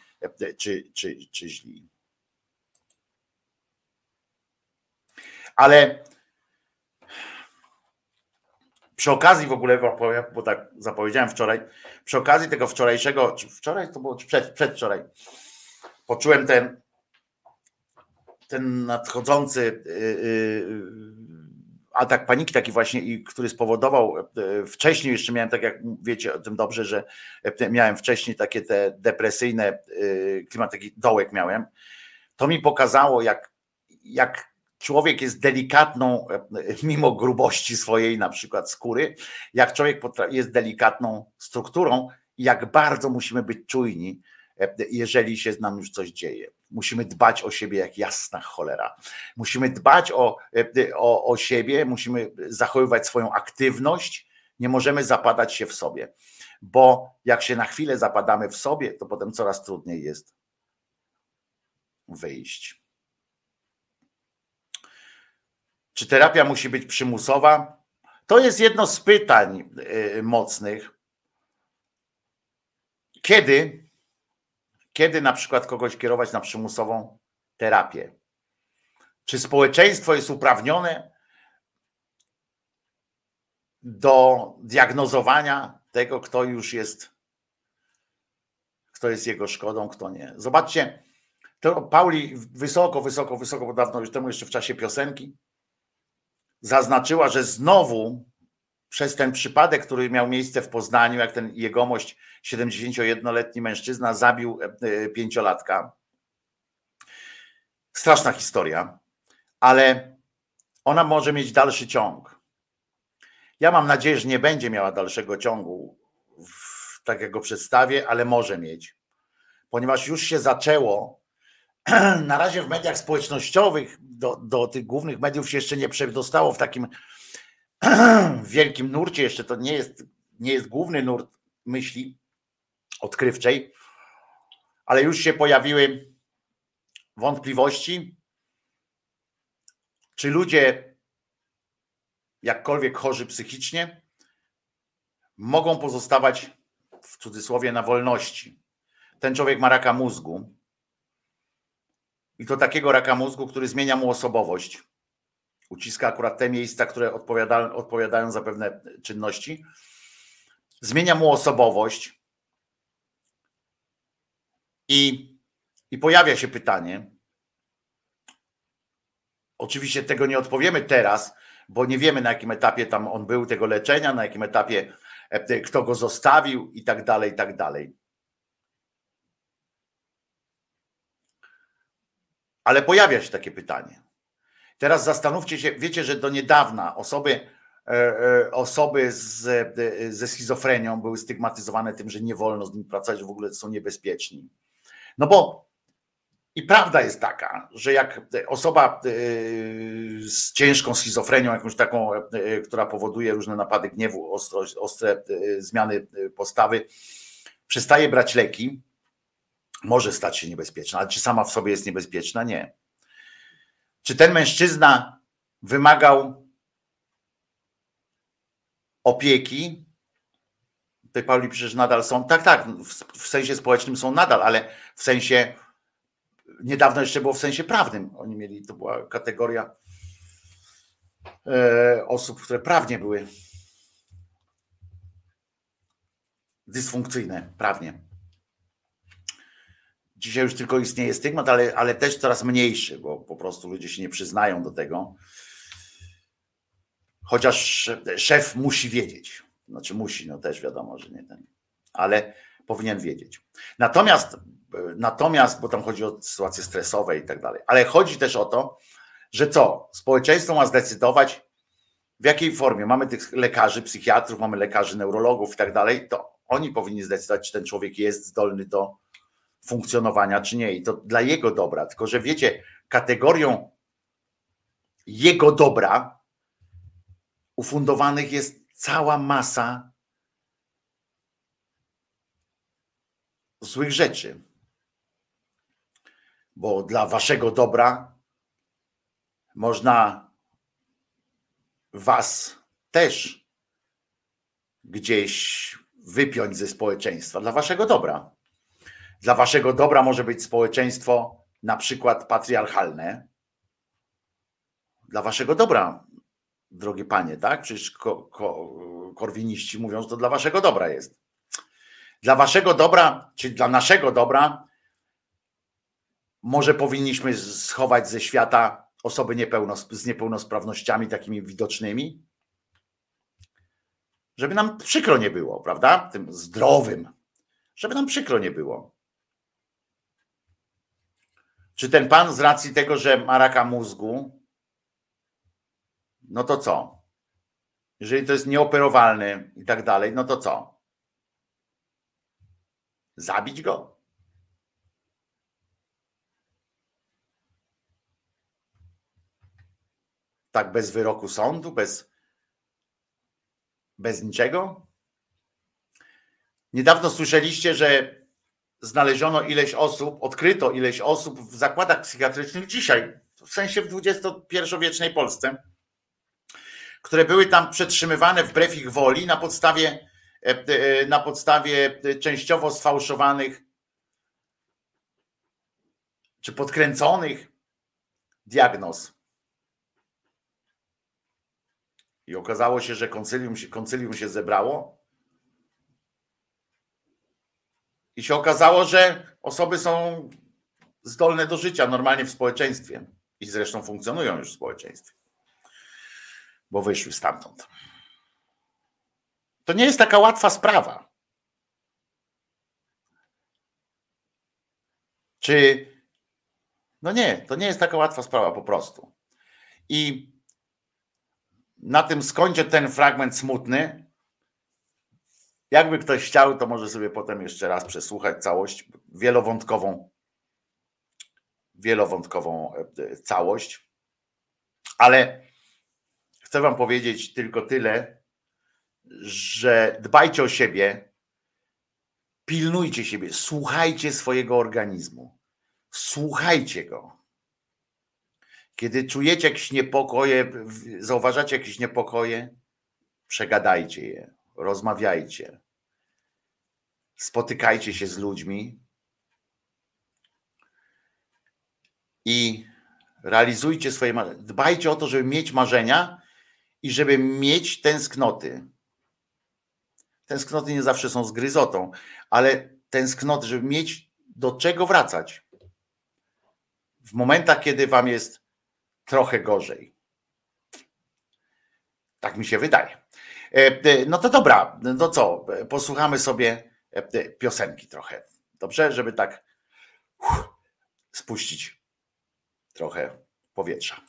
czy, czy, czy źli. Ale przy okazji w ogóle, bo tak zapowiedziałem wczoraj, przy okazji tego wczorajszego, czy wczoraj to było, czy przed, przedwczoraj, poczułem ten, ten nadchodzący yy, atak paniki taki właśnie, który spowodował, wcześniej jeszcze miałem, tak jak wiecie o tym dobrze, że miałem wcześniej takie te depresyjne, klimat, taki dołek miałem, to mi pokazało, jak, jak człowiek jest delikatną, e, mimo grubości swojej na przykład skóry, jak człowiek jest delikatną strukturą, jak bardzo musimy być czujni, e, jeżeli się nam już coś dzieje. Musimy dbać o siebie jak jasna cholera. Musimy dbać o, e, o, o siebie, musimy zachowywać swoją aktywność, nie możemy zapadać się w sobie, bo jak się na chwilę zapadamy w sobie, to potem coraz trudniej jest wyjść. Czy terapia musi być przymusowa? To jest jedno z pytań y, mocnych. Kiedy, kiedy na przykład kogoś kierować na przymusową terapię? Czy społeczeństwo jest uprawnione do diagnozowania tego, kto już jest, kto jest jego szkodą, kto nie? Zobaczcie, to Pauli wysoko, wysoko, wysoko, bo dawno już temu jeszcze w czasie piosenki zaznaczyła, że znowu przez ten przypadek, który miał miejsce w Poznaniu, jak ten jegomość 71-letni mężczyzna zabił e, e, pięciolatka. Straszna historia, ale ona może mieć dalszy ciąg. Ja mam nadzieję, że nie będzie miała dalszego ciągu, tak jak go przedstawię, ale może mieć, ponieważ już się zaczęło na razie w mediach społecznościowych do, do tych głównych mediów się jeszcze nie przedostało w takim wielkim nurcie, jeszcze to nie jest, nie jest główny nurt myśli odkrywczej, ale już się pojawiły wątpliwości, czy ludzie, jakkolwiek chorzy psychicznie, mogą pozostawać w cudzysłowie na wolności. Ten człowiek ma raka mózgu, i to takiego raka mózgu, który zmienia mu osobowość. Uciska akurat te miejsca, które odpowiadają, odpowiadają za pewne czynności. Zmienia mu osobowość. I, I pojawia się pytanie. Oczywiście tego nie odpowiemy teraz, bo nie wiemy na jakim etapie tam on był tego leczenia, na jakim etapie e, kto go zostawił i tak dalej, i tak dalej. Ale pojawia się takie pytanie. Teraz zastanówcie się, wiecie, że do niedawna osoby osoby z, ze schizofrenią były stygmatyzowane tym, że nie wolno z nimi pracować, w ogóle są niebezpieczni. No bo i prawda jest taka, że jak osoba z ciężką schizofrenią, jakąś taką, która powoduje różne napady gniewu, ostro, ostre zmiany postawy, przestaje brać leki, może stać się niebezpieczna, ale czy sama w sobie jest niebezpieczna? Nie. Czy ten mężczyzna wymagał opieki? Tutaj Pauli przecież nadal są. Tak, tak, w, sensie społecznym są nadal, ale w sensie niedawno jeszcze było w sensie prawnym. Oni mieli, to była kategoria e, osób, które prawnie były dysfunkcyjne, prawnie. Dzisiaj już tylko istnieje stygmat, ale, ale też coraz mniejszy, bo po prostu ludzie się nie przyznają do tego. Chociaż szef musi wiedzieć. Znaczy musi, no też wiadomo, że nie ten, ale powinien wiedzieć. Natomiast, natomiast, bo tam chodzi o sytuacje stresowe i tak dalej, ale chodzi też o to, że co? Społeczeństwo ma zdecydować, w jakiej formie. Mamy tych lekarzy, psychiatrów, mamy lekarzy, neurologów i tak dalej, to oni powinni zdecydować, czy ten człowiek jest zdolny do funkcjonowania, czy nie. I to dla jego dobra. Tylko, że wiecie, kategorią jego dobra ufundowanych jest cała masa złych rzeczy. Bo dla waszego dobra można was też gdzieś wypiąć ze społeczeństwa. Dla waszego dobra. Dla waszego dobra może być społeczeństwo na przykład patriarchalne. Dla waszego dobra, drogie panie, tak? Przecież ko, ko, korwiniści mówią, że to dla waszego dobra jest. Dla waszego dobra, czy dla naszego dobra, może powinniśmy schować ze świata osoby z niepełnosprawnościami takimi widocznymi, żeby nam przykro nie było, prawda? Tym zdrowym, żeby nam przykro nie było. Czy ten pan z racji tego, że ma raka mózgu, no to co? Jeżeli to jest nieoperowalny i tak dalej, no to co? Zabić go? Tak bez wyroku sądu, bez, bez niczego? Niedawno słyszeliście, że znaleziono ileś osób, odkryto ileś osób w zakładach psychiatrycznych dzisiaj, w sensie w XXI-wiecznej Polsce, które były tam przetrzymywane wbrew ich woli na podstawie, e, e, na podstawie częściowo sfałszowanych czy podkręconych diagnoz. I okazało się, że koncylium się, koncylium się zebrało I się okazało, że osoby są zdolne do życia normalnie w społeczeństwie i zresztą funkcjonują już w społeczeństwie, bo wyszły stamtąd. To nie jest taka łatwa sprawa. Czy. No nie, to nie jest taka łatwa sprawa po prostu. I na tym skończę ten fragment smutny, jakby ktoś chciał, to może sobie potem jeszcze raz przesłuchać całość, wielowątkową, wielowątkową e, całość. Ale chcę Wam powiedzieć tylko tyle, że dbajcie o siebie, pilnujcie siebie, słuchajcie swojego organizmu, słuchajcie go. Kiedy czujecie jakieś niepokoje, zauważacie jakieś niepokoje, przegadajcie je rozmawiajcie, spotykajcie się z ludźmi i realizujcie swoje marzenia. Dbajcie o to, żeby mieć marzenia i żeby mieć tęsknoty. Tęsknoty nie zawsze są zgryzotą, ale tęsknoty, żeby mieć do czego wracać. W momentach, kiedy wam jest trochę gorzej. Tak mi się wydaje. E, e, no to dobra, no co, posłuchamy sobie e, piosenki trochę. Dobrze, żeby tak spuścić trochę powietrza.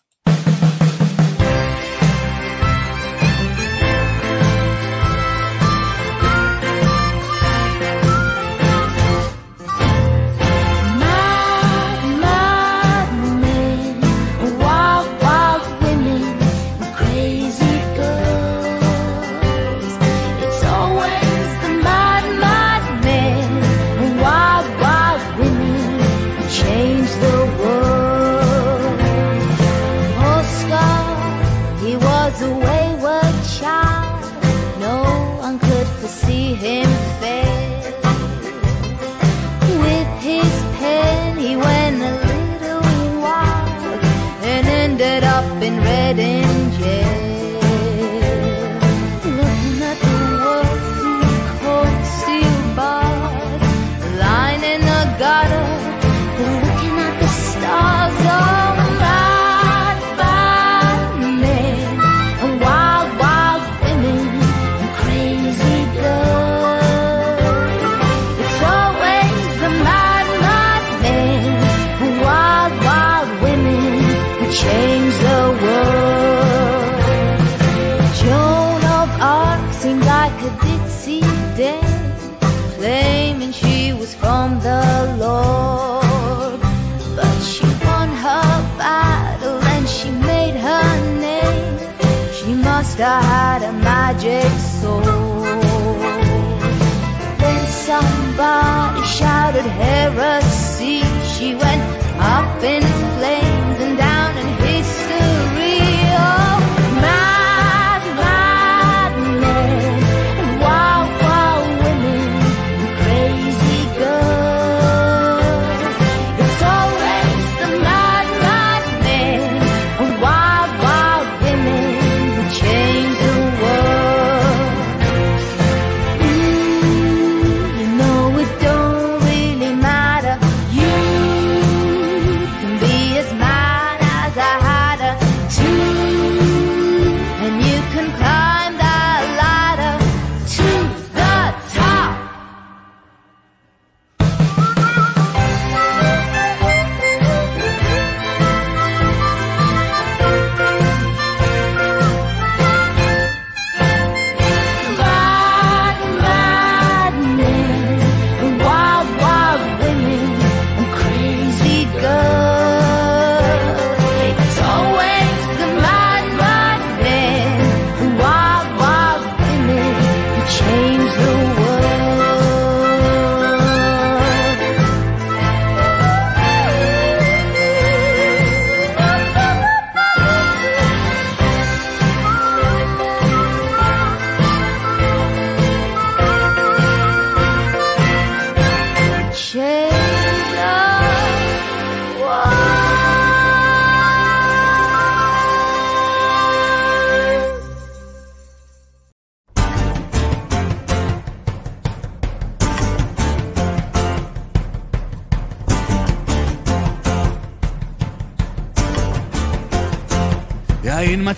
She went up in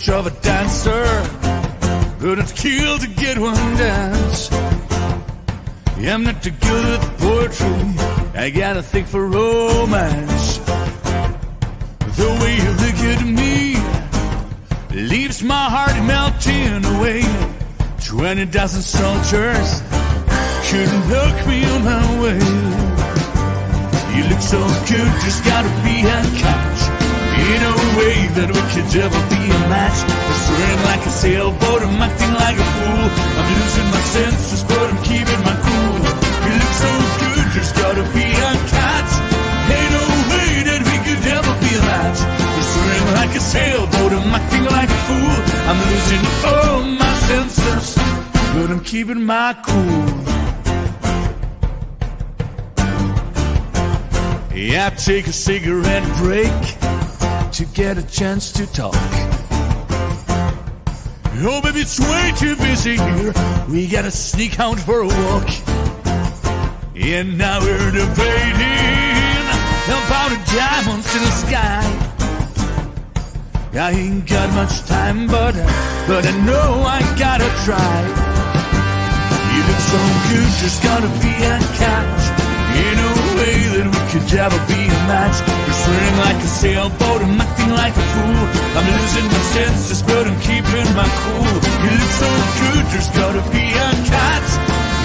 much of a dancer, but it's kill to get one dance. I'm not too good at poetry, I got a thing for romance. The way you look at me leaves my heart melting away. Twenty thousand soldiers couldn't knock me on my way. You look so good, just gotta be a catch. In a way that we could ever be a match. I'm swaying like a sailboat, I'm acting like a fool. I'm losing my senses, but I'm keeping my cool. You look so good, just gotta be a catch. Ain't no way that we could ever be a match. I'm swaying like a sailboat, I'm acting like a fool. I'm losing all my senses, but I'm keeping my cool. Yeah, take a cigarette break to get a chance to talk. Oh, baby, it's way too busy here. We gotta sneak out for a walk. And now we're debating about diamonds in the sky. I ain't got much time, but uh, but I know I gotta try. You look so good, just gotta be a catch. Way that we could ever be a match. We're swimming like a sailboat, I'm acting like a fool. I'm losing my senses, but I'm keeping my cool. You look so good, there's gotta be a catch.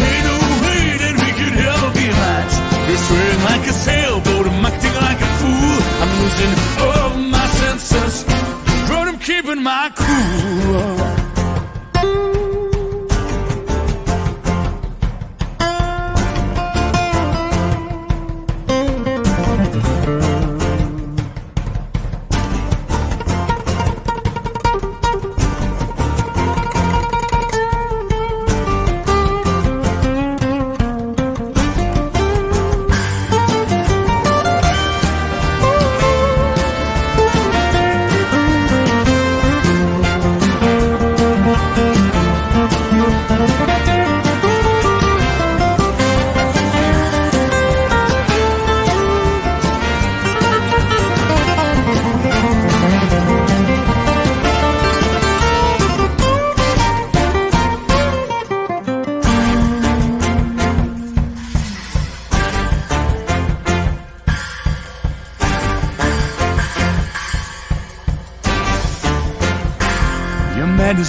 Ain't no way that we could ever be a match. We're swimming like a sailboat, I'm acting like a fool. I'm losing all my senses, but I'm keeping my cool.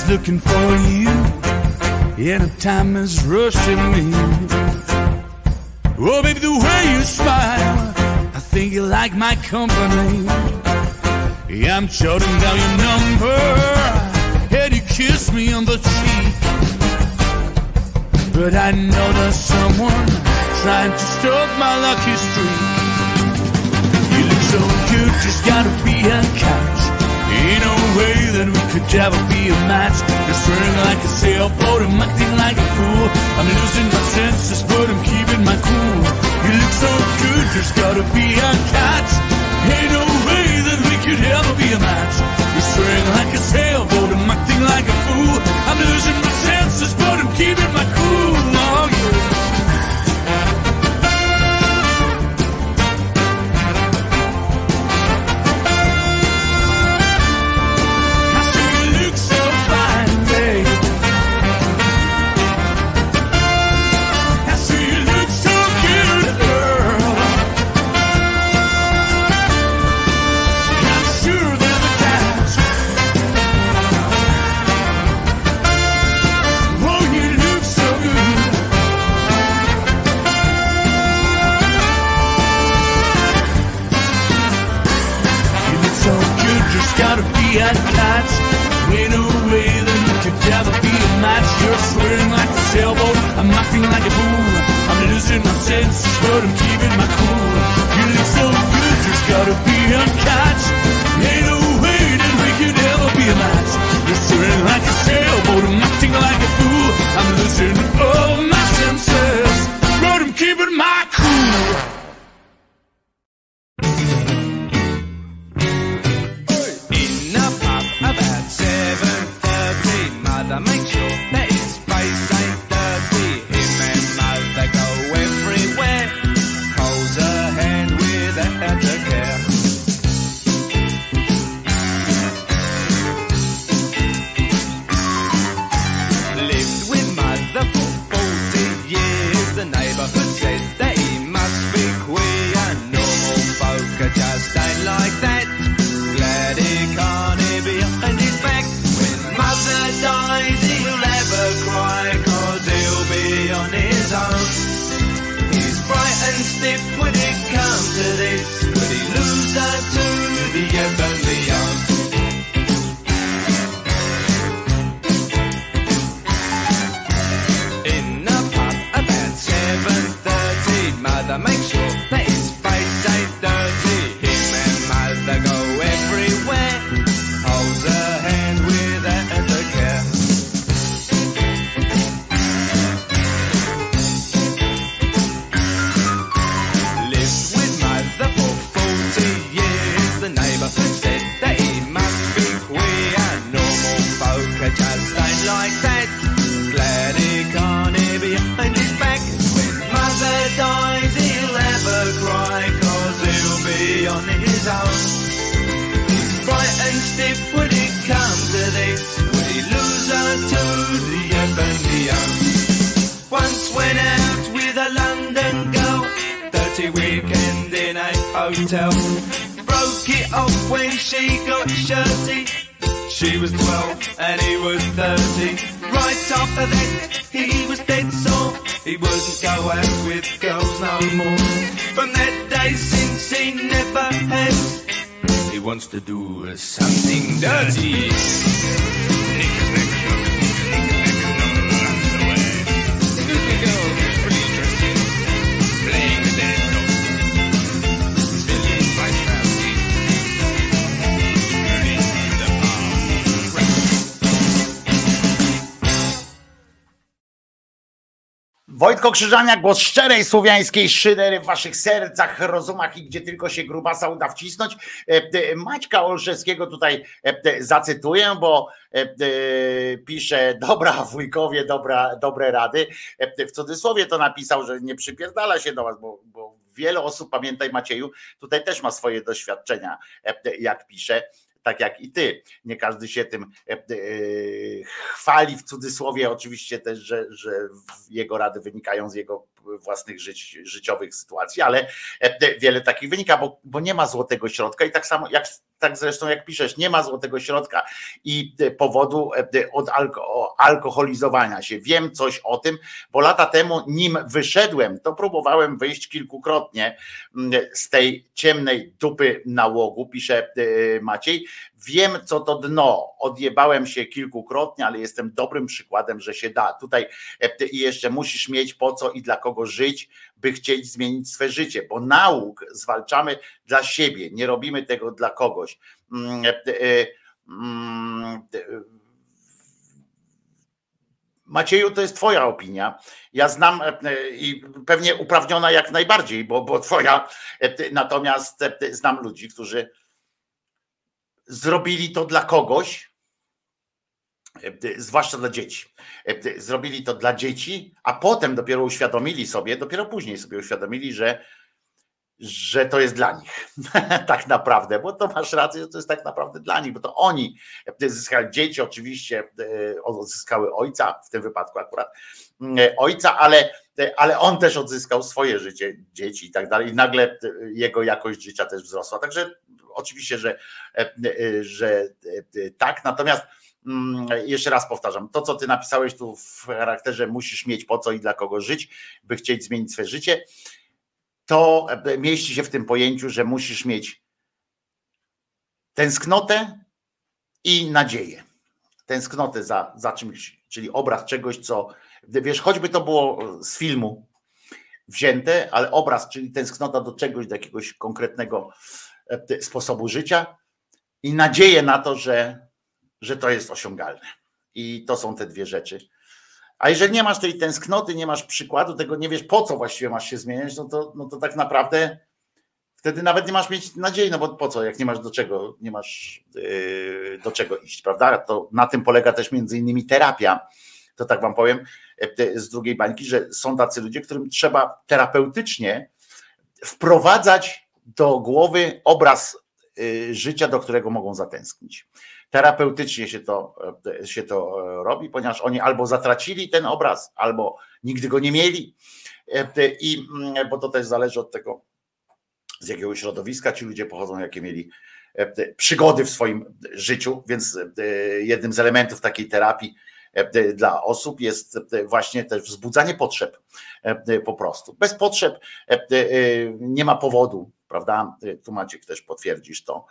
Looking for you, and time is rushing me. Oh, baby, the way you smile, I think you like my company. Yeah, I'm jotting down your number, and you kiss me on the cheek. But I know there's someone trying to stop my lucky streak. You look so good, just gotta be a catch. Ain't no way that we could ever be a match. You're swearing like a sailboat, I'm acting like a fool. I'm losing my senses, but I'm keeping my cool. You look so good, there's gotta be a catch. Ain't no way that we could ever be a match. You're swearing like a sailboat, I'm acting like a fool. I'm losing my senses, but I'm keeping my cool. Oh, yeah. Krzyżania, głos szczerej słowiańskiej szydery w waszych sercach, rozumach i gdzie tylko się grubasa uda wcisnąć. E, e, Maćka Olszewskiego tutaj e, zacytuję, bo pisze, dobra wujkowie, dobra, dobre rady. W cudzysłowie to napisał, że nie przypierdala się do was, bo, bo wiele osób, pamiętaj Macieju, tutaj też ma swoje doświadczenia, jak pisze tak jak i ty. Nie każdy się tym chwali w cudzysłowie, oczywiście też, że, że jego rady wynikają z jego własnych życiowych sytuacji, ale e, wiele takich wynika, bo, bo nie ma złotego środka i tak samo jak tak zresztą jak piszesz, nie ma złotego środka i powodu od alko alkoholizowania się. Wiem coś o tym, bo lata temu, nim wyszedłem, to próbowałem wyjść kilkukrotnie mm, z tej ciemnej dupy nałogu, pisze Maciej. Wiem, co to dno. Odjebałem się kilkukrotnie, ale jestem dobrym przykładem, że się da. Tutaj i jeszcze musisz mieć po co i dla kogo żyć, by chcieć zmienić swe życie, bo nauk zwalczamy dla siebie, nie robimy tego dla kogoś. Mm, e, e, mm, e, Macieju, to jest Twoja opinia. Ja znam i pewnie uprawniona jak najbardziej, bo, bo Twoja. Natomiast znam ludzi, którzy zrobili to dla kogoś, zwłaszcza dla dzieci. Zrobili to dla dzieci, a potem dopiero uświadomili sobie, dopiero później sobie uświadomili, że, że to jest dla nich. tak naprawdę, bo to masz rację, że to jest tak naprawdę dla nich, bo to oni zyskali dzieci, oczywiście e, odzyskały ojca, w tym wypadku akurat e, ojca, ale, ale on też odzyskał swoje życie, dzieci i tak dalej. I nagle jego jakość życia też wzrosła. Także oczywiście, że, e, że tak. Natomiast Mm, jeszcze raz powtarzam, to co ty napisałeś tu w charakterze musisz mieć po co i dla kogo żyć, by chcieć zmienić swoje życie, to e, mieści się w tym pojęciu, że musisz mieć tęsknotę i nadzieję. Tęsknotę za, za czymś, czyli obraz czegoś, co wiesz, choćby to było z filmu wzięte, ale obraz, czyli tęsknota do czegoś, do jakiegoś konkretnego e, sposobu życia i nadzieję na to, że że to jest osiągalne. I to są te dwie rzeczy. A jeżeli nie masz tej tęsknoty, nie masz przykładu, tego nie wiesz po co właściwie masz się zmieniać, no to, no to tak naprawdę wtedy nawet nie masz mieć nadziei, no bo po co, jak nie masz do czego, nie masz yy, do czego iść, prawda? To na tym polega też między innymi terapia. To tak wam powiem yy, z drugiej bańki, że są tacy ludzie, którym trzeba terapeutycznie wprowadzać do głowy obraz yy, życia, do którego mogą zatęsknić terapeutycznie się to, się to robi, ponieważ oni albo zatracili ten obraz, albo nigdy go nie mieli. I, bo to też zależy od tego, z jakiego środowiska ci ludzie pochodzą, jakie mieli przygody w swoim życiu, więc jednym z elementów takiej terapii dla osób jest właśnie też wzbudzanie potrzeb po prostu. Bez potrzeb nie ma powodu, prawda? Tu Maciek też potwierdzisz to,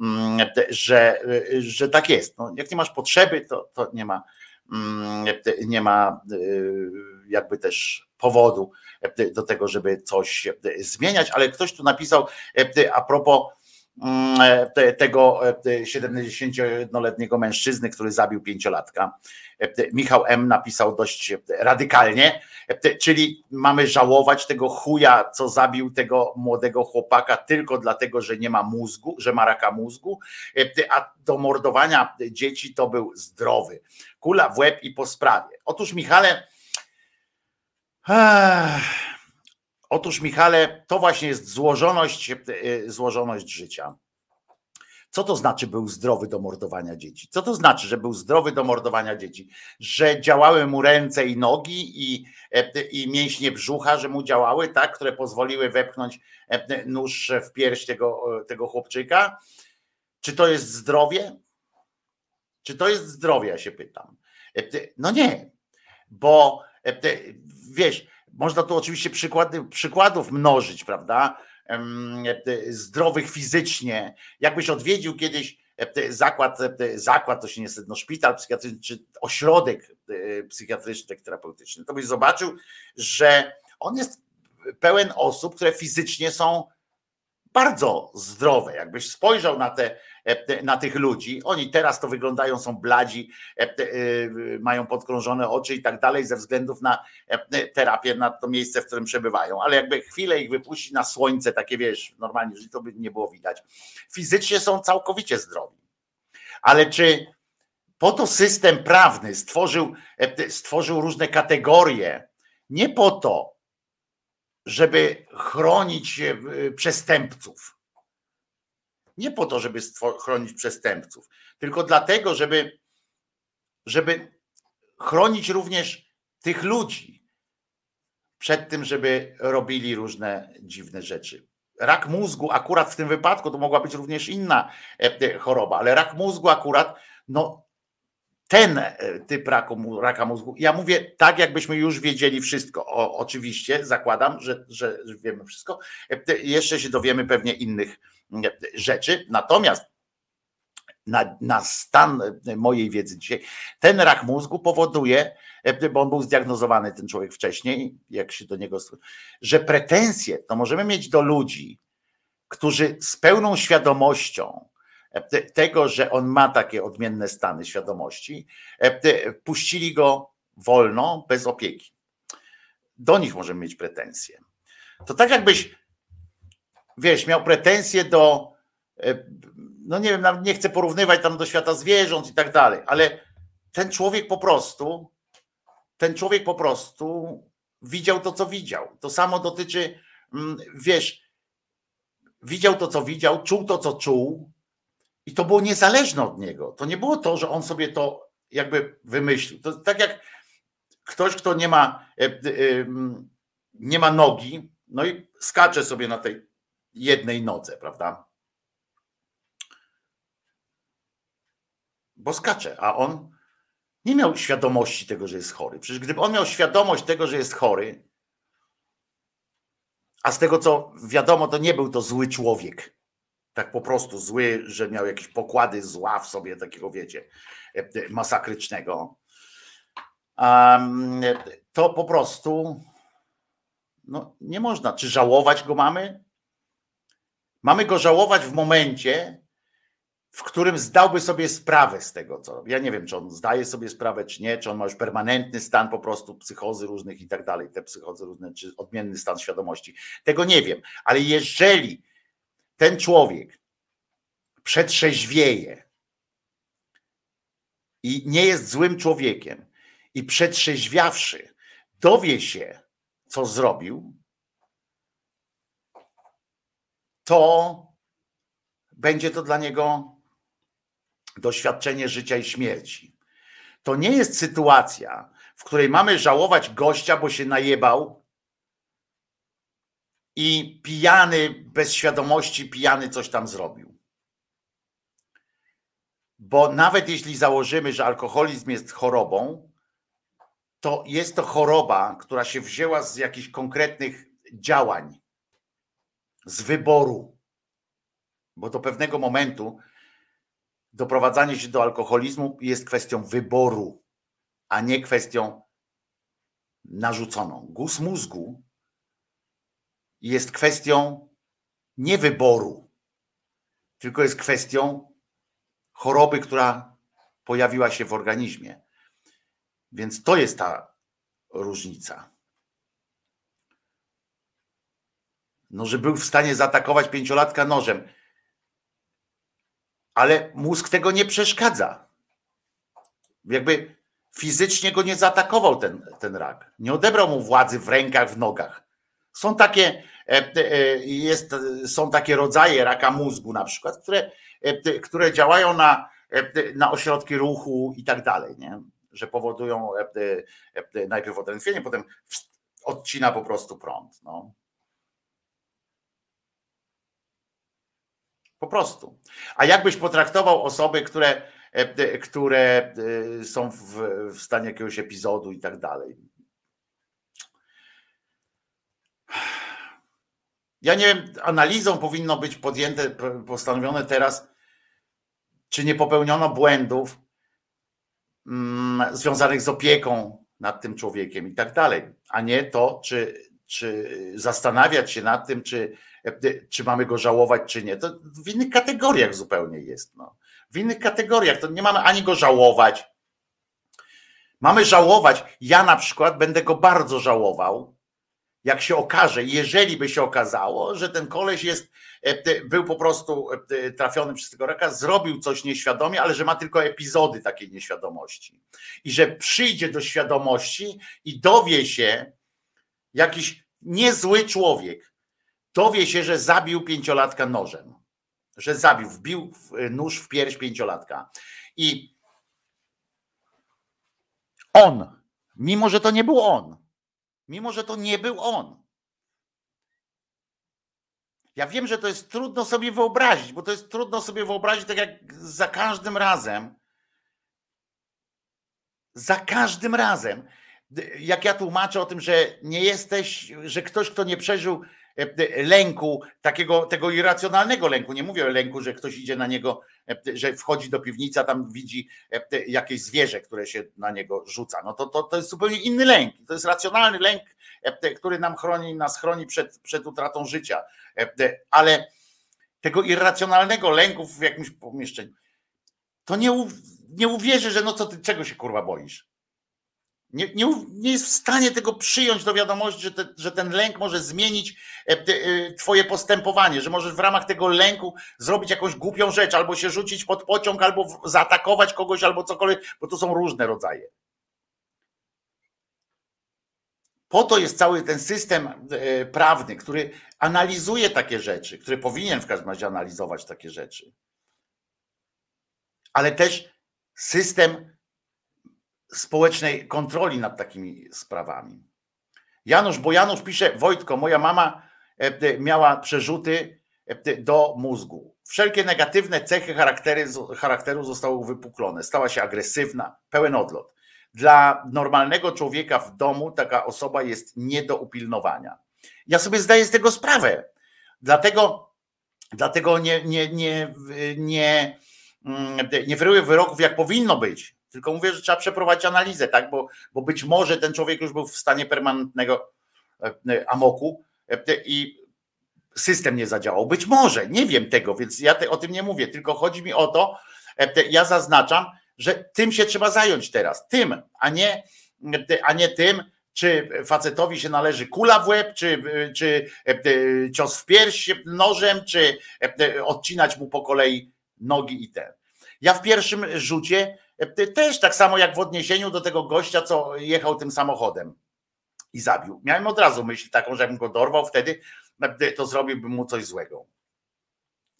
Mm, że, że tak jest. No, jak nie masz potrzeby, to, to nie ma mm, nie ma y, jakby też powodu do tego, żeby coś zmieniać, ale ktoś tu napisał a propos tego 71-letniego e, mężczyzny, który zabił pięciolatka. E, Michał M. napisał dość radykalnie, czyli mamy żałować tego chuja, co zabił tego młodego chłopaka tylko dlatego, że nie ma mózgu, że ma raka mózgu, a do mordowania dzieci to był zdrowy. Kula w łeb i po sprawie. Otóż Michale, Otóż, Michale, to właśnie jest złożoność, e, złożoność życia. Co to znaczy był zdrowy do mordowania dzieci? Co to znaczy, że był zdrowy do mordowania dzieci? Że działały mu ręce i nogi i, e, i mięśnie brzucha, że mu działały, tak, które pozwoliły wepchnąć e, nóż w pierś tego, tego chłopczyka? Czy to jest zdrowie? Czy to jest zdrowie, ja się pytam. No nie, bo wiesz, można tu oczywiście przykłady, przykładów mnożyć, prawda? Zdrowych fizycznie. Jakbyś odwiedził kiedyś zakład, zakład to się niestety, no szpital psychiatryczny, czy ośrodek psychiatryczny, terapeutyczny, to byś zobaczył, że on jest pełen osób, które fizycznie są bardzo zdrowe. Jakbyś spojrzał na, te, e, na tych ludzi, oni teraz to wyglądają, są bladzi, e, e, mają podkrążone oczy i tak dalej, ze względów na terapię, na to miejsce, w którym przebywają. Ale jakby chwilę ich wypuścić na słońce, takie wiesz, normalnie, to by nie było widać. Fizycznie są całkowicie zdrowi. Ale czy po to system prawny stworzył, stworzył różne kategorie, nie po to, żeby chronić e, przestępców. Nie po to, żeby chronić przestępców, tylko dlatego, żeby, żeby chronić również tych ludzi. przed tym, żeby robili różne dziwne rzeczy. Rak mózgu, akurat w tym wypadku, to mogła być również inna e, choroba, ale rak mózgu akurat, no ten e, typ raku, raka mózgu, ja mówię tak, jakbyśmy już wiedzieli wszystko. O, oczywiście zakładam, że, że wiemy wszystko. E, jeszcze się dowiemy pewnie innych rzeczy. Natomiast na, na stan mojej wiedzy dzisiaj, ten rak mózgu powoduje, bo on był zdiagnozowany ten człowiek wcześniej, jak się do niego, że pretensje to możemy mieć do ludzi, którzy z pełną świadomością tego, że on ma takie odmienne stany świadomości, puścili go wolno, bez opieki. Do nich możemy mieć pretensje. To tak jakbyś, wiesz, miał pretensje do no nie wiem, nie chcę porównywać tam do świata zwierząt i tak dalej, ale ten człowiek po prostu, ten człowiek po prostu widział to, co widział. To samo dotyczy, mm, wiesz, widział to, co widział, czuł to, co czuł i to było niezależne od niego. To nie było to, że on sobie to jakby wymyślił. To tak jak ktoś, kto nie ma, e, e, nie ma nogi, no i skacze sobie na tej jednej nodze, prawda? bo skacze, a on nie miał świadomości tego, że jest chory. Przecież gdyby on miał świadomość tego, że jest chory, a z tego co wiadomo, to nie był to zły człowiek. Tak po prostu zły, że miał jakieś pokłady zła w sobie, takiego wiecie, masakrycznego. to po prostu no, nie można. Czy żałować go mamy? Mamy go żałować w momencie, w którym zdałby sobie sprawę z tego, co robi. Ja nie wiem, czy on zdaje sobie sprawę, czy nie, czy on ma już permanentny stan po prostu psychozy różnych i tak dalej, te psychozy różne, czy odmienny stan świadomości. Tego nie wiem, ale jeżeli ten człowiek przetrzeźwieje i nie jest złym człowiekiem i przetrzeźwiawszy dowie się, co zrobił, to będzie to dla niego doświadczenie życia i śmierci. To nie jest sytuacja, w której mamy żałować gościa, bo się najebał i pijany, bez świadomości, pijany coś tam zrobił. Bo nawet jeśli założymy, że alkoholizm jest chorobą, to jest to choroba, która się wzięła z jakichś konkretnych działań, z wyboru. Bo do pewnego momentu doprowadzanie się do alkoholizmu jest kwestią wyboru, a nie kwestią narzuconą. Guz mózgu jest kwestią nie wyboru, tylko jest kwestią choroby, która pojawiła się w organizmie. Więc to jest ta różnica. No, że był w stanie zaatakować pięciolatka nożem ale mózg tego nie przeszkadza. Jakby fizycznie go nie zaatakował ten, ten rak. Nie odebrał mu władzy w rękach, w nogach. Są takie, e, e, jest, są takie rodzaje raka mózgu na przykład, które, e, które działają na, na ośrodki ruchu i tak dalej, nie? że powodują najpierw odrętwienie, potem odcina po prostu prąd. No. Po prostu. A jakbyś potraktował osoby, które, e, które e, są w, w stanie jakiegoś epizodu i tak dalej? Ja nie wiem, analizą powinno być podjęte, postanowione teraz, czy nie popełniono błędów mm, związanych z opieką nad tym człowiekiem i tak dalej, a nie to, czy, czy zastanawiać się nad tym, czy czy mamy go żałować, czy nie. To w innych kategoriach zupełnie jest. No. W innych kategoriach to nie mamy ani go żałować. Mamy żałować. Ja na przykład będę go bardzo żałował, jak się okaże, jeżeli by się okazało, że ten koleś jest, był po prostu trafiony przez tego raka, zrobił coś nieświadomie, ale że ma tylko epizody takiej nieświadomości. I że przyjdzie do świadomości i dowie się jakiś niezły człowiek, dowie się, że zabił pięciolatka nożem. Że zabił, wbił nóż w pierś pięciolatka. I on, mimo że to nie był on, Mimo, że to nie był on. Ja wiem, że to jest trudno sobie wyobrazić, bo to jest trudno sobie wyobrazić, tak jak za każdym razem. Za każdym razem. Jak ja tłumaczę o tym, że nie jesteś, że ktoś, kto nie przeżył e, lęku, takiego tego irracjonalnego lęku, nie mówię o lęku, że ktoś idzie na niego, e, że wchodzi do piwnicy, a tam widzi e, jakieś zwierzę, które się na niego rzuca. No to, to, to jest zupełnie inny lęk. To jest racjonalny lęk, który nam chroni, nas chroni przed, przed utratą życia. Ale tego irracjonalnego lęku w jakimś pomieszczeniu, to nie, nie uwierzy, że no co ty, czego się kurwa boisz? Nie, nie, nie, jest w stanie tego przyjąć do wiadomości, że, te, że ten lęk może zmienić e, e, Twoje postępowanie, że możesz w ramach tego lęku zrobić jakąś głupią rzecz, albo się rzucić pod pociąg, albo zaatakować kogoś, albo cokolwiek, bo to są różne rodzaje. Po to jest cały ten system e, prawny, który analizuje takie rzeczy, który powinien w każdym razie analizować takie rzeczy. Ale też system społecznej kontroli nad takimi sprawami. Janusz, bo Janusz pisze, Wojtko, moja mama e, miała przerzuty e, do mózgu. Wszelkie negatywne cechy charakteru zostały uwypuklone. Stała się agresywna, pełen odlot. Dla normalnego człowieka w domu taka osoba jest nie do upilnowania. Ja sobie zdaję z tego sprawę. Dlatego, dlatego nie, nie, nie, nie, mm, nie wyroków, jak powinno być tylko mówię, że trzeba przeprowadzić analizę, tak? Bo, bo być może ten człowiek już był w stanie permanentnego e, e, amoku e, i system nie zadziałał. Być może, nie wiem tego, więc ja te, o tym nie mówię, tylko chodzi mi o to, ja zaznaczam, że tym się trzeba zająć teraz, tym, a nie, a nie tym, czy facetowi się należy kula w łeb, czy, czy cios w pierś nożem, czy odcinać mu po kolei nogi i ten. Ja w pierwszym rzucie też tak samo jak w odniesieniu do tego gościa, co jechał tym samochodem i zabił. Miałem od razu myśl taką, że bym go dorwał, wtedy to zrobiłbym mu coś złego.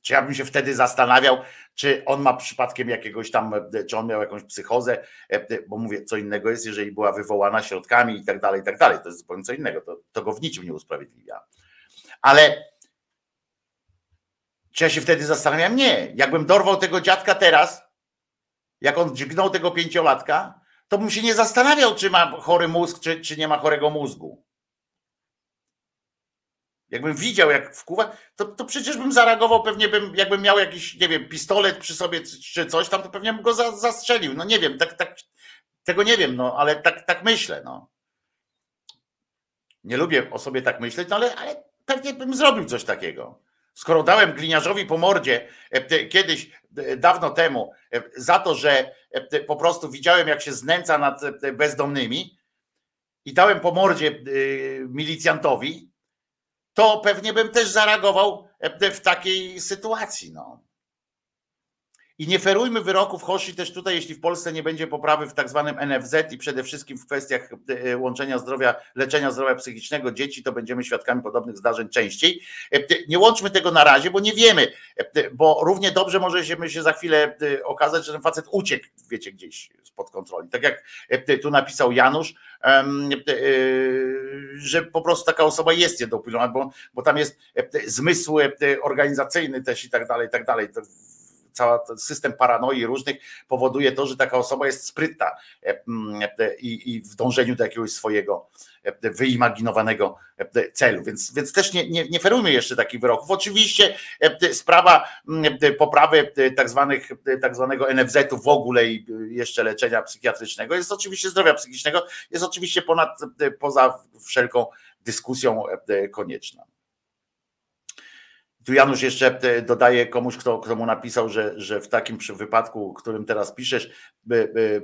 Czy ja bym się wtedy zastanawiał, czy on ma przypadkiem jakiegoś tam, czy on miał jakąś psychozę, bo mówię, co innego jest, jeżeli była wywołana środkami i tak dalej, i tak dalej. To jest zupełnie co innego. To, to go w niczym nie usprawiedliwia. Ale czy ja się wtedy zastanawiam? Nie. Jakbym dorwał tego dziadka teraz, jak on dźgnął tego pięciolatka, to bym się nie zastanawiał, czy ma chory mózg, czy, czy nie ma chorego mózgu. Jakbym widział, jak wkuwa, to, to przecież bym zareagował, pewnie bym, jakbym miał jakiś, nie wiem, pistolet przy sobie czy coś tam, to pewnie bym go za, zastrzelił. No nie wiem, tak, tak, tego nie wiem, no ale tak, tak myślę, no. Nie lubię o sobie tak myśleć, no ale, ale pewnie bym zrobił coś takiego. Skoro dałem gliniarzowi po mordzie e, kiedyś, dawno temu, e, za to, że po prostu widziałem, jak się znęca nad bezdomnymi i dałem po mordzie milicjantowi, to pewnie bym też zareagował w takiej sytuacji. No. I nie ferujmy wyroków Hoshi też tutaj, jeśli w Polsce nie będzie poprawy w tak zwanym NFZ i przede wszystkim w kwestiach e, łączenia zdrowia, leczenia zdrowia psychicznego dzieci, to będziemy świadkami podobnych zdarzeń częściej. E, nie łączmy tego na razie, bo nie wiemy, e, bo równie dobrze może się, za chwilę okazać, że ten facet uciekł, wiecie, gdzieś spod kontroli. Tak jak tu napisał Janusz, że po prostu taka osoba jest niedopilnowana, bo, bo tam jest zmysł organizacyjny też i tak dalej, i tak dalej cały system paranoi różnych powoduje to, że taka osoba jest sprytna e, mm, e, i, i w dążeniu do jakiegoś swojego e, wyimaginowanego celu. Więc, więc też nie, nie, nie ferujmy jeszcze takich wyroków. Oczywiście sprawa mm, poprawy tak, zwanych, tak zwanego NFZ-u w ogóle i jeszcze leczenia psychiatrycznego jest oczywiście zdrowia psychicznego, jest oczywiście ponad, poza wszelką dyskusją konieczna. Tu Janusz jeszcze e, dodaje komuś, kto, kto mu napisał, że, że w takim wypadku, którym teraz piszesz,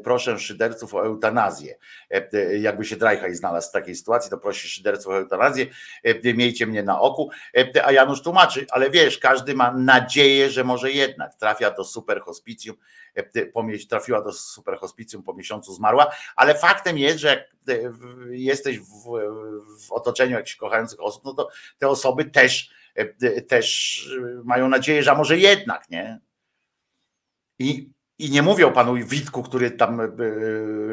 proszę szyderców o eutanazję. E, jakby się Drajhaj znalazł w takiej sytuacji, to prosi szyderców o eutanazję, e, miejcie mnie na oku. A Janusz tłumaczy, ale wiesz, każdy ma nadzieję, że może jednak trafia do super hospicjum, trafiła do super hospicjum, po miesiącu zmarła, ale faktem jest, że jak jesteś w, w otoczeniu jakichś kochających osób, no to te osoby też E, też mają nadzieję, że może jednak, nie? I i nie mówię o panu Witku, który tam e,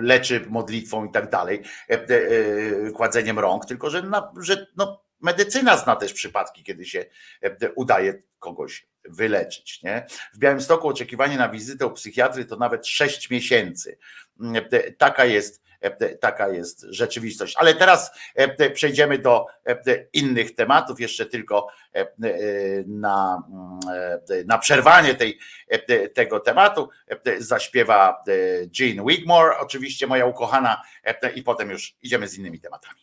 leczy modlitwą i tak dalej, e, e, kładzeniem rąk, tylko że, na, że no, medycyna zna też przypadki, kiedy się udaje kogoś wyleczyć. Nie? W Białymstoku oczekiwanie na wizytę u psychiatry to nawet 6 miesięcy. Taka jest taka jest rzeczywistość. Ale teraz przejdziemy do innych tematów, jeszcze tylko na, na przerwanie tej, tego tematu. Zaśpiewa Jean Wigmore, oczywiście moja ukochana, i potem już idziemy z innymi tematami.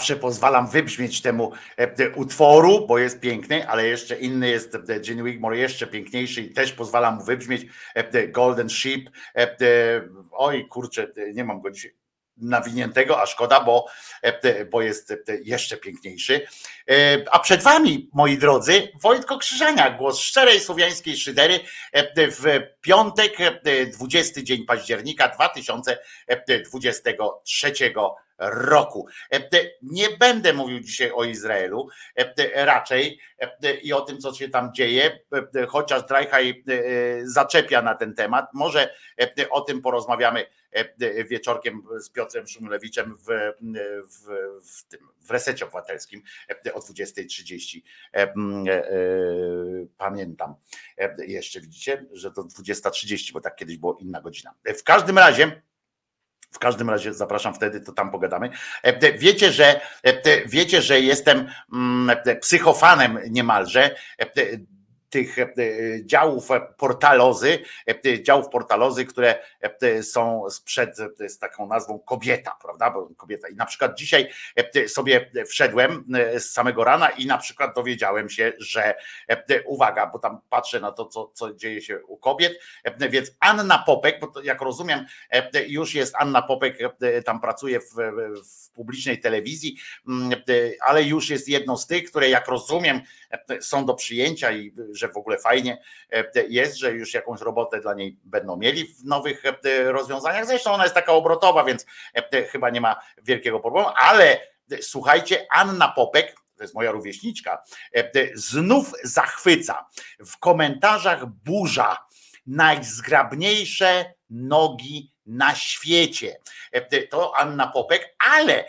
Zawsze pozwalam wybrzmieć temu e, utworu, bo jest piękny, ale jeszcze inny jest e, Gene Wigmore, jeszcze piękniejszy i też pozwalam mu wybrzmieć e, Golden Sheep. Oj kurczę, nie mam go dzisiaj nawiniętego, a szkoda, bo, bo jest jeszcze piękniejszy. A przed wami, moi drodzy, Wojtko Krzyżania, głos szczerej słowiańskiej szydery w piątek, 20 dzień października 2023 roku. Nie będę mówił dzisiaj o Izraelu, raczej i o tym, co się tam dzieje, chociaż Drajhaj zaczepia na ten temat. Może o tym porozmawiamy wieczorkiem z Piotrem Szumlewiczem w, w, w, tym, w resecie obywatelskim o 20.30. Pamiętam jeszcze, widzicie, że to 20.30, bo tak kiedyś było inna godzina. W każdym razie, w każdym razie zapraszam wtedy, to tam pogadamy. E, wiecie, że e, wiecie, że jestem mm, psychofanem niemalże tych e, działów portalozy, e, działów portalozy, które e, są sprzed z taką nazwą kobieta, prawda? Bo kobieta. I na przykład dzisiaj sobie wszedłem z samego rana i na przykład dowiedziałem się, że uwaga, bo tam patrzę na to, co, co dzieje się u kobiet, więc Anna Popek, bo to, jak rozumiem, już jest Anna Popek, tam pracuje w, w publicznej telewizji, ale już jest jedną z tych, które jak rozumiem, są do przyjęcia i że w ogóle fajnie e, jest, że już jakąś robotę dla niej będą mieli w nowych e, rozwiązaniach. Zresztą ona jest taka obrotowa, więc e, chyba nie ma wielkiego problemu, ale słuchajcie, Anna Popek, to jest moja rówieśniczka, znów zachwyca. W komentarzach burza najzgrabniejsze nogi na świecie. To Anna Popek, ale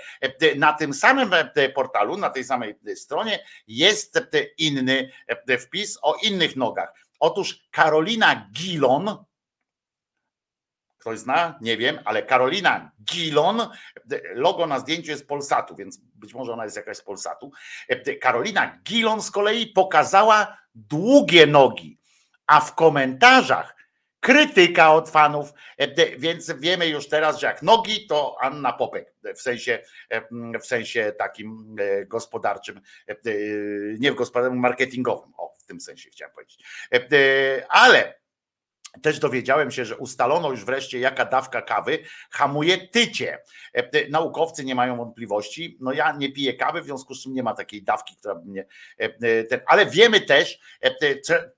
na tym samym portalu, na tej samej stronie jest inny wpis o innych nogach. Otóż Karolina Gilon, ktoś zna? Nie wiem, ale Karolina Gilon, logo na zdjęciu jest Polsatu, więc być może ona jest jakaś z Polsatu. Karolina Gilon z kolei pokazała długie nogi, a w komentarzach krytyka od fanów, e, więc wiemy już teraz, że jak nogi, to Anna Popek w sensie, e, w sensie takim e, gospodarczym, nie w gospodarczym, marketingowym, o w tym sensie chciałem powiedzieć. Ale też dowiedziałem się, że ustalono już wreszcie, jaka dawka kawy hamuje tycie. E, naukowcy nie mają wątpliwości. No ja nie piję kawy, w związku z czym nie ma takiej dawki, która by mnie. E, e, ale wiemy też,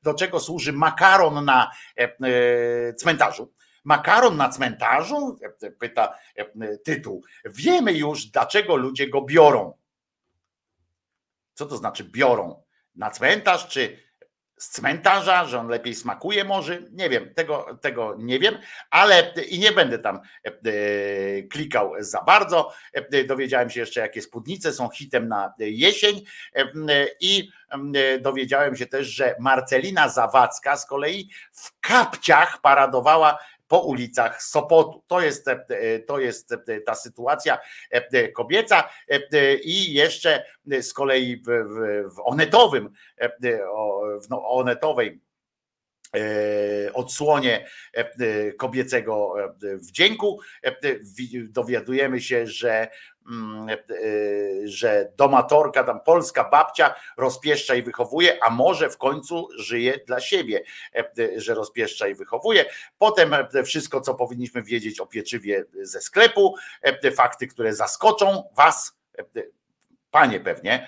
do czego służy makaron na cmentarzu. Makaron na cmentarzu? Pyta tytuł. Wiemy już, dlaczego ludzie go biorą. Co to znaczy biorą? Na cmentarz czy z cmentarza, że on lepiej smakuje może, nie wiem, tego, tego nie wiem, ale i nie będę tam e, klikał za bardzo. E, dowiedziałem się jeszcze, jakie spódnice są hitem na jesień e, i dowiedziałem się też, że Marcelina Zawadzka z kolei w kapciach paradowała po ulicach Sopotu. To jest, e, to jest e, ta sytuacja e, kobieca i jeszcze z kolei w, w, w onetowym, w no, onetowej odsłonie kobiecego wdzięku dowiadujemy się, że Mm, e, że domatorka, tam polska babcia rozpieszcza i wychowuje, a może w końcu żyje dla siebie, e, że rozpieszcza i wychowuje. Potem e, wszystko, co powinniśmy wiedzieć o pieczywie ze sklepu, fakty, które zaskoczą Was, panie pewnie.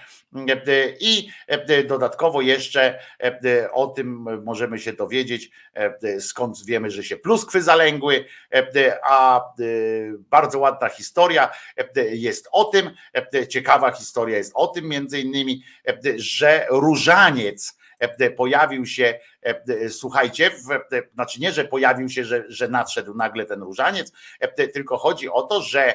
I dodatkowo jeszcze o tym możemy się dowiedzieć, skąd wiemy, że się pluskwy zalęgły, a bardzo ładna historia jest o tym, ciekawa historia jest o tym między innymi, że różaniec pojawił się, słuchajcie, w, znaczy nie, że pojawił się, że, że nadszedł nagle ten różaniec, tylko chodzi o to, że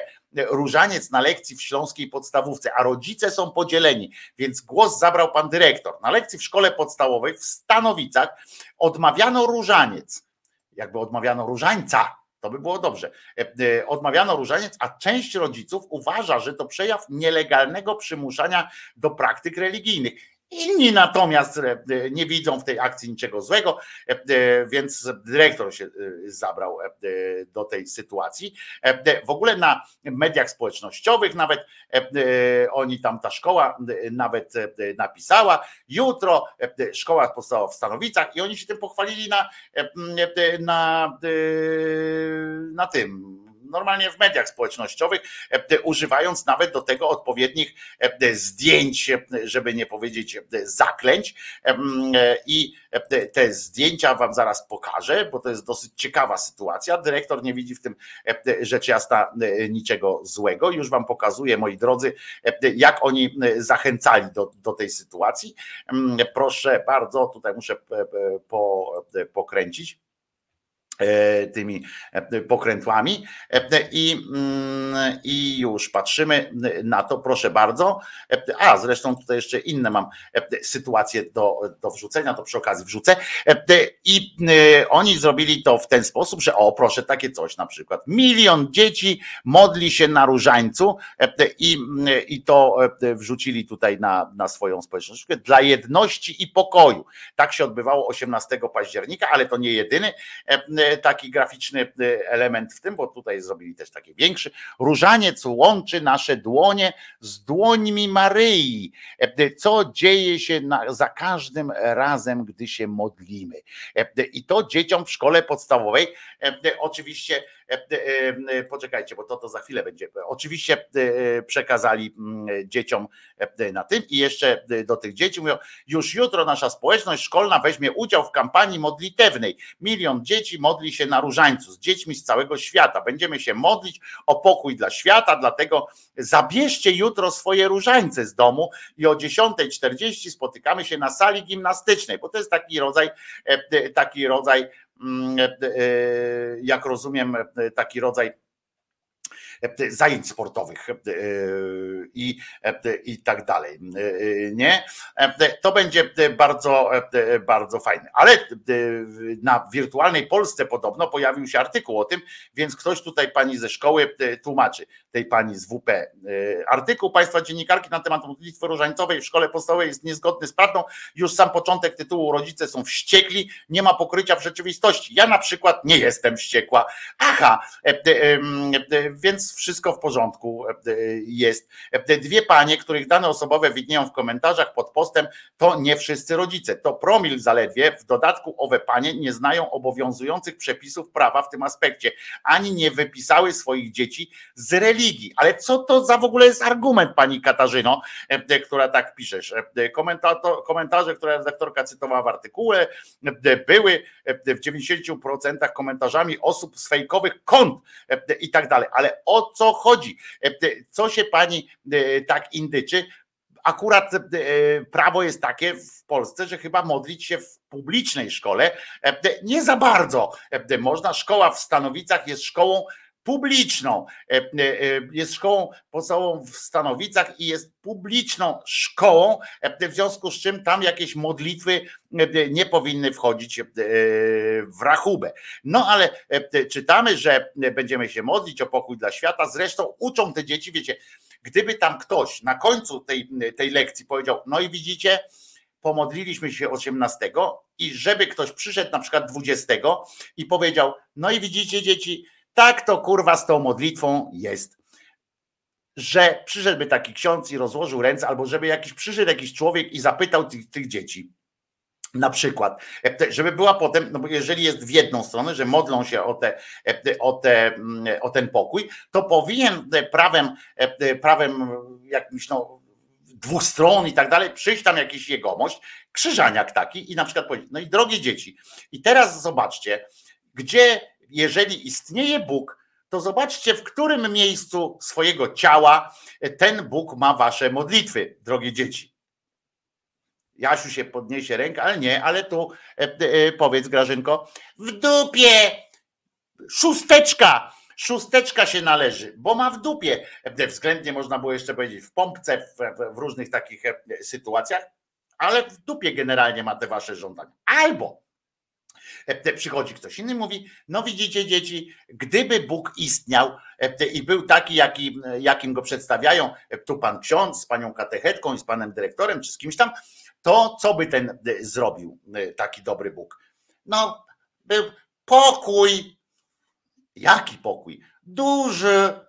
różaniec na lekcji w śląskiej podstawówce, a rodzice są podzieleni, więc głos zabrał pan dyrektor. Na lekcji w szkole podstawowej w Stanowicach odmawiano różaniec, jakby odmawiano różańca, to by było dobrze. Odmawiano różaniec, a część rodziców uważa, że to przejaw nielegalnego przymuszania do praktyk religijnych. Inni natomiast e, nie widzą w tej akcji niczego złego, e, e, więc dyrektor się zabrał do tej sytuacji. W ogóle na mediach społecznościowych nawet oni tam, ta szkoła nawet napisała, jutro szkoła podstawowa w Stanowicach i oni się tym pochwalili na, na, na tym normalnie w mediach społecznościowych, e, używając nawet do tego odpowiednich e, zdjęć, e, żeby nie powiedzieć zaklęć. I te zdjęcia wam zaraz pokażę, bo to jest dosyć ciekawa sytuacja. Dyrektor nie widzi w tym rzecz jasna niczego złego. Już wam pokazuję, moi drodzy, jak oni zachęcali do, do tej sytuacji. Proszę bardzo, tutaj muszę po, pokręcić. E, tymi e, pokrętłami e, i, mm, i już patrzymy na to, proszę bardzo. A zresztą tutaj jeszcze inne mam sytuacje do, do wrzucenia, to przy okazji wrzucę. I oni zrobili to w ten sposób, że o proszę, takie coś na przykład. Milion dzieci modli się na różańcu i, i to wrzucili tutaj na, na swoją społeczność dla jedności i pokoju. Tak się odbywało 18 października, ale to nie jedyny taki graficzny y, element w tym, bo tutaj zrobili też taki większy. Różaniec łączy nasze dłonie z dłońmi Maryi. E, co dzieje się na, za każdym razem, gdy się modlimy. E, I to dzieciom w szkole podstawowej e, oczywiście poczekajcie, bo to, to za chwilę będzie. Oczywiście przekazali mm, dzieciom na tym i jeszcze do tych dzieci mówią, już jutro nasza społeczność szkolna weźmie udział w kampanii modlitewnej. Milion dzieci modli się na różańcu z dziećmi z całego świata. Będziemy się modlić o pokój dla świata, dlatego zabierzcie jutro swoje różańce z domu i o 10.40 spotykamy się na sali gimnastycznej, bo to jest taki rodzaj, taki rodzaj jak rozumiem, taki rodzaj E, zajęć sportowych e, i, e, i tak dalej. Nie? To będzie bardzo, bardzo fajne. Ale na wirtualnej Polsce podobno pojawił się artykuł o tym, więc ktoś tutaj pani ze szkoły tłumaczy, tej pani z WP. Artykuł państwa dziennikarki na temat modlitwy różańcowej w szkole podstawowej jest niezgodny z prawdą. Już sam początek tytułu rodzice są wściekli, nie ma pokrycia w rzeczywistości. Ja na przykład nie jestem wściekła. Aha, więc wszystko w porządku e, jest. E, dwie panie, których dane osobowe widnieją w komentarzach pod postem, to nie wszyscy rodzice. To promil zaledwie. W dodatku owe panie nie znają obowiązujących przepisów prawa w tym aspekcie, ani nie wypisały swoich dzieci z religii. Ale co to za w ogóle jest argument, pani Katarzyno, e, która tak piszesz? Komentarze, które redaktorka cytowała w artykule, były w 90% komentarzami osób z fejkowych kont i tak dalej. Ale o co chodzi? E, co się pani e, tak indyczy? Akurat e, prawo jest takie w Polsce, że chyba modlić się w publicznej szkole nie za bardzo można. Szkoła w Stanowicach jest szkołą publiczną. Jest szkołą podstawową w Stanowicach i jest publiczną szkołą, w związku z czym tam jakieś modlitwy nie powinny wchodzić w rachubę. No ale czytamy, że będziemy się modlić o pokój dla świata. Zresztą uczą te dzieci, wiecie, gdyby tam ktoś na końcu tej, tej lekcji powiedział, no i widzicie, pomodliliśmy się 18 i żeby ktoś przyszedł na przykład 20 i powiedział, no i widzicie dzieci, tak to kurwa z tą modlitwą jest że przyszedłby taki ksiądz i rozłożył ręce, albo żeby jakiś przyszedł jakiś człowiek i zapytał tych, tych dzieci. Na przykład, żeby była potem, no bo jeżeli jest w jedną stronę, że modlą się o, te, o, te, o ten pokój, to powinien prawem, prawem jakimś no, dwóch stron i tak dalej, przyjść tam jakiś jegomość, krzyżaniak taki i na przykład powiedzieć, no i drogie dzieci, i teraz zobaczcie, gdzie, jeżeli istnieje Bóg, to zobaczcie, w którym miejscu swojego ciała ten Bóg ma wasze modlitwy, drogie dzieci. Jasiu się podniesie rękę, ale nie, ale tu e, e, powiedz Grażynko, w dupie szósteczka, szósteczka się należy, bo ma w dupie. E, względnie można było jeszcze powiedzieć w pompce, w, w, różnych takich sytuacjach, ale w dupie generalnie ma te wasze żądania. Albo Przychodzi ktoś inny, mówi: No widzicie, dzieci, gdyby Bóg istniał e, i był taki, jaki, jakim go przedstawiają, e, tu pan ksiądz z panią katechetką i z panem dyrektorem, czy z kimś tam, to co by ten e, zrobił, e, taki dobry Bóg? No, był pokój. Jaki pokój? Duży.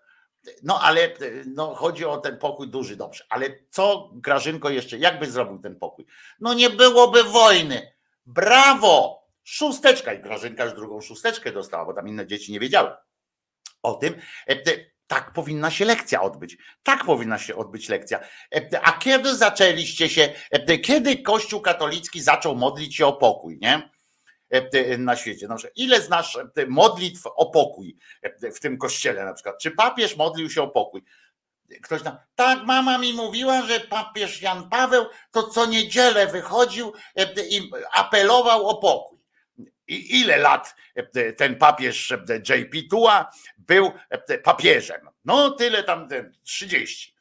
No ale e, no, chodzi o ten pokój duży, dobrze. Ale co, Grażynko, jeszcze, jakby zrobił ten pokój? No nie byłoby wojny. Brawo! Szósteczka i Grażynka już drugą szósteczkę dostała, bo tam inne dzieci nie wiedziały o tym. E, Tak powinna się lekcja odbyć. Tak powinna się odbyć lekcja. E, A kiedy zaczęliście się, e, kiedy Kościół katolicki zaczął modlić się o pokój, nie? Na świecie. Na przykład, ile znasz modlitw o pokój w tym kościele na przykład? Czy papież modlił się o pokój? Ktoś tam, tak, mama mi mówiła, że papież Jan Paweł to co niedzielę wychodził i apelował o pokój. I ile lat e, ten papież e, JP Tua był e, papieżem? No tyle tam, ten, 30.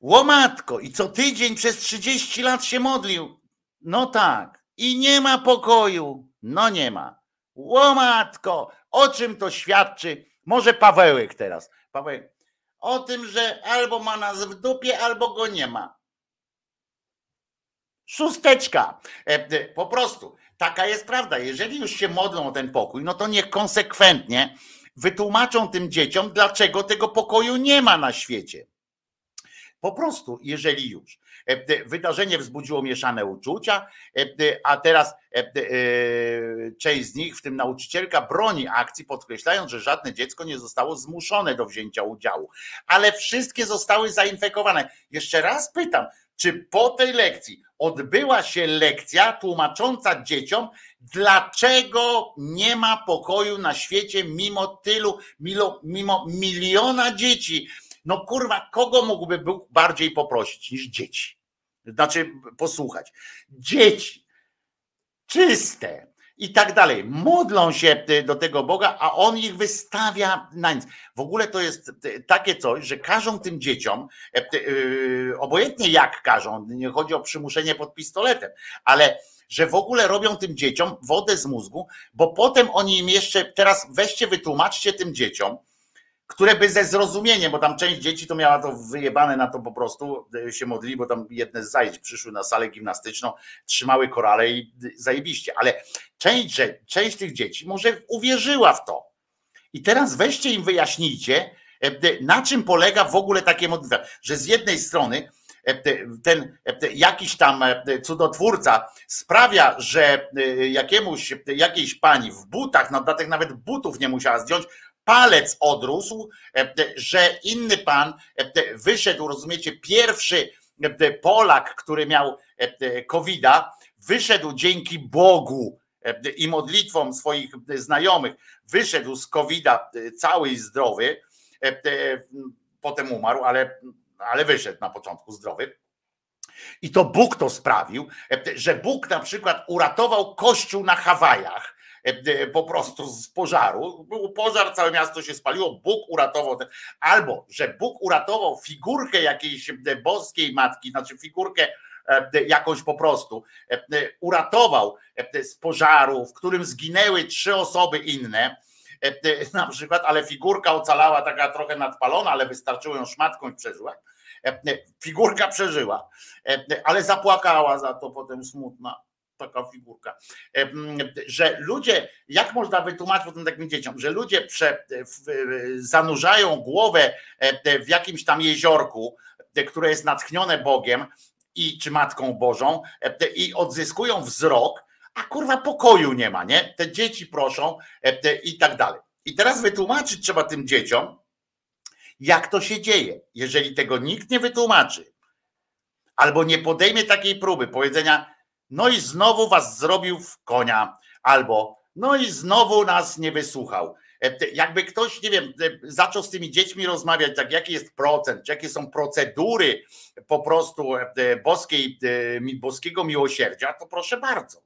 Łomatko, i co tydzień przez 30 lat się modlił. No tak. I nie ma pokoju. No nie ma. Łomatko, o czym to świadczy? Może Pawełek teraz. Pawełek. O tym, że albo ma nas w dupie, albo go nie ma. Szósteczka. Po prostu. Taka jest prawda. Jeżeli już się modlą o ten pokój, no to niech konsekwentnie wytłumaczą tym dzieciom, dlaczego tego pokoju nie ma na świecie. Po prostu, jeżeli już. E, Wydarzenie wzbudziło mieszane uczucia, e, a teraz e, część z nich, w tym nauczycielka, broni akcji, podkreślając, że żadne dziecko nie zostało zmuszone do wzięcia udziału, ale wszystkie zostały zainfekowane. Jeszcze raz pytam, czy po tej lekcji odbyła się lekcja tłumacząca dzieciom, dlaczego nie ma pokoju na świecie mimo tylu, mimo, mimo miliona dzieci? No kurwa, kogo mógłby Bóg bardziej poprosić niż dzieci? Znaczy posłuchać. Dzieci czyste i tak dalej. Modlą się y, do tego Boga, a on ich wystawia na nic. W ogóle to jest y, takie coś, że każą tym dzieciom, y, obojętnie jak każą, nie chodzi o przymuszenie pod pistoletem, ale że w ogóle robią tym dzieciom wodę z mózgu, bo potem oni im jeszcze, teraz weźcie, wytłumaczcie tym dzieciom, które by ze zrozumieniem, bo tam część dzieci to miała to wyjebane na to po prostu, y, się modlili, bo tam jedne z zajęć przyszły na salę gimnastyczną, trzymały korale i zajebiście, ale część, część tych dzieci może uwierzyła w to. I teraz weźcie im wyjaśnijcie, e, y, na czym polega w ogóle takie modlitwa, że z jednej strony e, ten e, jakiś tam e, cudotwórca sprawia, że jakiemuś, jakiejś pani w butach, na dodatek nawet butów nie musiała zdjąć, palec odrósł, e, że inny pan e, wyszedł, rozumiecie, pierwszy e, Polak, który miał COVID-a, wyszedł dzięki Bogu i modlitwom swoich znajomych, wyszedł z COVID-a e, cały i zdrowy, potem umarł, ale, ale wyszedł na początku zdrowy. I to Bóg to sprawił, że Bóg na przykład uratował kościół na Hawajach po prostu z pożaru. Był pożar, całe miasto się spaliło, Bóg uratował ten, albo że Bóg uratował figurkę jakiejś e, boskiej matki, znaczy figurkę e, jakąś po prostu, e, e, uratował e, z pożaru, w którym zginęły trzy osoby inne, e, e, na przykład, ale figurka ocalała taka trochę nadpalona, ale wystarczyło ją szmatką i przeżyła. E, e, Figurka przeżyła, e, e, ale zapłakała za to potem smutna taka figurka, że ludzie, jak można wytłumaczyć potem takim dzieciom, że ludzie prze, w, zanurzają głowę e, w jakimś tam jeziorku, e, które jest natchnione Bogiem i czy Matką Bożą e, i odzyskują wzrok, a kurwa pokoju nie ma, nie? Te dzieci proszą i tak dalej. I teraz wytłumaczyć trzeba tym dzieciom, jak to się dzieje. Jeżeli tego nikt nie wytłumaczy, albo nie podejmie takiej próby powiedzenia, no i znowu was zrobił w konia, albo no i znowu nas nie wysłuchał. E, Jakby ktoś, nie wiem, e, zaczął z tymi dziećmi rozmawiać, tak jaki jest procent, jakie są procedury po prostu e, boskiej, boskiego miłosierdzia, to proszę bardzo.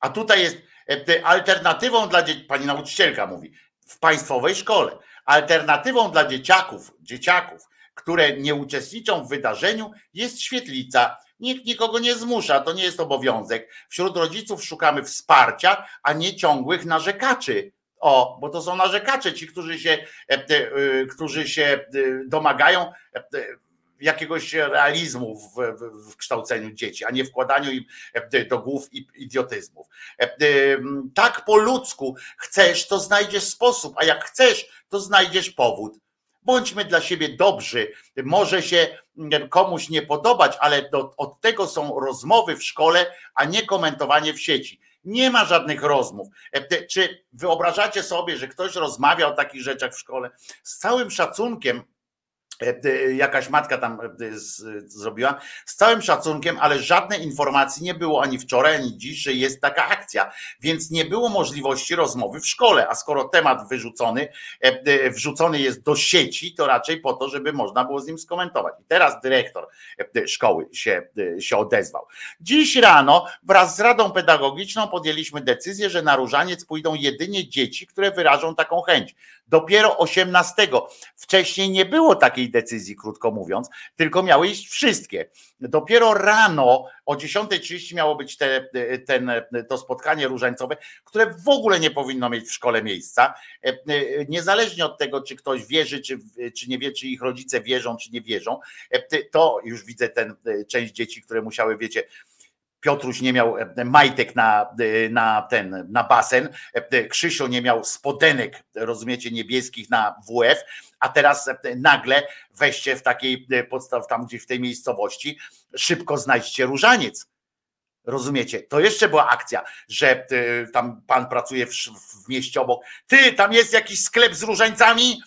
A tutaj jest te- alternatywą dla dzieci, pani nauczycielka mówi, w państwowej szkole, alternatywą dla dzieciaków, dzieciaków które nie uczestniczą w wydarzeniu, jest świetlica. Nikt nikogo nie zmusza, to nie jest obowiązek. Wśród rodziców szukamy wsparcia, a nie ciągłych narzekaczy. O, bo to są narzekacze, ci, którzy się, e, e, którzy się e, domagają e, jakiegoś realizmu w, w, w kształceniu dzieci, a nie wkładaniu im e, do głów idiotyzmów. E, Tak po ludzku chcesz, to znajdziesz sposób, a jak chcesz, to znajdziesz powód. Bądźmy dla siebie dobrzy. Może się mm, komuś nie podobać, ale do, od tego są rozmowy w szkole, a nie komentowanie w sieci. Nie ma żadnych rozmów. E, Czy wyobrażacie sobie, że ktoś rozmawia o takich rzeczach w szkole? Z całym szacunkiem, jakaś matka tam e, zrobiła, z całym szacunkiem, ale żadnej informacji nie było ani wczoraj, ani dziś, że jest taka akcja, więc nie było możliwości rozmowy w szkole. A skoro temat wyrzucony, e, e, wrzucony jest do sieci, to raczej po to, żeby można było z nim skomentować. I teraz dyrektor e, szkoły się, e, się odezwał. Dziś rano wraz z Radą Pedagogiczną podjęliśmy decyzję, że na różaniec pójdą jedynie dzieci, które wyrażą taką chęć. Dopiero 18. Wcześniej nie było takiej decyzji, krótko mówiąc, tylko miały iść wszystkie. Dopiero rano o 10.30 miało być te, ten, to spotkanie różańcowe, które w ogóle nie powinno mieć w szkole miejsca. E, e, Niezależnie od tego, czy ktoś wierzy, czy, czy nie wie, czy ich rodzice wierzą, czy nie wierzą, e, to już widzę e, część dzieci, które musiały, wiecie, Piotruś nie miał e, majtek na, e, na ten, na basen, e, Krzysio nie miał spodenek, rozumiecie, niebieskich na WF, a teraz nagle weźcie w takiej podstaw, tam gdzieś w tej miejscowości, szybko znajdźcie różaniec. Rozumiecie? To jeszcze była akcja, że tam pan pracuje w, w mieście obok. Ty, tam jest jakiś sklep z różańcami?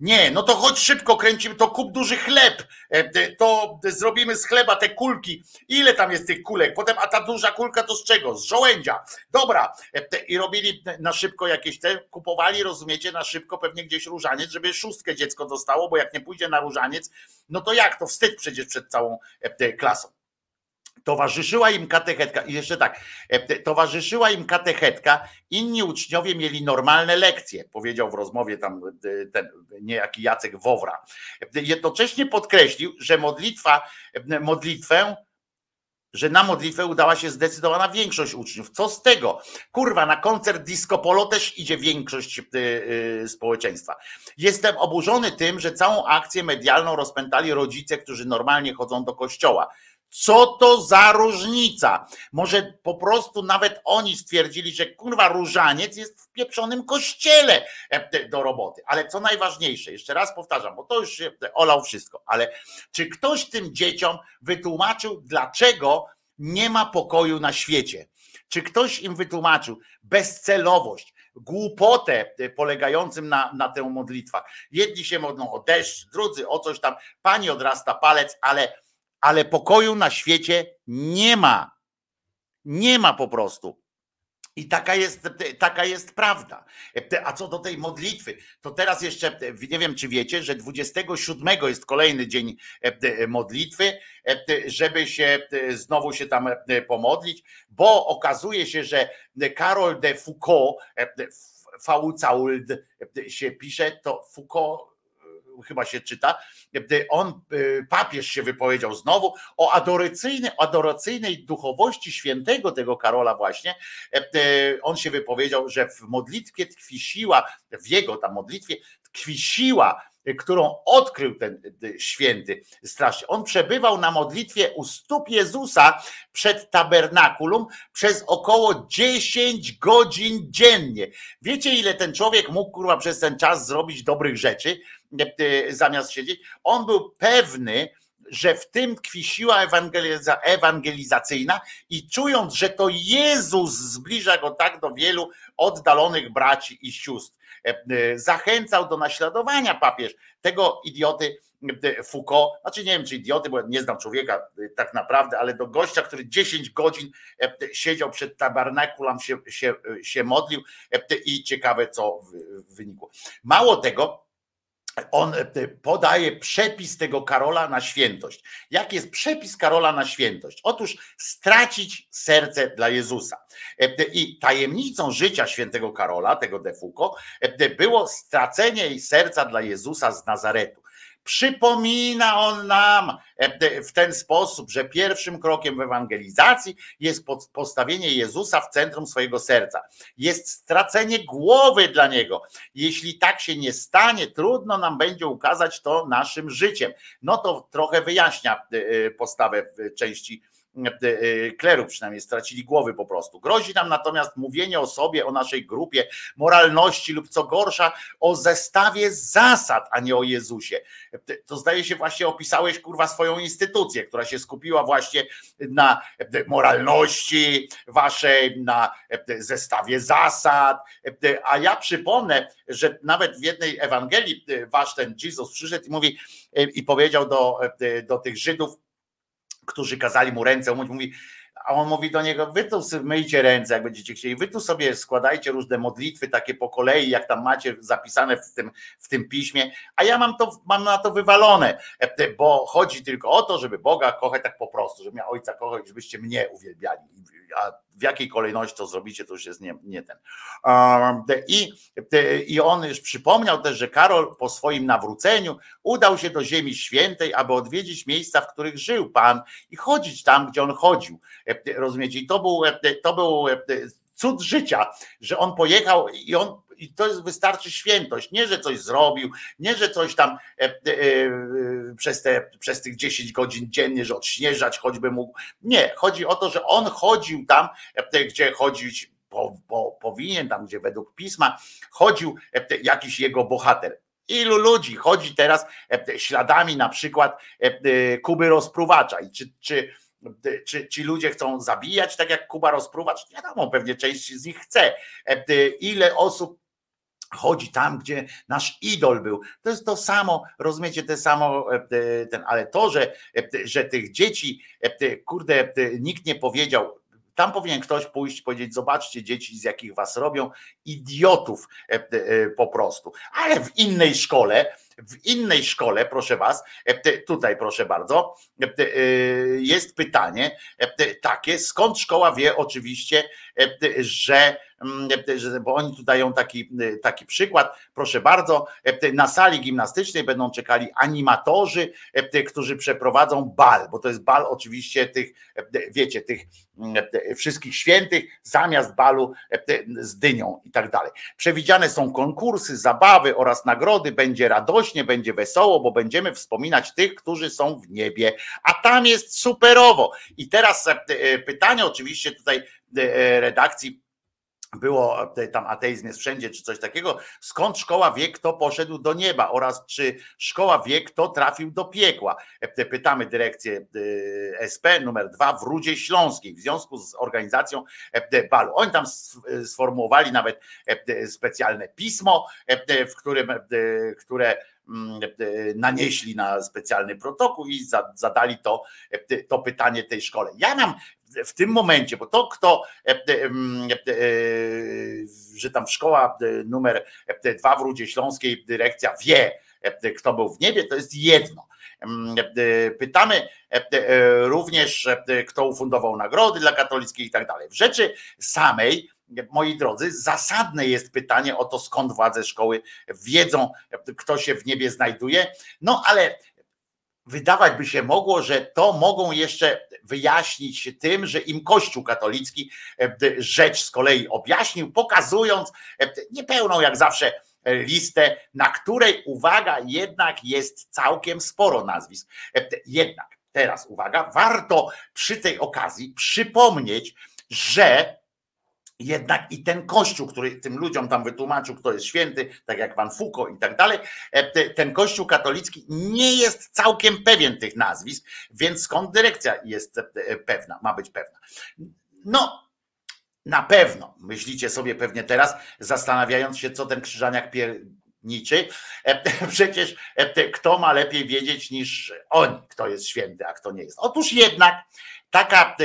Nie, no to chodź szybko, kręcimy, to kup duży chleb, e, to zrobimy z chleba te kulki. Ile tam jest tych kulek? Potem, a ta duża kulka to z czego? Z żołędzia. Dobra. E, I robili na szybko jakieś te, kupowali, rozumiecie, na szybko pewnie gdzieś różaniec, żeby szóstkę dziecko dostało, bo jak nie pójdzie na różaniec, no to jak? To wstyd przecież przed całą e, klasą. Towarzyszyła im katechetka, i jeszcze tak, e, towarzyszyła im katechetka, inni uczniowie mieli normalne lekcje, powiedział w rozmowie tam e, ten niejaki Jacek Wowra. E, Jednocześnie podkreślił, że modlitwa, modlitwę, że na modlitwę udała się zdecydowana większość uczniów. Co z tego? Kurwa, na koncert disco polo też idzie większość społeczeństwa. Jestem oburzony tym, że całą akcję medialną rozpętali rodzice, którzy normalnie chodzą do kościoła. Co to za różnica? Może po prostu nawet oni stwierdzili, że kurwa różaniec jest w pieprzonym kościele e, do roboty. Ale co najważniejsze, jeszcze raz powtarzam, bo to już się olał wszystko, ale czy ktoś tym dzieciom wytłumaczył, dlaczego nie ma pokoju na świecie? Czy ktoś im wytłumaczył bezcelowość, głupotę e, polegającym na, na tę modlitwach? Jedni się modlą o deszcz, drudzy o coś tam, pani odrasta palec, ale ale pokoju na świecie nie ma. Nie ma po prostu. I taka jest, taka jest prawda. A co do tej modlitwy, to teraz jeszcze nie wiem, czy wiecie, że 27 jest kolejny dzień modlitwy, żeby się znowu się tam pomodlić, bo okazuje się, że Karol de Foucault, Faucauld się pisze, to Foucault chyba się czyta, on, papież się wypowiedział znowu o adoracyjnej, adoracyjnej duchowości świętego tego Karola właśnie, on się wypowiedział, że w modlitwie tkwi siła, w jego tam modlitwie tkwi siła, którą odkrył ten święty strasznie. On przebywał na modlitwie u stóp Jezusa przed tabernakulum przez około 10 godzin dziennie. Wiecie, ile ten człowiek mógł kurwa przez ten czas zrobić dobrych rzeczy, zamiast siedzieć? On był pewny, że w tym tkwi siła ewangeliza, ewangelizacyjna i czując, że to Jezus zbliża go tak do wielu oddalonych braci i sióstr. Zachęcał do naśladowania papież tego idioty Foucault, znaczy nie wiem czy idioty, bo nie znam człowieka tak naprawdę, ale do gościa, który 10 godzin siedział przed tabernakulem, się, się, się modlił i ciekawe co wynikło. Mało tego, on podaje przepis tego Karola na świętość. Jak jest przepis Karola na świętość? Otóż stracić serce dla Jezusa. I tajemnicą życia świętego Karola, tego de Foucault, było stracenie serca dla Jezusa z Nazaretu. Przypomina on nam e, w ten sposób, że pierwszym krokiem w ewangelizacji jest postawienie Jezusa w centrum swojego serca. Jest stracenie głowy dla niego. Jeśli tak się nie stanie, trudno nam będzie ukazać to naszym życiem. No to trochę wyjaśnia e, postawę w części E, e, klerów przynajmniej stracili głowy po prostu. Grozi nam natomiast mówienie o sobie, o naszej grupie, moralności lub co gorsza, o zestawie zasad, a nie o Jezusie. E, to zdaje się właśnie opisałeś kurwa swoją instytucję, która się skupiła właśnie na moralności waszej, na zestawie zasad, a ja przypomnę, że nawet w jednej Ewangelii wasz ten Jezus przyszedł i mówi i powiedział do, do tych Żydów, którzy kazali mu ręce umyć, mówi, a on mówi do niego, wy tu myjcie ręce, jak będziecie chcieli, wy tu sobie składajcie różne modlitwy takie po kolei, jak tam macie zapisane w tym, w tym piśmie, a ja mam, to, mam na to wywalone, bo chodzi tylko o to, żeby Boga kochać tak po prostu, żeby miał Ojca kochać, żebyście mnie uwielbiali, a w jakiej kolejności to zrobicie, to już jest nie, nie ten. I, I on już przypomniał też, że Karol po swoim nawróceniu udał się do Ziemi Świętej, aby odwiedzić miejsca, w których żył Pan i chodzić tam, gdzie on chodził. Rozumiecie? I to był, to był cud życia, że on pojechał i on i to jest, wystarczy świętość. Nie, że coś zrobił, nie, że coś tam e, e, e, przez, te, przez tych 10 godzin dziennie, że odśnieżać choćby mógł. Nie, chodzi o to, że on chodził tam, gdzie chodzić po, po, powinien, tam gdzie według pisma chodził jakiś jego bohater. Ilu ludzi chodzi teraz śladami na przykład Kuby rozpruwacza i czy, czy czy ci ludzie chcą zabijać, tak jak Kuba rozpruwacz? Nie wiadomo, pewnie część z nich chce. Ile osób chodzi tam, gdzie nasz idol był. To jest to samo, rozumiecie, te samo, e, ten, ale to, że, e, że tych dzieci, e, kurde, nikt nie powiedział, tam powinien ktoś pójść i powiedzieć: Zobaczcie, dzieci, z jakich was robią idiotów po prostu. Ale w innej szkole, w innej szkole, proszę was, tutaj proszę bardzo, jest pytanie takie, skąd szkoła wie oczywiście, że Mm, bo oni tu dają taki, taki przykład. Proszę bardzo, na sali gimnastycznej będą czekali animatorzy, którzy przeprowadzą bal, bo to jest bal oczywiście tych, wiecie, tych mm, wszystkich świętych zamiast balu z dynią i tak dalej. Przewidziane są konkursy, zabawy oraz nagrody. Będzie radośnie, będzie wesoło, bo będziemy wspominać tych, którzy są w niebie, a tam jest superowo. I teraz pytanie oczywiście tutaj redakcji było e, tam ateizm jest wszędzie, czy coś takiego, skąd szkoła wie, kto poszedł do nieba oraz czy szkoła wie, kto trafił do piekła. E, pytamy dyrekcję e, SP numer dwa w Rudzie Śląskiej w związku z organizacją balu. Oni tam sformułowali nawet specjalne pismo, w którym, które nanieśli na specjalny protokół i zadali to, to pytanie tej szkole. Ja mam w tym momencie, bo to kto, e, e, e, że tam szkoła numer dwa w Rudzie Śląskiej, dyrekcja wie, kto był w niebie, to jest jedno. Pytamy również, kto ufundował nagrody dla katolickich i tak dalej. W rzeczy samej, moi drodzy, zasadne jest pytanie o to, skąd władze szkoły wiedzą, kto się w niebie znajduje. No ale wydawać by się mogło, że to mogą jeszcze wyjaśnić tym, że im Kościół katolicki e, rzecz z kolei objaśnił, pokazując e, niepełną jak zawsze e, listę, na której uwaga jednak jest całkiem sporo nazwisk. Jednak teraz uwaga, warto przy tej okazji przypomnieć, że jednak i ten kościół, który tym ludziom tam wytłumaczył, kto jest święty, tak jak pan Foucault i tak dalej, e, ten kościół katolicki nie jest całkiem pewien tych nazwisk, więc skąd dyrekcja jest e, pewna, ma być pewna. No, na pewno, myślicie sobie pewnie teraz, zastanawiając się, co ten krzyżaniak pierniczy, e, przecież kto ma lepiej wiedzieć niż oni, kto jest święty, a kto nie jest. Otóż jednak Taka e,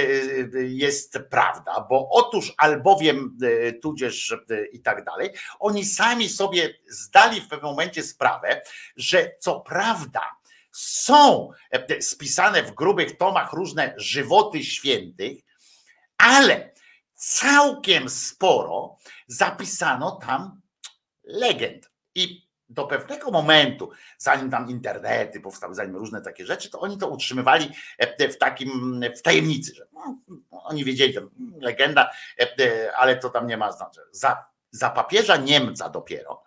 jest prawda, bo otóż albowiem, e, tudzież e, i tak dalej, oni sami sobie zdali w pewnym momencie sprawę, że co prawda są spisane w grubych tomach różne żywoty świętych, ale całkiem sporo zapisano tam legend. I do pewnego momentu, zanim tam internety powstały, zanim różne takie rzeczy, to oni to utrzymywali e, w takim, w tajemnicy, że no, oni wiedzieli, legenda, e, e, ale to tam nie ma znaczenia. Za papieża Niemca dopiero,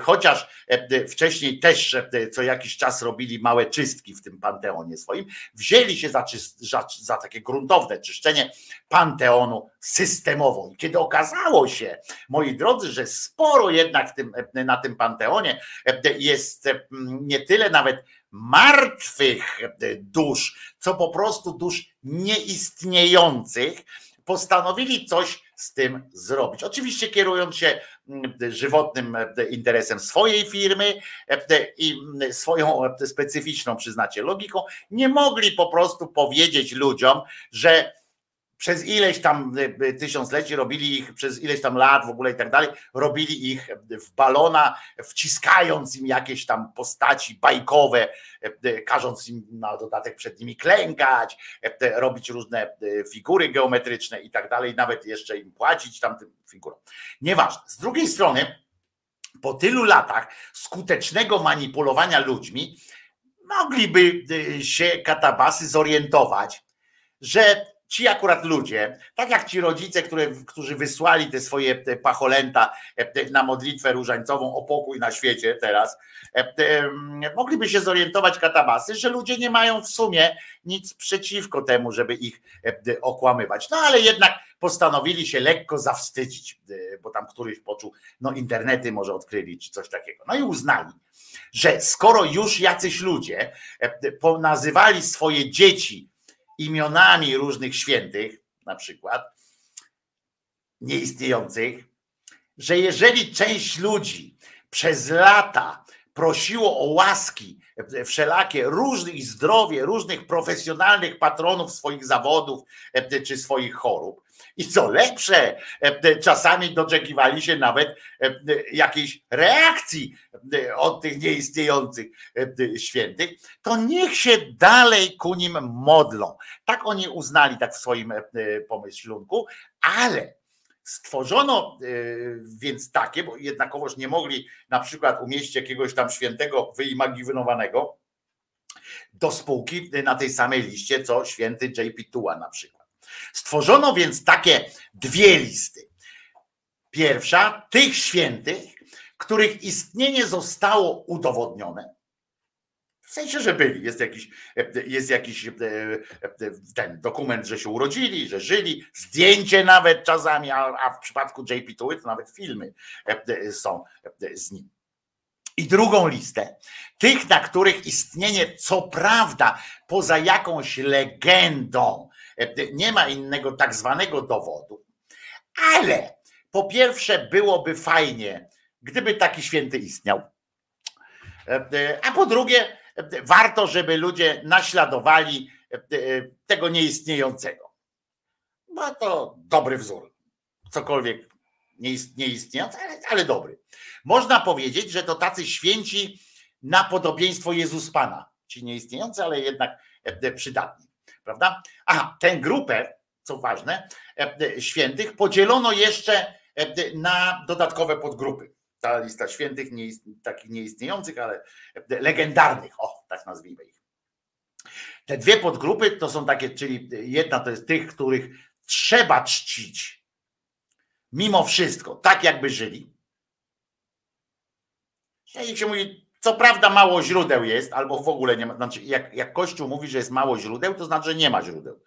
chociaż wcześniej też co jakiś czas robili małe czystki w tym panteonie swoim, wzięli się za, za, za takie gruntowne czyszczenie panteonu systemowo. I kiedy okazało się, moi drodzy, że sporo jednak tym, na tym panteonie jest nie tyle nawet martwych dusz, co po prostu dusz nieistniejących, postanowili coś z tym zrobić. Oczywiście kierując się żywotnym interesem swojej firmy i swoją specyficzną, przyznacie, logiką, nie mogli po prostu powiedzieć ludziom, że przez ileś tam y, y, tysiącleci robili ich, przez ileś tam lat w ogóle i tak dalej, robili ich w balona, wciskając im jakieś tam postaci bajkowe, każąc im na dodatek przed nimi klękać, robić różne figury geometryczne i tak dalej, nawet jeszcze im płacić tam tym figurom. Nieważne. Z drugiej strony, po tylu latach skutecznego manipulowania ludźmi, mogliby się katabasy zorientować, że ci akurat ludzie, tak jak ci rodzice, które, którzy wysłali te swoje te pacholęta e, na modlitwę różańcową o pokój na świecie teraz, e, mogliby się zorientować katabasy, że ludzie nie mają w sumie nic przeciwko temu, żeby ich e, okłamywać. No ale jednak postanowili się lekko zawstydzić, bo tam któryś poczuł, no internety może odkryli czy coś takiego. No i uznali, że skoro już jacyś ludzie nazywali swoje dzieci imionami różnych świętych, na przykład nieistniejących, że jeżeli część ludzi przez lata prosiło o łaski wszelakie różnych zdrowie, różnych profesjonalnych patronów swoich zawodów czy swoich chorób, i co lepsze, e, czasami doczekiwali się nawet e, jakiejś reakcji e, od tych nieistniejących świętych, to niech się dalej ku nim modlą. Tak oni uznali, tak w swoim pomyślunku, ale stworzono więc takie, bo jednakowoż nie mogli na przykład umieścić jakiegoś tam świętego wyimaginowanego do spółki na tej samej liście, co święty J.P. Tua na przykład. Stworzono więc takie dwie listy. Pierwsza tych świętych, których istnienie zostało udowodnione. W sensie, że byli, jest jakiś, jest jakiś e, e, ten dokument, że się urodzili, że żyli, zdjęcie nawet czasami, a, w przypadku JP Tuły to nawet filmy e, są z nim. I drugą listę tych, na których istnienie, co prawda, poza jakąś legendą, nie ma innego tak zwanego dowodu, ale po pierwsze byłoby fajnie, gdyby taki święty istniał. A po drugie, warto, żeby ludzie naśladowali tego nieistniejącego. Bo to dobry wzór. Cokolwiek nieistniejący, ale, ale dobry. Można powiedzieć, że to tacy święci na podobieństwo Jezus Pana. Ci nieistniejący, ale jednak przydatni prawda? Aha, tę grupę, co ważne, e, e, świętych podzielono jeszcze e, na dodatkowe podgrupy. Ta lista świętych, nie, takich nieistniejących, ale legendarnych, o, tak nazwijmy ich. Te dwie podgrupy to są takie, czyli jedna to jest tych, których trzeba czcić mimo wszystko, tak jakby żyli. Jak się mówi, co prawda mało źródeł jest, albo w ogóle nie ma, znaczy jak, jak Kościół mówi, że jest mało źródeł, to znaczy, że nie ma źródeł.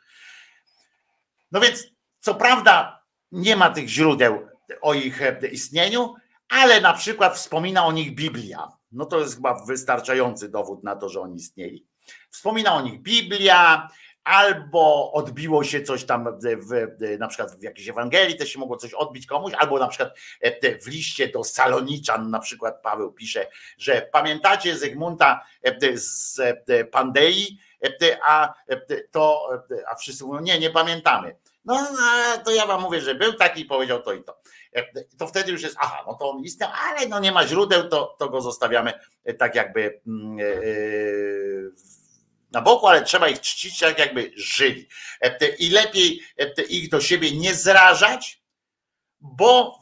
No więc co prawda nie ma tych źródeł o ich e, istnieniu, ale na przykład wspomina o nich Biblia. No to jest chyba wystarczający dowód na to, że oni istnieli. Wspomina o nich Biblia, albo odbiło się coś tam w, na przykład w jakiejś Ewangelii, też się mogło coś odbić komuś, albo na przykład e, w liście do Saloniczan na przykład Paweł pisze, że pamiętacie Zygmunta e, z e, Pandei, a to, a wszyscy mówią, nie, nie pamiętamy. No to ja wam mówię, że był taki i powiedział to i to. To wtedy już jest, aha, no to on istniał, ale no nie ma źródeł, to, to go zostawiamy tak jakby yy, na boku, ale trzeba ich czcić tak, jakby żyli. E, I lepiej e, ich do siebie nie zrażać, bo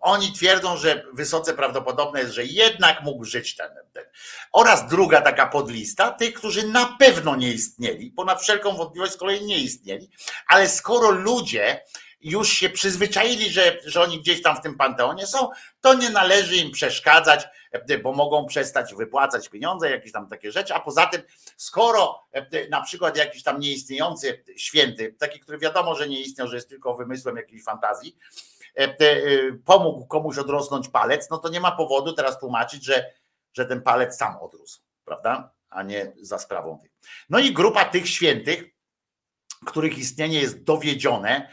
oni twierdzą, że wysoce prawdopodobne jest, że jednak mógł żyć ten, ten. Oraz druga taka podlista, tych, którzy na pewno nie istnieli, ponad wszelką wątpliwość z kolei nie istnieli, ale skoro ludzie już się przyzwyczaili, że, że oni gdzieś tam w tym panteonie są, to nie należy im przeszkadzać, e, bo mogą przestać wypłacać pieniądze, jakieś tam takie rzeczy. A poza tym, skoro e, na przykład jakiś tam nieistniejący święty, taki, który wiadomo, że nie istniał, że jest tylko wymysłem jakiejś fantazji, e, pomógł komuś odrosnąć palec, no to nie ma powodu teraz tłumaczyć, że, że ten palec sam odrósł, prawda? A nie za sprawą tych. No i grupa tych świętych, których istnienie jest dowiedzione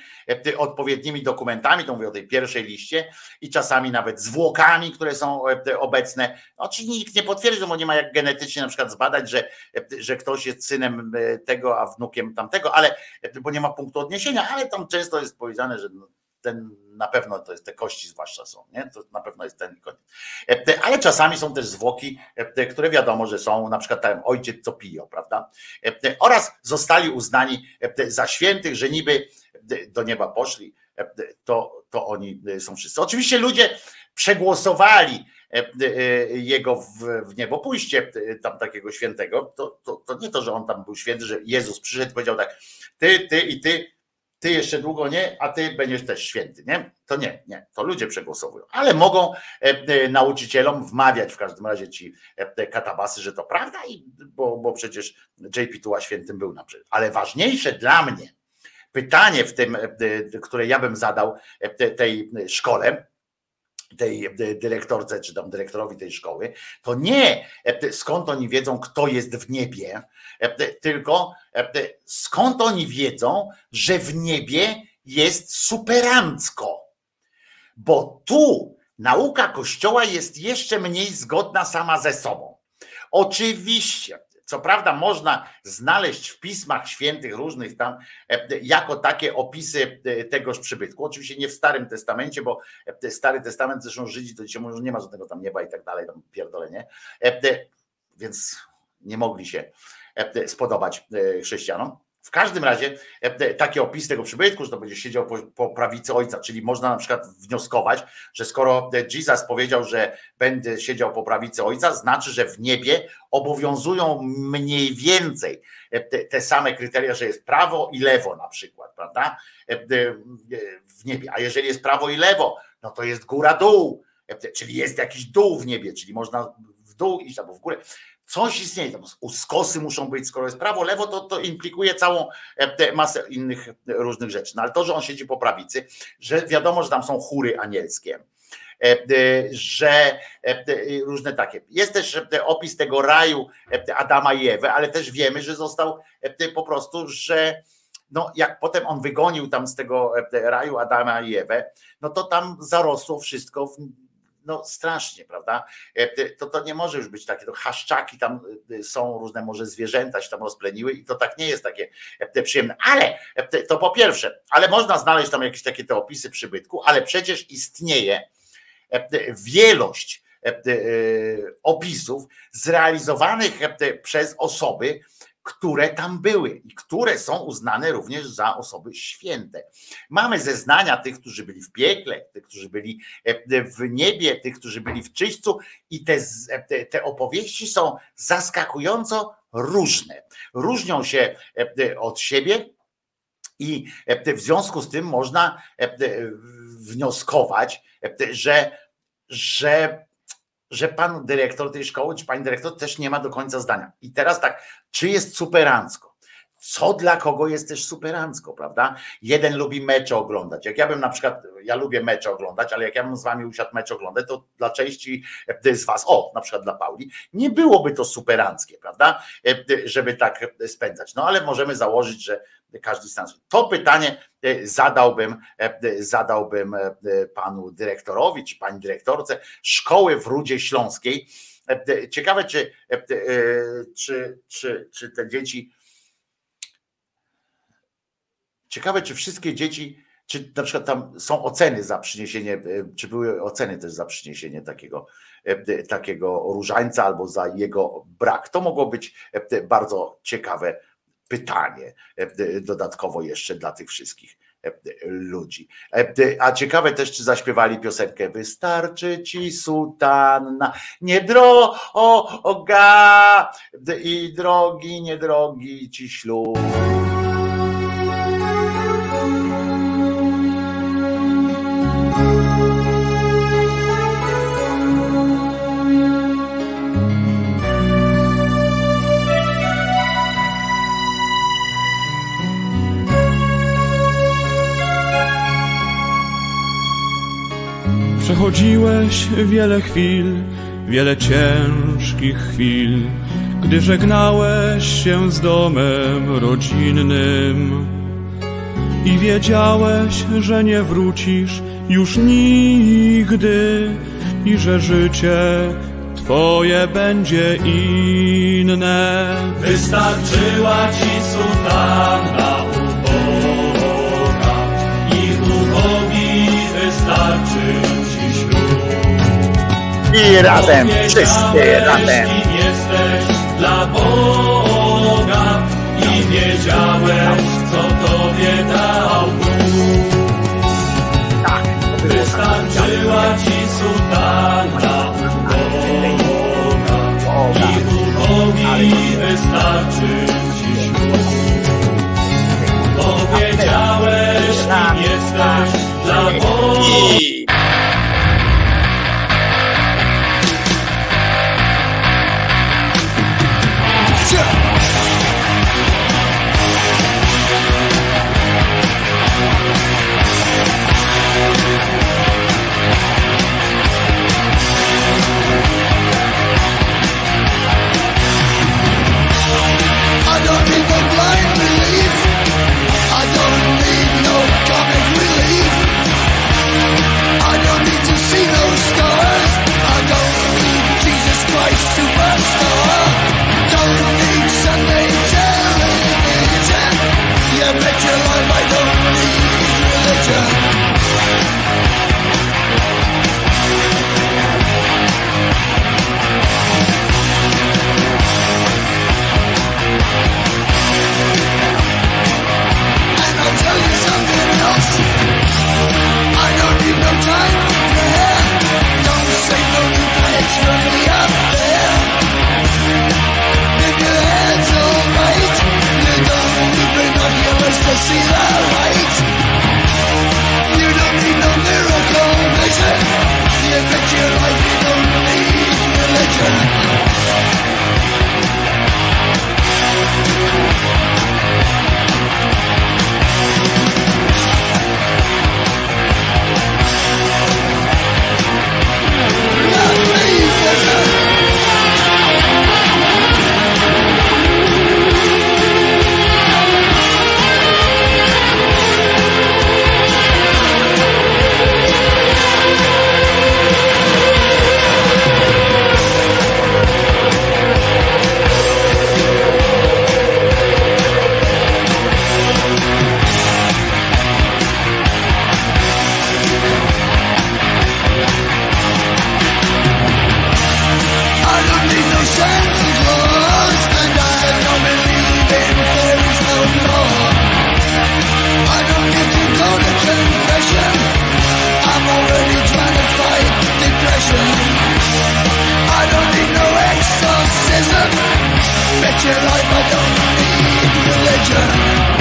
e, odpowiednimi dokumentami, to mówię o tej pierwszej liście, i czasami nawet zwłokami, które są e, obecne. Oczywiście no, nikt nie potwierdzi, bo nie ma jak genetycznie na przykład zbadać, że, e, że ktoś jest synem tego, a wnukiem tamtego, ale bo nie ma punktu odniesienia, ale tam często jest powiedziane, że no, ten na pewno to jest te kości zwłaszcza są, nie? To na pewno jest ten koniec. E, ale czasami są też zwłoki, e, które wiadomo, że są na przykład ten ojciec co pijo, prawda? E, oraz zostali uznani za świętych, że niby do nieba poszli, to, to oni są wszyscy. Oczywiście ludzie przegłosowali jego w, w niebo pójście tam takiego świętego, to, to, to nie to, że on tam był święty, że Jezus przyszedł i powiedział tak, ty, ty i ty ty jeszcze długo nie, a ty będziesz też święty, nie? To nie, nie, to ludzie przegłosowują, ale mogą e, e, nauczycielom wmawiać w każdym razie ci e, katabasy, że to prawda, i, bo, bo przecież JP Tuła świętym był na przykład. Ale ważniejsze dla mnie pytanie w tym, które ja bym zadał tej szkole, tej dyrektorce, czy tam dyrektorowi tej szkoły, to nie skąd oni wiedzą, kto jest w niebie, tylko skąd oni wiedzą, że w niebie jest superancko. Bo tu nauka Kościoła jest jeszcze mniej zgodna sama ze sobą. Oczywiście co prawda można znaleźć w pismach świętych różnych tam e, jako takie opisy e, tegoż przybytku. Oczywiście nie w Starym Testamencie, bo e, Stary Testament zresztą Żydzi to dzisiaj mówią, że nie ma żadnego tam nieba i tak dalej, tam pierdolenie. Więc nie mogli się spodobać chrześcijanom. W każdym razie e, taki opis tego przybytku, że to będzie siedział po, po, prawicy ojca, czyli można na przykład wnioskować, że skoro Jesus powiedział, że będę siedział po prawicy ojca, znaczy, że w niebie obowiązują mniej więcej e, te, te same kryteria, że jest prawo i lewo na przykład, prawda? E, w niebie. A jeżeli jest prawo i lewo, no to jest góra dół, czyli jest jakiś dół w niebie, czyli można w dół iść albo w górę coś istnieje, tam skosy muszą być, skoro jest prawo, lewo, to, to implikuje całą e, masę innych różnych rzeczy. No ale to, że on siedzi po prawicy, że wiadomo, że tam są chóry anielskie, e, e, że różne takie. Jest też opis tego raju Adama i Ewy, ale też wiemy, że został po prostu, że no jak potem on wygonił tam z tego raju Adama i Ewę, no to tam zarosło wszystko w no strasznie, prawda? E, to, to nie może już być takie, to haszczaki tam e, są, różne może zwierzęta się tam rozpleniły i to tak nie jest takie e, przyjemne. Ale to po pierwsze, ale można znaleźć tam jakieś takie te opisy przybytku, ale przecież istnieje wielość opisów zrealizowanych przez osoby, które tam były i które są uznane również za osoby święte. Mamy zeznania tych, którzy byli w piekle, tych, którzy byli e, w niebie, tych, którzy byli w czyśćcu i te, te, te opowieści są zaskakująco różne. Różnią się e, od siebie, i e, w związku z tym można wnioskować, że, że że pan dyrektor tej szkoły, czy pani dyrektor też nie ma do końca zdania. I teraz tak, czy jest superancko? Co dla kogo jest też superancko, prawda? Jeden lubi mecze oglądać. Jak ja bym na przykład, ja lubię mecze oglądać, ale jak ja bym z wami usiadł mecz oglądać, to dla części z was, o, na przykład dla Pauli, nie byłoby to superanckie, prawda? Żeby tak spędzać. No ale możemy założyć, że każdy stan. To pytanie e, zadałbym, e, zadałbym e, panu dyrektorowi czy pani dyrektorce szkoły w Rudzie Śląskiej. Ciekawe, czy, czy, czy, czy te dzieci. Ciekawe, czy wszystkie dzieci, czy na przykład tam są oceny za przyniesienie, czy były oceny też za przyniesienie takiego, takiego różańca albo za jego brak. To mogło być bardzo ciekawe pytanie e, dodatkowo jeszcze dla tych wszystkich e, ludzi. E, A ciekawe też, czy zaśpiewali piosenkę Wystarczy ci sutanna, nie droga i drogi, niedrogi ci ślub. Przechodziłeś wiele chwil, wiele ciężkich chwil, gdy żegnałeś się z domem rodzinnym. I wiedziałeś, że nie wrócisz już nigdy i że życie Twoje będzie inne. Wystarczyła ci sutanna I razem, wszyscy razem. Kim jesteś dla Boga i wiedziałeś, co tobie dał Bóg. Tak, Wystarczyła ci sutanna uboga i ubogi wystarczy ci ślub. Powiedziałeś, kim jesteś dla Boga. To see the light. Your life I don't need religion.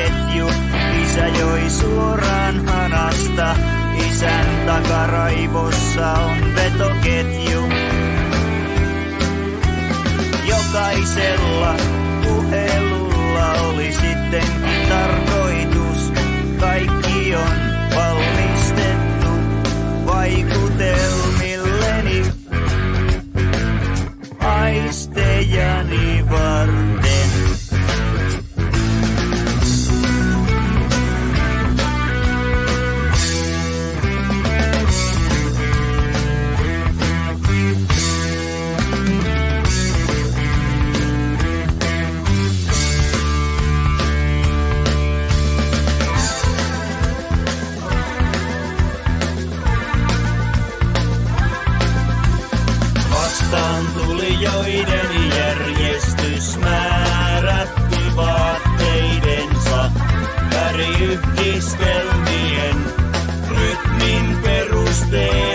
ketju. Isä joi suoraan hanasta, isän takaraivossa on vetoketju. Jokaisella puhelulla oli sittenkin tarkoitus, kaikki on valmistettu vaikutelmilleni. Aistejani varmaan. Joiden järjestys määrätty vaatteidensa väriyhdistelmien rytmin perusteella.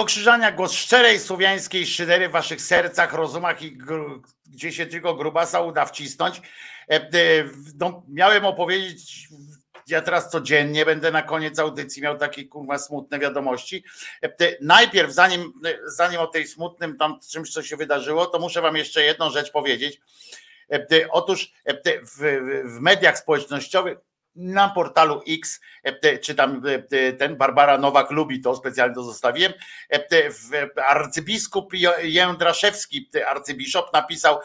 Wojtko Krzyżania, głos szczerej słowiańskiej szydery w waszych sercach, rozumach i gdzie się tylko grubasa uda wcisnąć. E, e, No, miałem opowiedzieć, ja teraz codziennie będę na koniec audycji miał takie kurwa smutne wiadomości. E, Najpierw, zanim, zanim o tej smutnym tam czymś, co się wydarzyło, to muszę wam jeszcze jedną rzecz powiedzieć. Otóż w, w mediach społecznościowych na portalu X, czy tam ten Barbara Nowak lubi to, specjalnie to zostawiłem. Arcybiskup Jędraszewski, arcybiszop, napisał,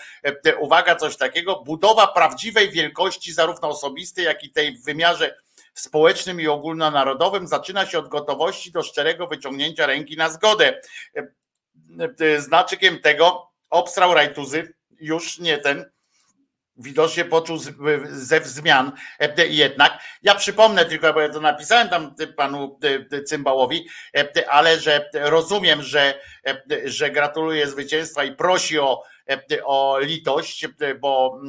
uwaga, coś takiego, budowa prawdziwej wielkości, zarówno osobistej, jak i tej w wymiarze społecznym i ogólnonarodowym zaczyna się od gotowości do szczerego wyciągnięcia ręki na zgodę. Znaczykiem tego obstrał rajtuzy, już nie ten, widocznie poczuł ze zmian jednak. Ja przypomnę tylko, bo ja to napisałem tam panu Cymbałowi, ale że rozumiem, że, że gratuluje zwycięstwa i prosi o, o litość, bo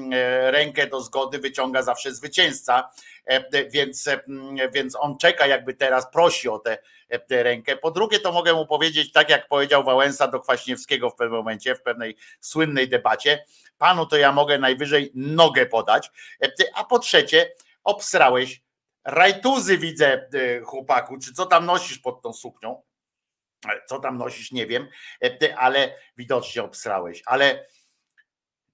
rękę do zgody wyciąga zawsze zwycięzca, więc, więc on czeka jakby teraz, prosi o tę rękę. Po drugie to mogę mu powiedzieć, tak jak powiedział Wałęsa do Kwaśniewskiego w pewnym momencie, w pewnej słynnej debacie, panu to ja mogę najwyżej nogę podać, a po trzecie obsrałeś rajtuzy widzę chłopaku, czy co tam nosisz pod tą suknią, co tam nosisz nie wiem, ale widocznie obsrałeś, ale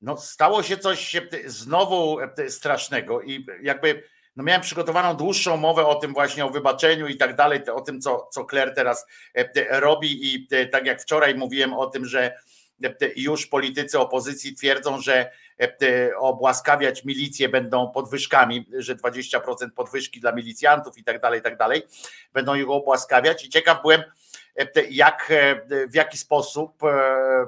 no stało się coś znowu strasznego i jakby no miałem przygotowaną dłuższą mowę o tym właśnie, o wybaczeniu i tak dalej, o tym, co, co teraz robi i tak jak wczoraj mówiłem o tym, że już politycy opozycji twierdzą, że obłaskawiać milicję będą podwyżkami, że 20% podwyżki dla milicjantów i tak dalej, i tak dalej, będą ich obłaskawiać. I ciekaw byłem, jak, w jaki sposób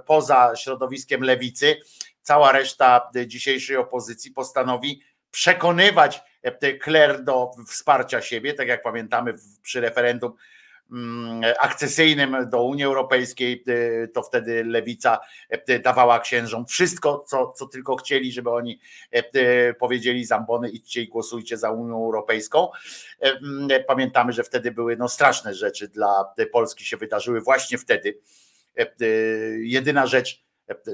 poza środowiskiem lewicy cała reszta dzisiejszej opozycji postanowi przekonywać Claire do wsparcia siebie, tak jak pamiętamy przy referendum akcesyjnym do Unii Europejskiej, to wtedy lewica dawała księżom wszystko, co, co tylko chcieli, żeby oni powiedzieli zambony, idźcie i głosujcie za Unią Europejską. Pamiętamy, że wtedy były no, straszne rzeczy dla Polski się wydarzyły właśnie wtedy. Jedyna rzecz,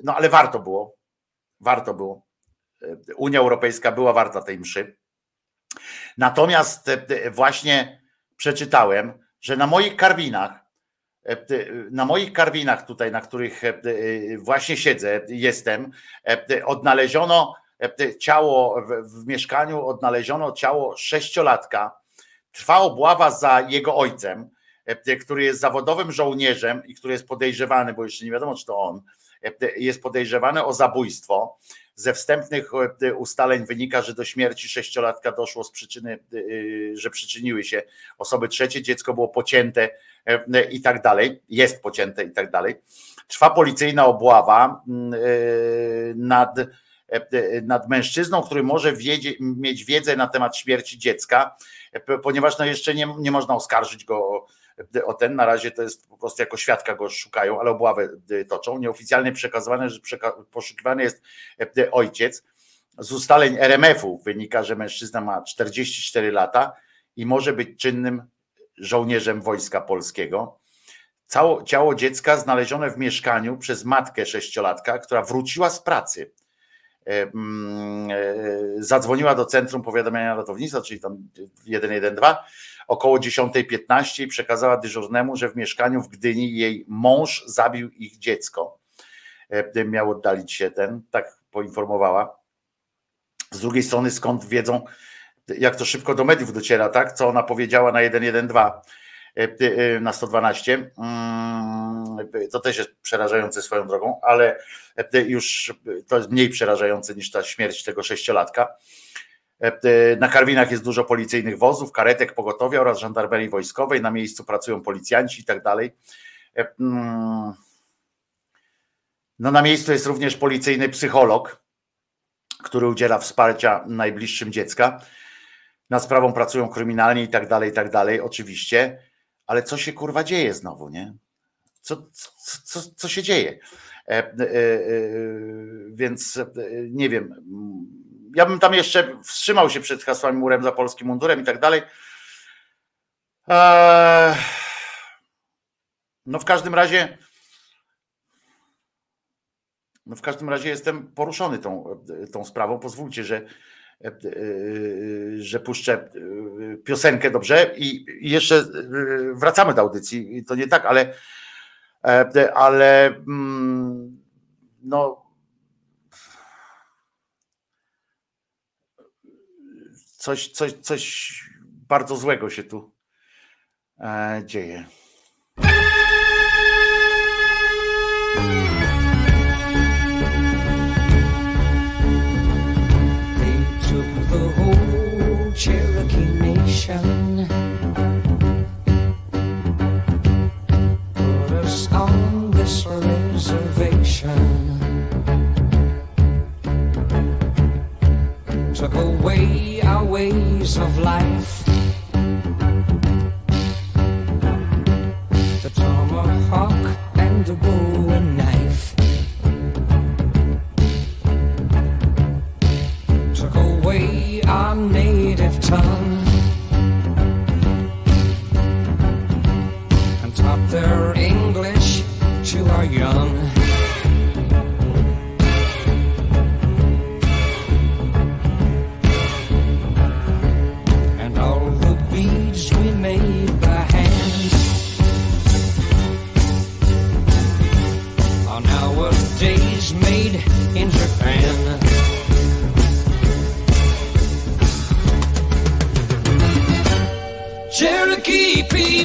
no ale warto było, warto było. Unia Europejska była warta tej mszy. Natomiast e, właśnie przeczytałem, że na moich karwinach, e, na moich karwinach tutaj, na których e, właśnie siedzę, jestem, odnaleziono ciało w, mieszkaniu, odnaleziono ciało sześciolatka. Trwa obława za jego ojcem, który jest zawodowym żołnierzem i który jest podejrzewany, bo jeszcze nie wiadomo, czy to on, jest podejrzewany o zabójstwo. Ze wstępnych e, ustaleń wynika, że do śmierci sześciolatka doszło z przyczyny, e, że przyczyniły się osoby trzecie, dziecko było pocięte e, i tak dalej, jest pocięte i tak dalej. Trwa policyjna obława mm, nad, nad mężczyzną, który może mieć wiedzę na temat śmierci dziecka, ponieważ no jeszcze nie, nie można oskarżyć go o o ten. Na razie to jest po prostu jako świadka go szukają, ale obławę y, toczą. Nieoficjalnie przekazywane, że poszukiwany jest y, ojciec. Z ustaleń RMF-u wynika, że mężczyzna ma 44 lata i może być czynnym żołnierzem Wojska Polskiego. Cało, ciało dziecka znalezione w mieszkaniu przez matkę sześciolatka, która wróciła z pracy. E, mm, zadzwoniła do Centrum Powiadamiania Ratownictwa, czyli tam 112 około 10.15 i przekazała dyżurnemu, że w mieszkaniu w Gdyni jej mąż zabił ich dziecko. E, miał oddalić się ten, tak poinformowała. Z drugiej strony, skąd wiedzą, jak to szybko do mediów dociera, tak? Co ona powiedziała na 112 e, e, na 112. Mm, to też jest przerażające swoją drogą, ale już to jest mniej przerażające niż ta śmierć tego sześciolatka. E, na Karwinach jest dużo policyjnych wozów, karetek pogotowia oraz żandarmerii wojskowej. Na miejscu pracują policjanci i tak dalej. E, mm, no na miejscu jest również policyjny psycholog, który udziela wsparcia najbliższym dziecka. Na sprawą pracują kryminalni i tak dalej, i tak dalej, oczywiście. Ale co się kurwa dzieje znowu, nie? Co, co, co się dzieje? E, więc nie wiem ja bym tam jeszcze wstrzymał się przed hasłami murem za polskim mundurem i tak dalej. Eee, no w każdym razie no w każdym razie jestem poruszony tą, tą sprawą. Pozwólcie, że, że puszczę piosenkę dobrze i jeszcze wracamy do audycji. To nie tak, ale ale mm, no coś, coś, coś bardzo złego się tu e, dzieje. Took away ways of life. The tomahawk and the bowie knife. took away our native tongue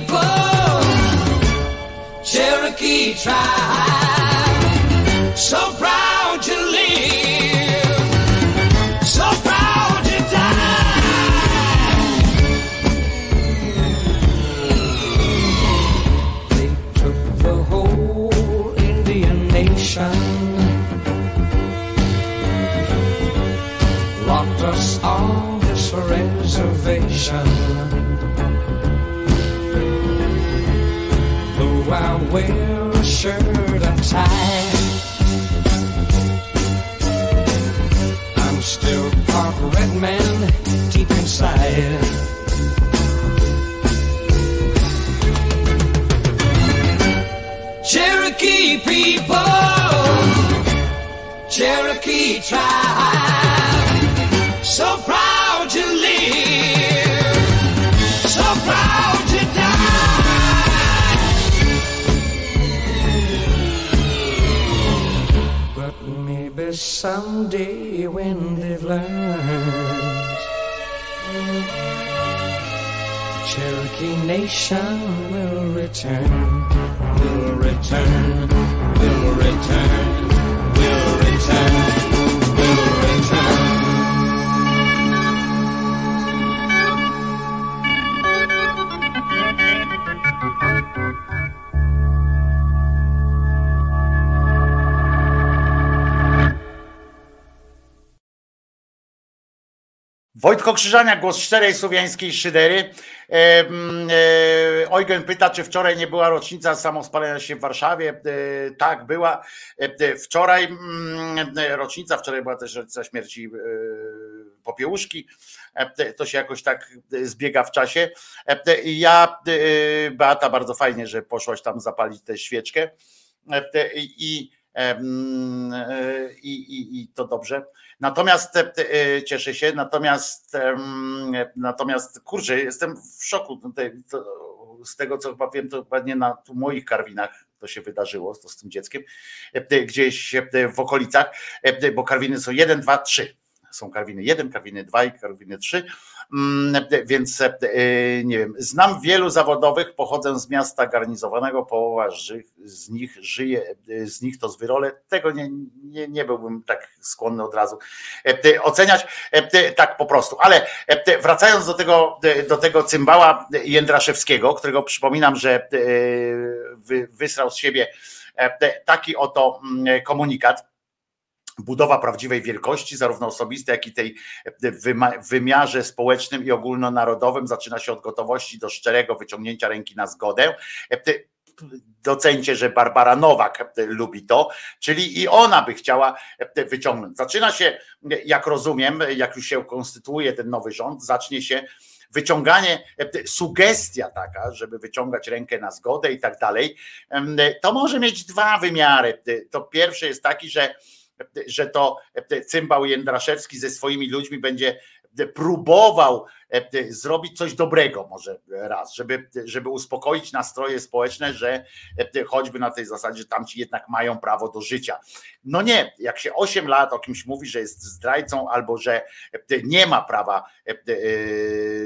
people, Cherokee tribe, wear a shirt and tie, I'm still part red man deep inside. Cherokee people, Cherokee tribe, someday when they've learned. The Cherokee nation will return, will return, will return, will return, Wojtko Krzyżania, głos szczerej słowiańskiej szydery. E, mm, e, Eugen pyta, czy wczoraj nie była rocznica samospalenia się w Warszawie. E, tak, była. Wczoraj mm, rocznica, wczoraj była też rocznica śmierci Popiełuszki. To się jakoś tak zbiega w czasie. Ja, Beata, bardzo fajnie, że poszłaś tam zapalić tę świeczkę. I, e, i, i, i to dobrze. Natomiast e, e, cieszę się, natomiast natomiast kurczę, jestem w szoku z tego co chyba wiem, to chyba nie na moich karwinach to się wydarzyło to z tym dzieckiem, e, gdzieś w okolicach, bo karwiny są 1, 2, 3. Są karwiny 1, karwiny 2 i karwiny 3. Mm, Więc e, nie wiem, znam wielu zawodowych, pochodzę z miasta garnizowanego, połowa z nich żyje, e, z nich to z wyrole. Tego nie, nie, nie byłbym tak skłonny od razu e, oceniać tak po prostu. Ale wracając do tego, do tego cymbała Jędraszewskiego, którego przypominam, że wy- wysrał z siebie taki oto mm, komunikat budowa prawdziwej wielkości, zarówno osobistej, jak i tej wyma- wymiarze społecznym i ogólnonarodowym zaczyna się od gotowości do szczerego wyciągnięcia ręki na zgodę. Docencie, że Barbara Nowak lubi to, czyli i ona by chciała wyciągnąć. Zaczyna się, jak rozumiem, jak już się konstytuuje ten nowy rząd, zacznie się wyciąganie, sugestia taka, żeby wyciągać rękę na zgodę i tak dalej, to może mieć dwa wymiary. To pierwszy jest taki, że że to cymbał Jędraszewski ze swoimi ludźmi będzie próbował zrobić coś dobrego może raz, żeby, żeby uspokoić nastroje społeczne, że choćby na tej zasadzie, że tamci jednak mają prawo do życia. No nie, jak się 8 lat o kimś mówi, że jest zdrajcą albo że nie ma prawa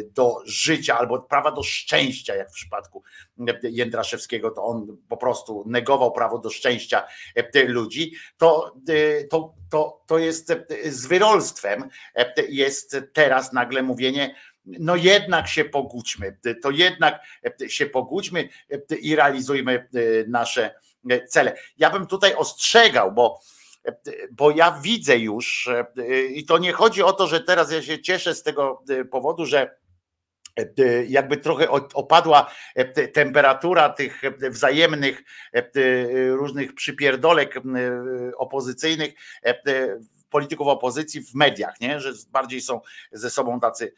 do życia albo prawa do szczęścia, jak w przypadku Jędraszewskiego, to on po prostu negował prawo do szczęścia ludzi, to, to, to, to jest z wyrolstwem, jest teraz nagle mówienie, no jednak się pogódźmy, to jednak się pogódźmy i realizujmy nasze cele. Ja bym tutaj ostrzegał, bo bo ja widzę już, i to nie chodzi o to, że teraz ja się cieszę z tego powodu, że jakby trochę opadła temperatura tych wzajemnych różnych przypierdolek opozycyjnych polityków opozycji w mediach, nie? że bardziej są ze sobą tacy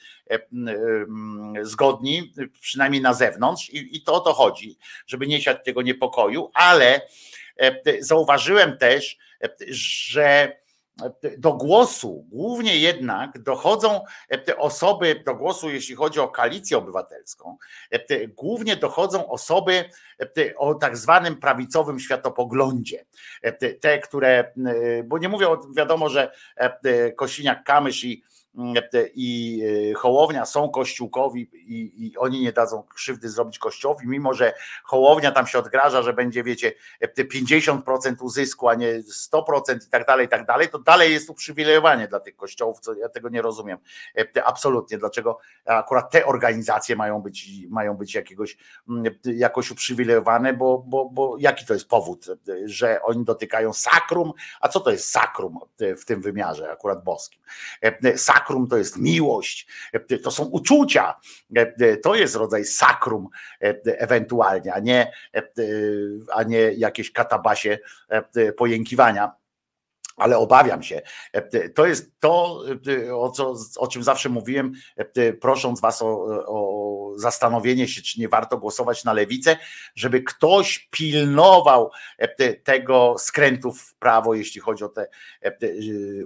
zgodni, przynajmniej na zewnątrz, i, i to o to chodzi, żeby nie siać tego niepokoju, ale zauważyłem też, że do głosu, głównie jednak dochodzą te osoby, do głosu, jeśli chodzi o koalicję obywatelską, głównie dochodzą osoby o tak zwanym prawicowym światopoglądzie. Te, które, bo nie mówię, wiadomo, że Kosiniak-Kamysz i i e, Hołownia są kościółkowi i, i, oni nie dadzą krzywdy zrobić kościołowi, mimo że Hołownia tam się odgraża, że będzie, wiecie, 50% uzysku, a nie 100% i tak dalej, i tak dalej, to dalej jest uprzywilejowanie dla tych kościołów, co ja tego nie rozumiem absolutnie, dlaczego akurat te organizacje mają być, mają być jakiegoś, jakoś uprzywilejowane, bo, bo, bo jaki to jest powód, że oni dotykają sakrum, a co to jest sakrum w tym wymiarze akurat boskim? Sakrum sakrum to jest miłość, to są uczucia, to jest rodzaj sakrum ewentualnie, a nie, a nie jakieś katabasie pojękiwania ale obawiam się. To jest to, o, co, o czym zawsze mówiłem, prosząc Was o, o, zastanowienie się, czy nie warto głosować na lewicę, żeby ktoś pilnował tego skrętu w prawo, jeśli chodzi o te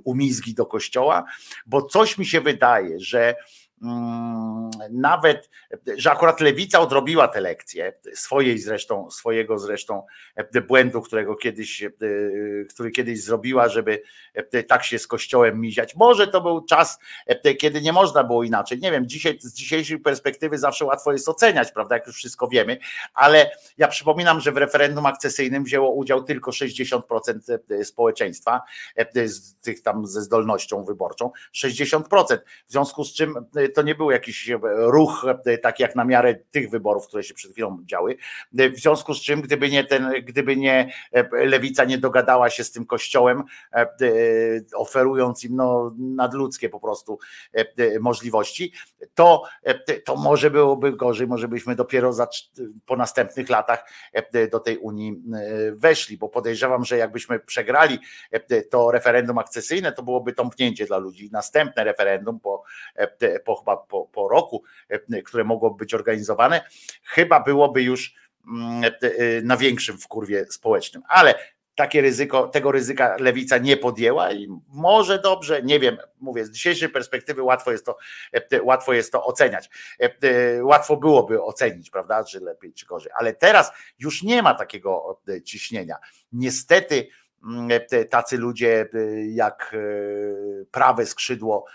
umizgi do kościoła, bo coś mi się wydaje, że nawet, że akurat lewica odrobiła te lekcje, swojej zresztą, swojego zresztą e, błędu, którego kiedyś, e, który kiedyś zrobiła, żeby e, tak się z kościołem miziać. Może to był czas, kiedy nie można było inaczej. Nie wiem, dzisiaj, z dzisiejszej perspektywy zawsze łatwo jest oceniać, prawda, jak już wszystko wiemy, ale ja przypominam, że w referendum akcesyjnym wzięło udział tylko 60% społeczeństwa, z tych tam ze zdolnością wyborczą, 60%. W związku z czym to nie był jakiś e, ruch e, taki jak na miarę tych wyborów, które się przed chwilą działy. E, w związku z czym, gdyby nie ten, gdyby nie lewica nie dogadała się z tym kościołem, oferując im no, nadludzkie po prostu możliwości, to, to może byłoby gorzej, może byśmy dopiero za, po następnych latach do tej Unii weszli, bo podejrzewam, że jakbyśmy przegrali to referendum akcesyjne, to byłoby tąpnięcie dla ludzi. Następne referendum po, po chyba po, po roku, e, które mogłoby być organizowane, chyba byłoby już mm, e, e, na większym wkurwie społecznym. Ale takie ryzyko, tego ryzyka lewica nie podjęła i może dobrze, nie wiem, mówię, z dzisiejszej perspektywy łatwo jest to, łatwo jest to oceniać. Łatwo byłoby ocenić, prawda, czy lepiej, czy gorzej, ale teraz już nie ma takiego ciśnienia. Niestety mm, tacy ludzie jak prawe skrzydło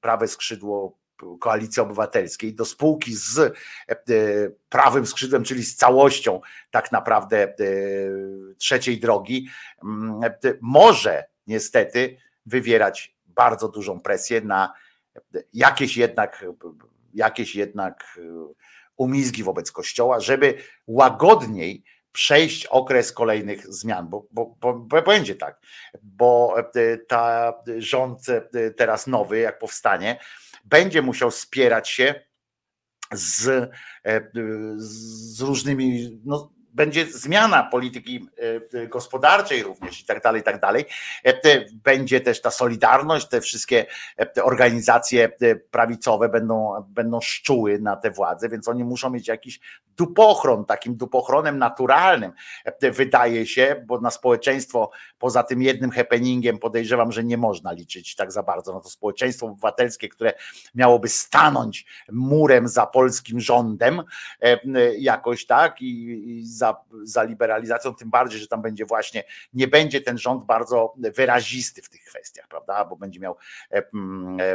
prawe skrzydło koalicji obywatelskiej do spółki z e, prawym skrzydłem, czyli z całością tak naprawdę e, trzeciej drogi, mm, e, może niestety wywierać bardzo dużą presję na jakieś jednak, jakieś jednak umizgi wobec Kościoła, żeby łagodniej przejść okres kolejnych zmian, bo, bo, bo, będzie tak, bo e, ta rząd e, teraz nowy, jak powstanie, będzie musiał spierać się z, e, z różnymi, no, będzie zmiana polityki e, gospodarczej również i tak dalej, i tak dalej. Będzie też ta solidarność, te wszystkie te organizacje prawicowe będą, będą szczuły na te władze, więc oni muszą mieć jakiś dupochron, takim dupochronem naturalnym, wydaje się, bo na społeczeństwo poza tym jednym happeningiem podejrzewam, że nie można liczyć tak za bardzo. No to społeczeństwo obywatelskie, które miałoby stanąć murem za polskim rządem jakoś tak i, i za, za liberalizacją, tym bardziej, że tam będzie właśnie, nie będzie ten rząd bardzo wyrazisty w tych kwestiach, prawda, bo będzie miał,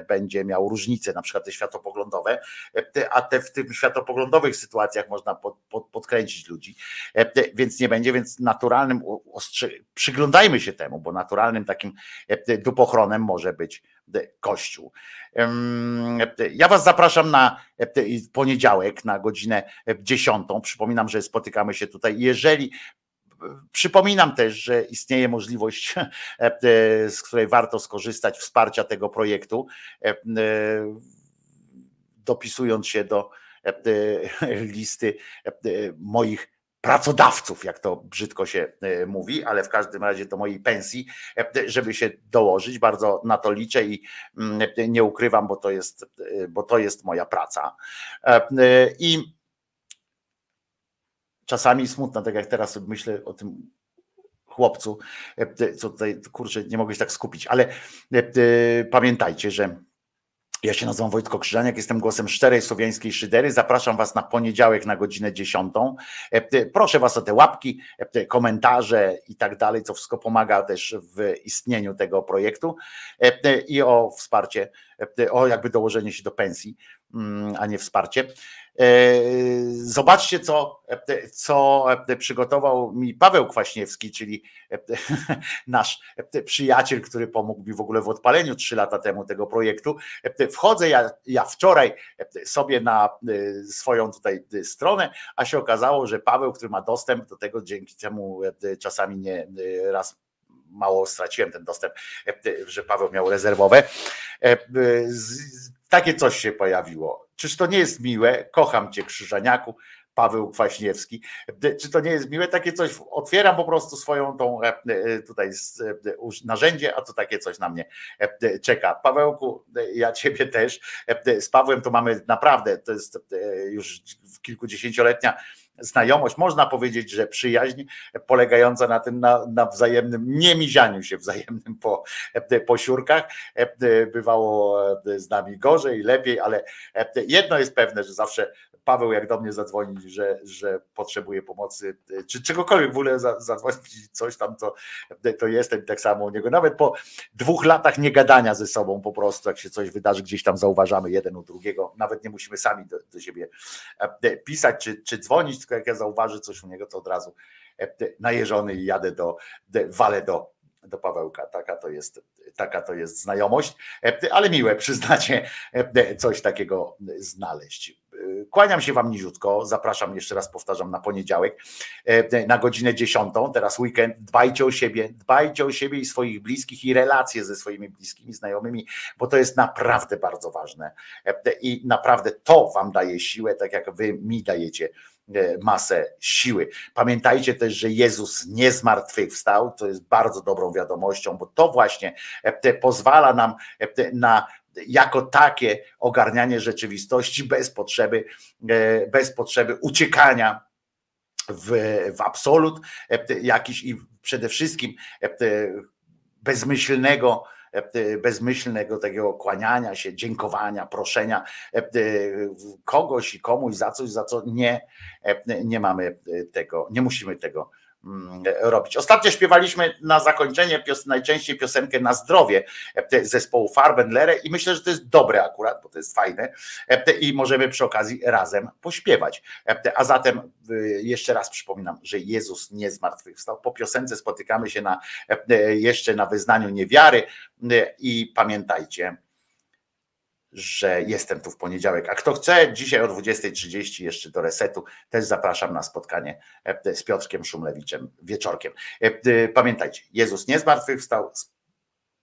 będzie miał różnice, na przykład te światopoglądowe, a te w tych światopoglądowych sytuacjach można pod, pod, podkręcić ludzi, więc nie będzie, więc naturalnym, przyglądajmy się temu, bo naturalnym takim dupochronem może być Kościół. Ja Was zapraszam na poniedziałek na godzinę 10. Przypominam, że spotykamy się tutaj. Jeżeli Przypominam też, że istnieje możliwość, z której warto skorzystać, wsparcia tego projektu, dopisując się do listy moich pracodawców, jak to brzydko się e, mówi, ale w każdym razie do mojej pensji, e, żeby się dołożyć. Bardzo na to liczę i mm, nie ukrywam, bo to jest, e, bo to jest moja praca. I czasami smutno, tak jak teraz myślę o tym chłopcu, co tutaj, kurczę, nie mogę się tak skupić, ale pamiętajcie, że ja się nazywam Wojtko Krzyżaniak, jestem głosem szczerej słowiańskiej szydery. Zapraszam Was na poniedziałek na godzinę 10. E, proszę Was o te łapki, e, komentarze i tak dalej, co wszystko pomaga też w istnieniu tego projektu e, i o wsparcie, o jakby dołożenie się do pensji, mm, a nie wsparcie. E, zobaczcie, co, co przygotował mi Paweł Kwaśniewski, czyli nasz przyjaciel, który pomógł mi w ogóle w odpaleniu trzy lata temu tego projektu. Wchodzę ja, ja wczoraj sobie na e, swoją tutaj stronę, a się okazało, że Paweł, który ma dostęp do tego, dzięki czemu czasami nie raz mało straciłem ten dostęp, że Paweł miał rezerwowe. Takie coś się pojawiło. Czyż to nie jest miłe? Kocham cię, Krzyżaniaku. Paweł Kwaśniewski. Czy to nie jest miłe? Takie coś otwieram po prostu swoją tą e, e, tutaj e, narzędzie, a to takie coś na mnie czeka. Pawełku, ja ciebie też. Z Pawłem to mamy naprawdę, to jest już kilkudziesięcioletnia znajomość, można powiedzieć, że przyjaźń polegająca na tym, na, na wzajemnym niemizianiu się wzajemnym po posiórkach. Bywało z nami gorzej, lepiej, ale jedno jest pewne, że zawsze Paweł jak do mnie zadzwoni, że, że potrzebuje pomocy, czy czegokolwiek w ogóle zadzwonić, coś tam, to, to jestem tak samo u niego. Nawet po dwóch latach niegadania ze sobą po prostu, jak się coś wydarzy, gdzieś tam zauważamy jeden u drugiego, nawet nie musimy sami do, do siebie e, pisać czy, czy dzwonić, tylko jak ja zauważę coś u niego, to od razu e, najeżony i jadę do, walę do do Pawełka. Taka to jest, taka to jest znajomość, e, ale miłe przyznacie coś takiego znaleźć. Kłaniam się Wam niziutko, zapraszam jeszcze raz, powtarzam, na poniedziałek e, na godzinę 10, teraz weekend, dbajcie o siebie, dbajcie o siebie i swoich bliskich i relacje ze swoimi bliskimi, znajomymi, bo to jest naprawdę bardzo ważne e, i naprawdę to Wam daje siłę, tak jak Wy mi dajecie e, masę siły. Pamiętajcie też, że Jezus nie zmartwychwstał, to jest bardzo dobrą wiadomością, bo to właśnie pozwala nam na jako takie ogarnianie rzeczywistości bez potrzeby, e, bez potrzeby uciekania w, w absolut e, jakiś i przede wszystkim e, bezmyślnego, bezmyślnego takiego kłaniania się, dziękowania, proszenia kogoś i komuś za coś, za co nie, nie mamy tego, nie musimy tego robić. Ostatnio śpiewaliśmy na zakończenie pios najczęściej piosenkę na zdrowie e, zespołu Farbenlere i myślę, że to jest dobre akurat, bo to jest fajne e, i możemy przy okazji razem pośpiewać. E, a zatem jeszcze raz przypominam, że Jezus nie zmartwychwstał. Po piosence spotykamy się na, jeszcze na wyznaniu niewiary i pamiętajcie, że jestem tu w poniedziałek. A kto chce, dzisiaj o 20.30 jeszcze do resetu, też zapraszam na spotkanie e, z Piotrkiem Szumlewiczem wieczorkiem. E, e, pamiętajcie, Jezus nie zmartwychwstał,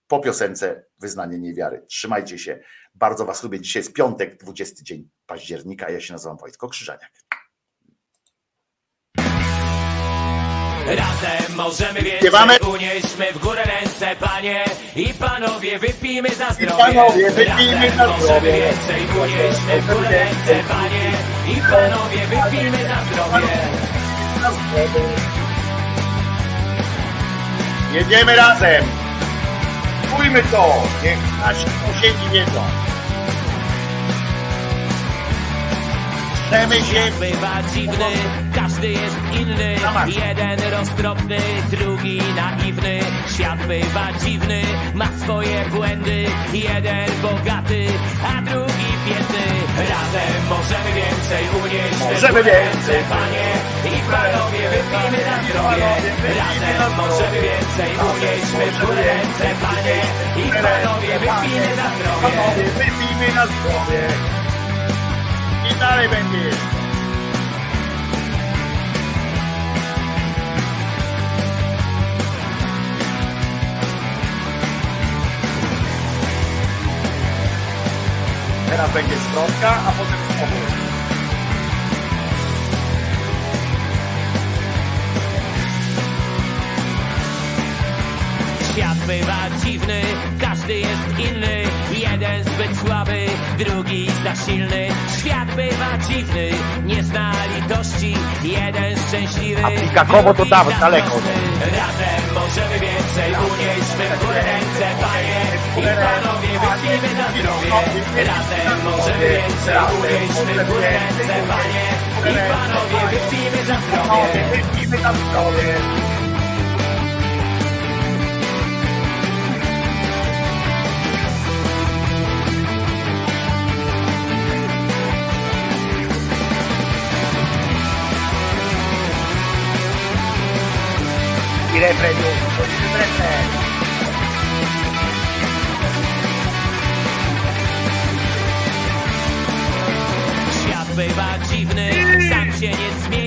po piosence wyznanie niewiary. Trzymajcie się, bardzo Was lubię. Dzisiaj jest piątek, 20 dzień października. Ja się nazywam Wojtko Krzyżaniak. Razem możemy Śpiewamy? więcej, unieśmy w górę ręce, panie i panowie, wypijmy za zdrowie. panowie, wypijmy Razem za możemy zdrowie. więcej, unieśmy w górę ręce, panie i panowie, wypijmy za zdrowie. Jedziemy razem. Spójmy to. Niech nasi sąsiedzi wiedzą. Świat bywa dziwny, każdy jest inny. Jeden roztropny, drugi naiwny. Świat bywa dziwny, ma swoje błędy. Jeden bogaty, a drugi biedny. Razem możemy więcej unieść. Możemy więcej. Panie i panowie, wypijmy na zdrowie. Razem możemy więcej unieśmy w górę ręce Panie i panowie, wypijmy na zdrowie. Panowie, wypijmy na zdrowie. I dalej będzie. Teraz będzie zwrotka, a potem spokój. Świat bywa dziwny, każdy jest inny. Jeden zbyt słaby, drugi za silny. Świat bywa dziwny, nie zna litości Jeden szczęśliwy, A Pikakowo to dawno, daleko. Razem możemy więcej, unieśmy w górę ręce, panie I panowie, wypijmy za zdrowie. Razem możemy więcej, unieśmy w górę ręce, panie I panowie, wypijmy za zdrowie. Wypijmy na zdrowie. I refren jest, refren. Świat bywa dziwny, sam się nie zmieni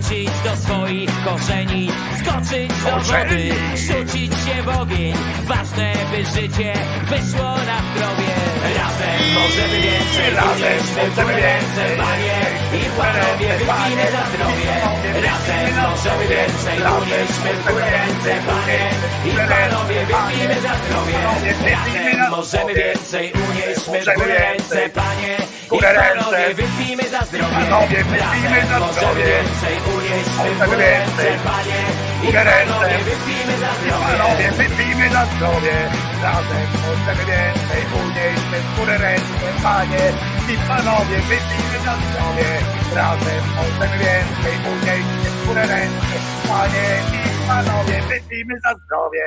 powrócić do swoich korzeni Skoczyć do wody, rzucić się w ogień. Ważne by życie wyszło na zdrowie. Razem możemy więcej, unieśmy w górę ręce Panie i panowie, wypijmy za zdrowie. Razem możemy więcej, unieśmy w górę ręce Panie i panowie, wypijmy za zdrowie. Razem możemy więcej, unieśmy w górę ręce Panie i panowie, wypijmy za zdrowie. Panowie, wypijmy za Razem możemy zdrowie. Panie i ręce. wypijmy za zdrowie wypijmy na zdrowie. Razem możemy więcej, unieśmy w górę ręce, panie. I panowie, wypijmy na zdrowie. Razem możemy więcej, unieśmy w górę ręce, panie. I panowie, wypijmy za zdrowie.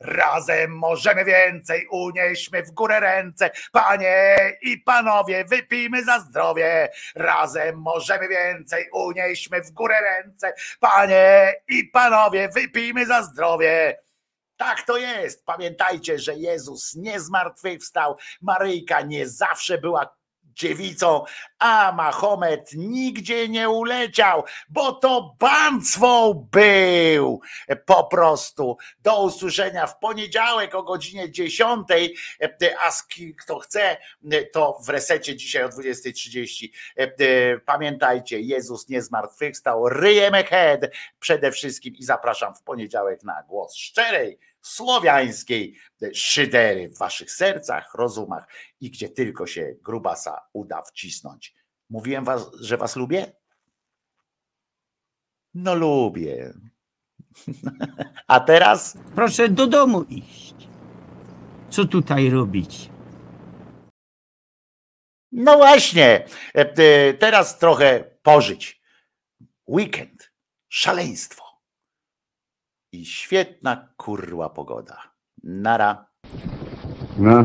Razem możemy więcej, unieśmy w górę ręce, panie i panowie, wypijmy za zdrowie. Razem możemy więcej, unieśmy w górę ręce, panie i panowie, wypijmy za zdrowie. Tak to jest. Pamiętajcie, że Jezus nie zmartwychwstał. Maryjka nie zawsze była dziewicą, a Mahomet nigdzie nie uleciał, bo to bancwą był. Po prostu. Do usłyszenia w poniedziałek o godzinie 10. A z ki- kto chce, to w resecie dzisiaj o 20.30. Pamiętajcie, Jezus nie zmartwychwstał. Ryjemy head przede wszystkim i zapraszam w poniedziałek na głos szczerej, słowiańskiej szydery w waszych sercach, rozumach i gdzie tylko się grubasa uda wcisnąć. Mówiłem was, że was lubię? No lubię. A teraz Proszę do domu iść. Co tutaj robić? No właśnie, e, e, teraz trochę pożyć. Weekend, szaleństwo i świetna kurła pogoda. Nara. No.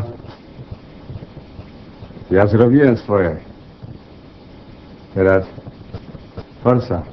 Ja zrobiłem swoje. Teraz forsa.